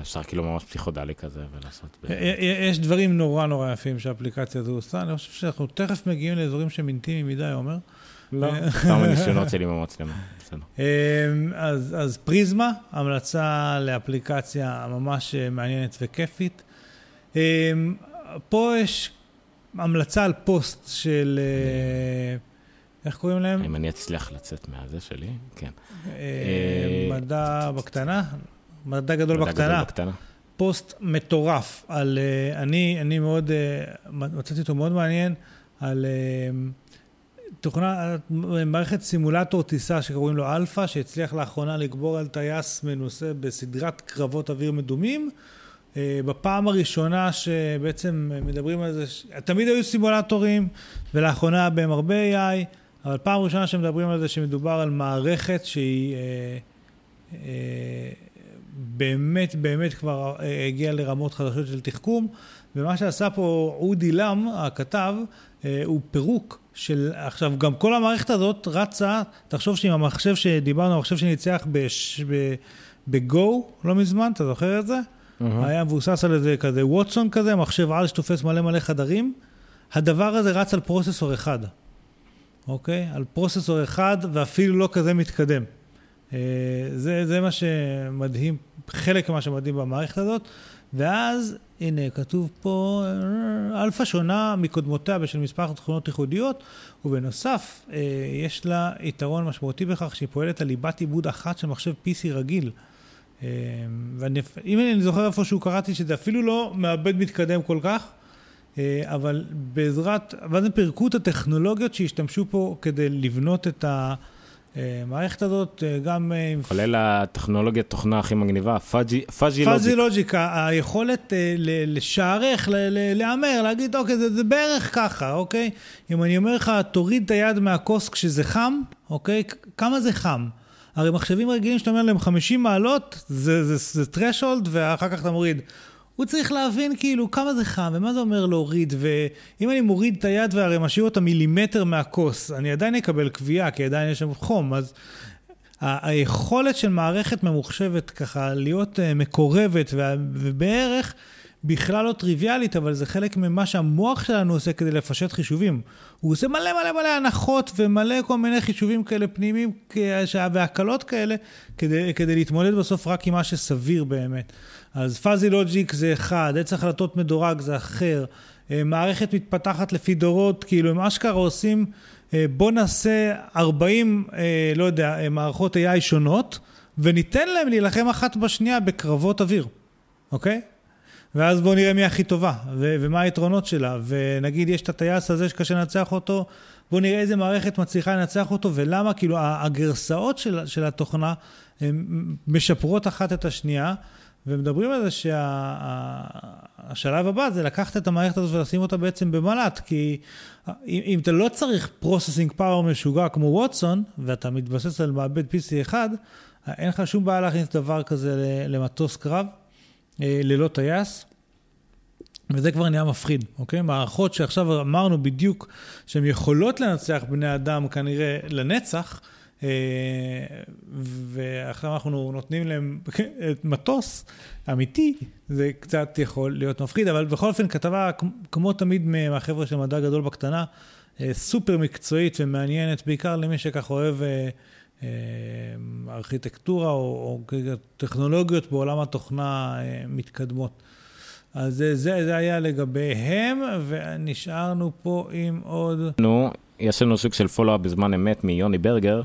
אפשר כאילו ממש פסיכודלי כזה ולעשות... יש דברים נורא נורא יפים שהאפליקציה הזו עושה, אני חושב שאנחנו תכף מגיעים לאזורים שהם אינטימיים מדי, עומר. לא, כמה ניסיונות שלי עם המצלמה, בסדר. אז, אז פריזמה, המלצה לאפליקציה ממש מעניינת וכיפית. פה יש המלצה על פוסט של... אה, איך קוראים להם? אם אני אצליח לצאת מהזה שלי, כן. אה, אה, מדע בקטנה? מדע גדול בקטנה. פוסט מטורף על... אני, אני מאוד... מצאתי אותו מאוד מעניין, על... תוכנה, מערכת סימולטור טיסה שקוראים לו אלפא, שהצליח לאחרונה לגבור על טייס מנוסה בסדרת קרבות אוויר מדומים. אה, בפעם הראשונה שבעצם מדברים על זה, תמיד היו סימולטורים ולאחרונה בהם הרבה AI, אבל פעם ראשונה שמדברים על זה שמדובר על מערכת שהיא אה, אה, באמת באמת כבר הגיעה לרמות חדשות של תחכום, ומה שעשה פה אודי לם, הכתב, הוא פירוק של, עכשיו גם כל המערכת הזאת רצה, תחשוב שעם המחשב שדיברנו, המחשב שניצח בגו לא מזמן, אתה זוכר את זה? Mm-hmm. היה מבוסס על איזה כזה ווטסון כזה, מחשב על שתופס מלא מלא חדרים. הדבר הזה רץ על processor אחד, אוקיי? על processor אחד ואפילו לא כזה מתקדם. אה, זה, זה מה שמדהים, חלק ממה שמדהים במערכת הזאת. ואז, הנה, כתוב פה, אה, אלפא שונה מקודמותיה בשל מספר תכונות ייחודיות, ובנוסף, אה, יש לה יתרון משמעותי בכך שהיא פועלת על ליבת עיבוד אחת של מחשב PC רגיל. אמ, ואם אני זוכר איפשהו קראתי שזה אפילו לא מעבד מתקדם כל כך, אה, אבל בעזרת, ואז הם פירקו את הטכנולוגיות שהשתמשו פה כדי לבנות את המערכת הזאת, אה, גם... אה, כולל הטכנולוגיית תוכנה הכי מגניבה, פאז'י לוג'יק. פאז'י לוג'יק, היכולת לשערך, להמר, להגיד, אוקיי, זה, זה בערך ככה, אוקיי? אם אני אומר לך, תוריד את היד מהכוס כשזה חם, אוקיי? כמה זה חם? הרי מחשבים רגילים שאתה אומר להם 50 מעלות, זה, זה, זה, זה threshold, ואחר כך אתה מוריד. הוא צריך להבין כאילו כמה זה חם, ומה זה אומר להוריד, ואם אני מוריד את היד והרי משאיר אותה מילימטר מהכוס, אני עדיין אקבל קביעה, כי עדיין יש שם חום, אז היכולת של מערכת ממוחשבת ככה להיות אה, מקורבת ובערך בכלל לא טריוויאלית, אבל זה חלק ממה שהמוח שלנו עושה כדי לפשט חישובים. הוא עושה מלא מלא מלא הנחות ומלא כל מיני חישובים כאלה פנימיים והקלות כאלה, כדי, כדי להתמודד בסוף רק עם מה שסביר באמת. אז פאזי לוג'יק זה אחד, עץ החלטות מדורג זה אחר, אה, מערכת מתפתחת לפי דורות, כאילו הם אשכרה עושים, אה, בוא נעשה 40, אה, לא יודע, מערכות AI שונות, וניתן להם להילחם אחת בשנייה בקרבות אוויר, אוקיי? ואז בואו נראה מי הכי טובה, ו- ומה היתרונות שלה, ונגיד יש את הטייס הזה שקשה לנצח אותו, בואו נראה איזה מערכת מצליחה לנצח אותו, ולמה, כאילו הגרסאות של, של התוכנה משפרות אחת את השנייה, ומדברים על זה שהשלב שה, הבא זה לקחת את המערכת הזאת ולשים אותה בעצם במל"ט, כי אם, אם אתה לא צריך processing power משוגע כמו ווטסון, ואתה מתבסס על מעבד PC אחד, אין לך שום בעיה להכניס דבר כזה למטוס קרב. אה, ללא טייס, וזה כבר נהיה מפחיד, אוקיי? מערכות שעכשיו אמרנו בדיוק שהן יכולות לנצח בני אדם כנראה לנצח, ועכשיו אנחנו נותנים להם מטוס אמיתי, זה קצת יכול להיות מפחיד, אבל בכל אופן כתבה, כמו תמיד מהחבר'ה של מדע גדול בקטנה, סופר מקצועית ומעניינת, בעיקר למי שכך אוהב ארכיטקטורה או, או טכנולוגיות בעולם התוכנה מתקדמות. אז זה, זה, זה היה לגביהם, ונשארנו פה עם עוד... נו, יש לנו סוג של follow-up בזמן אמת מיוני ברגר,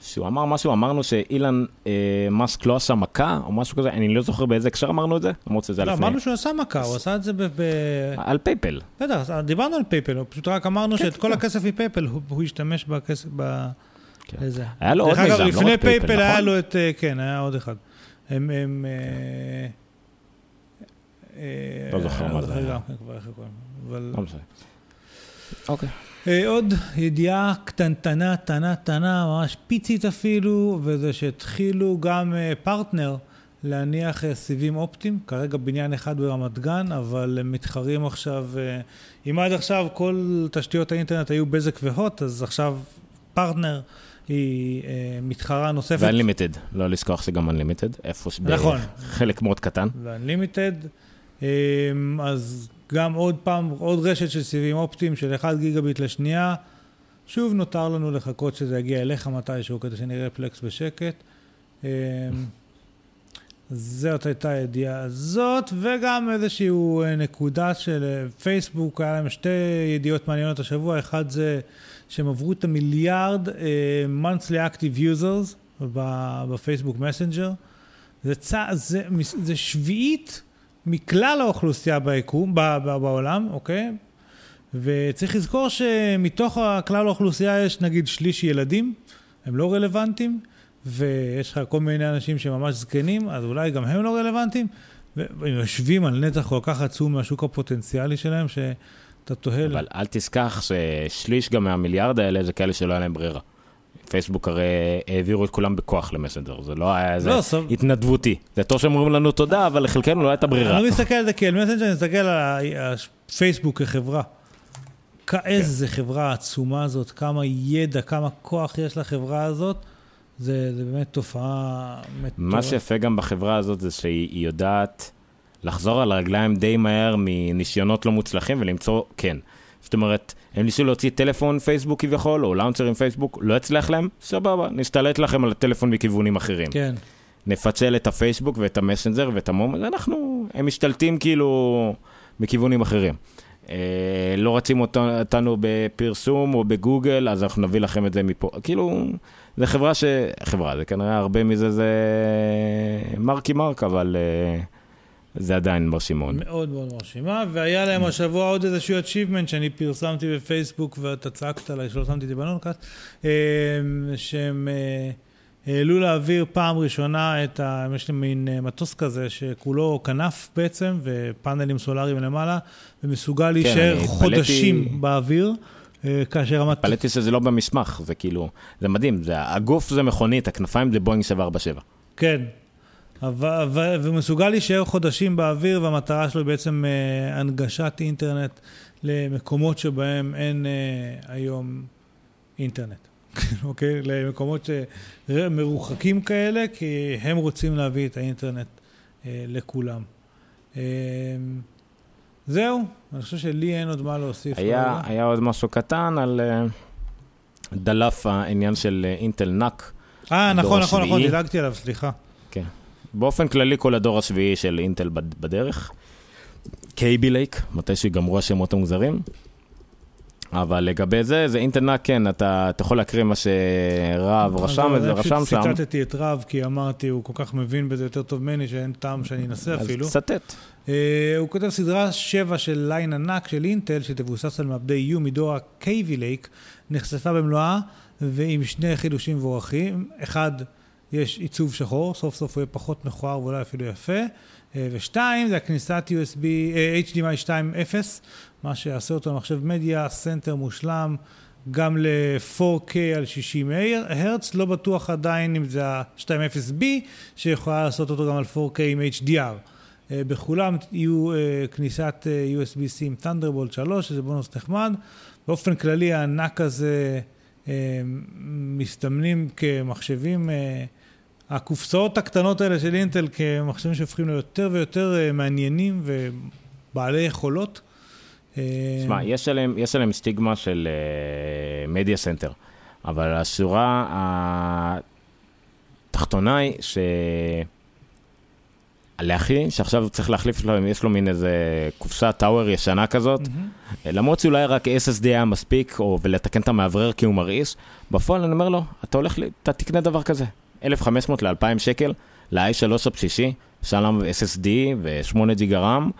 שהוא אמר משהו, אמרנו שאילון אה, מאסק לא עשה מכה, או משהו כזה, אני לא זוכר באיזה הקשר אמרנו את זה, למרות שזה לא, לפני. אמרנו שהוא עשה מכה, הוא עשה את זה ב... ב... על PayPal. בטח, דיברנו על PayPal, פשוט רק אמרנו כן, שאת כל. הכסף מ PayPal, הוא, הוא השתמש בכסף, ב... כן. לזה. היה לו עוד מיזם, לא לפני רק PayPal, PayPal היה נכון? לו את, אה, כן, היה עוד אחד. הם, הם... אה, אה, לא זוכר מה זה היה. כן. לא משנה. אוקיי. עוד ידיעה קטנטנה, טנה, טנה, ממש פיצית אפילו, וזה שהתחילו גם פרטנר להניח סיבים אופטיים, כרגע בניין אחד ברמת גן, אבל הם מתחרים עכשיו, אם עד עכשיו כל תשתיות האינטרנט היו בזק והוט, אז עכשיו פרטנר היא אה, מתחרה נוספת. ו-unlimited, לא לשכוח שגם unlimited, איפה ש... נכון. חלק מאוד קטן. ו-unlimited, אמ, אז גם עוד פעם, עוד רשת של סיבים אופטיים של 1 גיגביט לשנייה. שוב נותר לנו לחכות שזה יגיע אליך מתישהו כדי שנראה פלקס בשקט. אמ, זאת הייתה הידיעה הזאת, וגם איזושהי אה, נקודה של אה, פייסבוק, היה להם שתי ידיעות מעניינות השבוע, אחד זה שהם עברו את המיליארד אה, monthly active users בפייסבוק מסנג'ר. זה, צע, זה, זה שביעית מכלל האוכלוסייה ביקום, ב, ב, בעולם, אוקיי? וצריך לזכור שמתוך כלל האוכלוסייה יש נגיד שליש ילדים, הם לא רלוונטיים, ויש לך כל מיני אנשים שממש זקנים, אז אולי גם הם לא רלוונטיים, והם יושבים על נתח כל כך עצום מהשוק הפוטנציאלי שלהם, שאתה תוהה... אבל אל תשכח ששליש גם מהמיליארד האלה זה כאלה שלא היה להם ברירה. פייסבוק הרי העבירו את כולם בכוח למסנג'ר, זה לא היה איזה לא, סב- התנדבותי. זה טוב שאומרים לנו תודה, אבל לחלקנו לא הייתה ברירה. אני לא מסתכל על זה כאל מסנג'ר, אני מסתכל על הפייסבוק כחברה. איזה חברה עצומה זאת, כמה ידע, כמה כוח יש לחברה הזאת. זה, זה באמת תופעה מטורפת. מה שיפה גם בחברה הזאת זה שהיא היא יודעת לחזור על הרגליים די מהר מניסיונות לא מוצלחים ולמצוא כן. זאת אומרת, הם ניסו להוציא טלפון פייסבוק כביכול, או לאונצר עם פייסבוק, לא הצליח להם, סבבה, נסתלט לכם על הטלפון מכיוונים אחרים. כן. נפצל את הפייסבוק ואת המסנג'ר ואת המום, אז אנחנו, הם משתלטים כאילו מכיוונים אחרים. אה, לא רצים אותנו בפרסום או בגוגל, אז אנחנו נביא לכם את זה מפה. כאילו, זה חברה ש... חברה, זה כנראה הרבה מזה זה מרקי מרק, אבל אה, זה עדיין מרשים מאוד. מאוד מרשימה, והיה להם השבוע עוד איזשהו achievement שאני פרסמתי בפייסבוק ואתה צעקת עליי שלא שמתי את זה בנונקאסט, אה, שהם אה, העלו לאוויר פעם ראשונה את ה... יש להם מין אה, מטוס כזה שכולו כנף בעצם, ופאנלים סולאריים למעלה, ומסוגל להישאר אני חודשים התפלאתי- באוויר, אה, כאשר המטוס... התפלאתי שזה לא במסמך, זה כאילו, זה מדהים, זה, הגוף זה מכונית, הכנפיים זה בואינג 747. כן. אבל, ו- ומסוגל להישאר חודשים באוויר, והמטרה שלו היא בעצם אה, הנגשת אינטרנט למקומות שבהם אין אה, היום אינטרנט. אוקיי? למקומות מרוחקים כאלה, כי הם רוצים להביא את האינטרנט אה, לכולם. אה, זהו, אני חושב שלי אין עוד מה להוסיף. היה. היה עוד משהו קטן על אה, דלף, העניין של אינטל NUC. אה, נכון, נכון, נכון. דילגתי עליו, סליחה. באופן כללי כל הדור השביעי של אינטל בד- בדרך. קייבי לייק, מתי שיגמרו השמות המוזרים. אבל לגבי זה, זה אינטל NUC, כן, אתה, אתה יכול להקריא מה שרב רשם את זה, רשם שם. פשוט ציטטתי את רב, כי אמרתי, הוא כל כך מבין בזה יותר טוב ממני, שאין טעם שאני אנסה אז אפילו. תצטט. אה, הוא כותב סדרה 7 של ליין ה NUC של אינטל, שתבוסס על מעבדי U מדור ה-Kaby Lake, נחשפה במלואה, ועם שני חידושים מבורכים. אחד, יש עיצוב שחור, סוף סוף הוא יהיה פחות מכוער ואולי אפילו יפה. אה, ושתיים, זה הכניסת USB, אה, HDMI 2.0, מה שיעשה אותו למחשב media center מושלם, גם ל-4K על 60 הרץ, לא בטוח עדיין אם זה ה-2.0B, שיכולה לעשות אותו גם על 4K עם HDR. אה, בכולם יהיו כניסת USB-C עם Thunderbolt 3, שזה בונוס נחמד. באופן כללי ה NUC הזה מסתמנים כמחשבים, הקופסאות הקטנות האלה של אינטל כמחשבים שהופכים ליותר ויותר אה, מעניינים ובעלי יכולות. תשמע, יש עליהם, יש עליהם סטיגמה של media uh, center, אבל השורה התחתונה היא ש... לאחי, שעכשיו צריך להחליף לו, אם יש לו מין איזה קופסה טאוור ישנה כזאת, mm-hmm. למרות שאולי רק SSD היה מספיק, או ולתקן את המאוורר כי הוא מרעיש, בפועל אני אומר לו, אתה הולך, אתה תקנה דבר כזה, 1,500 ל-2,000 שקל, ל-i3 הבסיסי, שלם SSD ו-8 ג'יגה רם,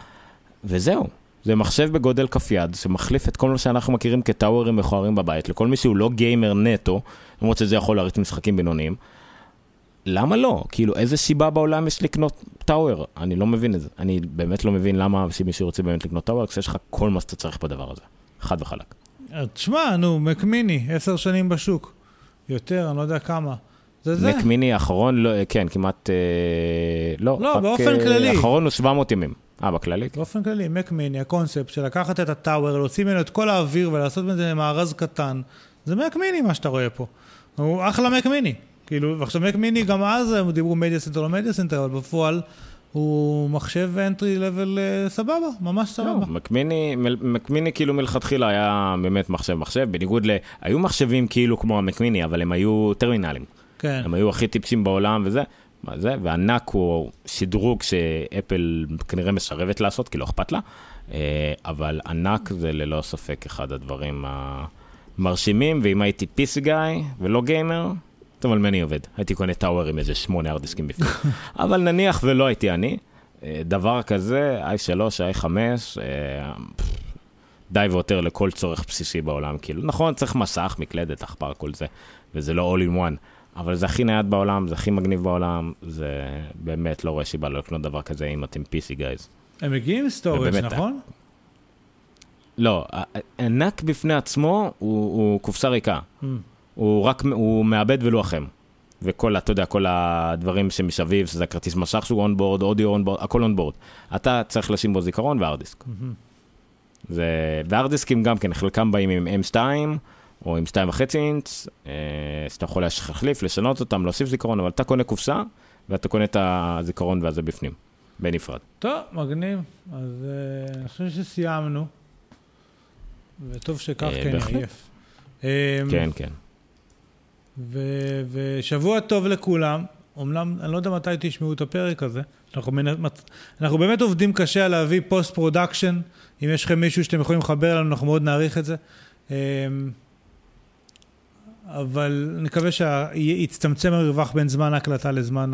וזהו. זה מחשב בגודל כף יד, שמחליף את כל מה שאנחנו מכירים כטאוורים מכוערים בבית, לכל מי שהוא לא גיימר נטו, למרות שזה יכול להריץ משחקים בינוניים. למה לא? כאילו, איזה סיבה בעולם יש לקנות טאוור? אני לא מבין את זה. אני באמת לא מבין למה מישהו רוצה באמת לקנות טאוור, כשיש לך כל מה שאתה צריך בדבר הזה. חד וחלק. תשמע, נו, מקמיני, עשר שנים בשוק. יותר, אני לא יודע כמה. זה זה. מקמיני האחרון, לא, כן, כמעט, אה, לא. לא, רק, באופן אה, כללי. האחרון הוא 700 ימים. אה, בכללי? באופן כללי, מקמיני, הקונספט של לקחת את הטאוור, להוציא ממנו את כל האוויר ולעשות מזה מארז קטן, זה Mac Mini מה שאתה רואה פה. הוא אחלה Mac Mini. כאילו, ועכשיו Mac Mini, גם אז הם דיברו media center, לא media center, אבל בפועל הוא מחשב entry level סבבה, ממש סבבה. לא, Mac Mini, Mac Mini כאילו מלכתחילה היה באמת מחשב מחשב, בניגוד ל... היו מחשבים כאילו כמו ה Mac Mini, אבל הם היו טרמינלים. כן. הם היו הכי טיפשים בעולם וזה. מה זה, וה NUC הוא שדרוג שאפל כנראה מסרבת לעשות, כי לא אכפת לה, אה, אבל ה NUC זה ללא ספק אחד הדברים המרשימים, ואם הייתי PC guy ולא גיימר, טוב, על מי אני עובד? הייתי קונה tower עם איזה שמונה הארדיסקים בפנים. אבל נניח ולא הייתי אני, אה, דבר כזה, i3, i5, אה, די ויותר לכל צורך בסיסי בעולם. כאילו, נכון, צריך מסך, מקלדת, עכבר, כל זה, וזה לא all in one, אבל זה הכי נייד בעולם, זה הכי מגניב בעולם, זה באמת לא רואה סיבה לא לקנות דבר כזה אם אתם PC guys. הם מגיעים עם storage, נכון? לא, ה NUC בפני עצמו הוא, הוא קופסה ריקה. Mm. הוא רק, הוא מעבד ולוח אם. וכל, אתה יודע, כל הדברים שמסביב, שזה הכרטיס מסך שהוא onboard, אודיו onboard, הכל onboard. אתה צריך לשים בו זיכרון והארדיסק. Mm-hmm. זה, והארדיסקים גם כן, חלקם באים עם M2 או עם 2.5 אינץ, אה, אז אתה יכול להחליף, לשנות אותם, להוסיף זיכרון, אבל אתה קונה קופסה, ואתה קונה את הזיכרון והזה בפנים, בנפרד. טוב, מגניב. אז אה, אני חושב שסיימנו, וטוב שכך אה, כן עייף. כן, כן. ו- ושבוע טוב לכולם. אומנם, אני לא יודע מתי תשמעו את הפרק הזה. אנחנו, אנחנו באמת עובדים קשה להביא post production. אם יש לכם מישהו שאתם יכולים לחבר אלינו, אנחנו מאוד נעריך את זה. אמ, אבל נקווה שיצטמצם המרווח בין זמן ההקלטה לזמן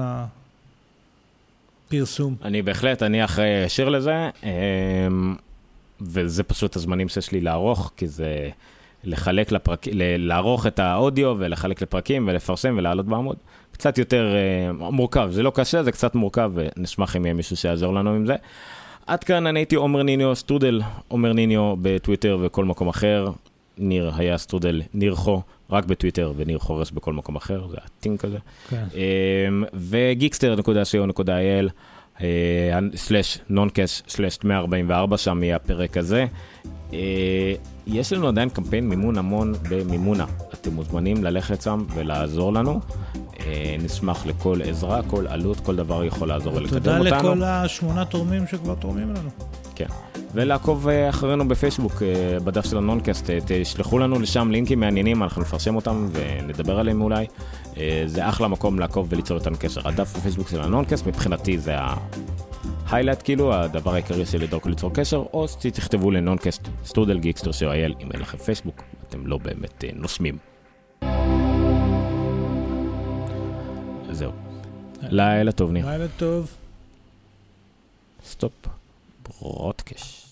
הפרסום. אני בהחלט, אני אחראי ישיר לזה, אמ, וזה פשוט הזמנים שיש לי לערוך, כי זה... לחלק לפרק, לערוך את האודיו ולחלק לפרקים ולפרסם ולעלות בעמוד. קצת יותר uh, מורכב, זה לא קשה, זה קצת מורכב, ונשמח אם יהיה מישהו שיעזור לנו עם זה. עד כאן אני הייתי עומר ניניו, סטודל עומר ניניו בטוויטר וכל מקום אחר. ניר היה סטודל ניר חו, רק בטוויטר, וניר חורס בכל מקום אחר, זה הטינק כזה. כן. וגיקסטר.co.il. סלאש נונקס סלאש 144, שם יהיה הפרק הזה. אה, יש לנו עדיין קמפיין מימון המון במימונה. אתם מוזמנים ללכת שם ולעזור לנו. אה, נשמח לכל עזרה, כל עלות, כל דבר יכול לעזור ולקדם אותנו. תודה לכל השמונה תורמים שכבר תורמים לנו. כן. ולעקוב אה, אחרינו בפייסבוק, בדף של הנונקאסט, תשלחו לנו לשם לינקים מעניינים, אנחנו נפרשם אותם ונדבר עליהם אולי. זה אחלה מקום לעקוב וליצור איתנו קשר. הדף בפייסבוק של הנונקאסט, מבחינתי זה ה... highlight כאילו, הדבר העיקרי של לדאוג ליצור קשר, או שתכתבו לנונקאסט שטרודל גיקסטר.co.il אם אין לכם פייסבוק, אתם לא באמת uh, נושמים. זהו. לילה טוב, ניר. לילה טוב. סטופ. ברודקאסט.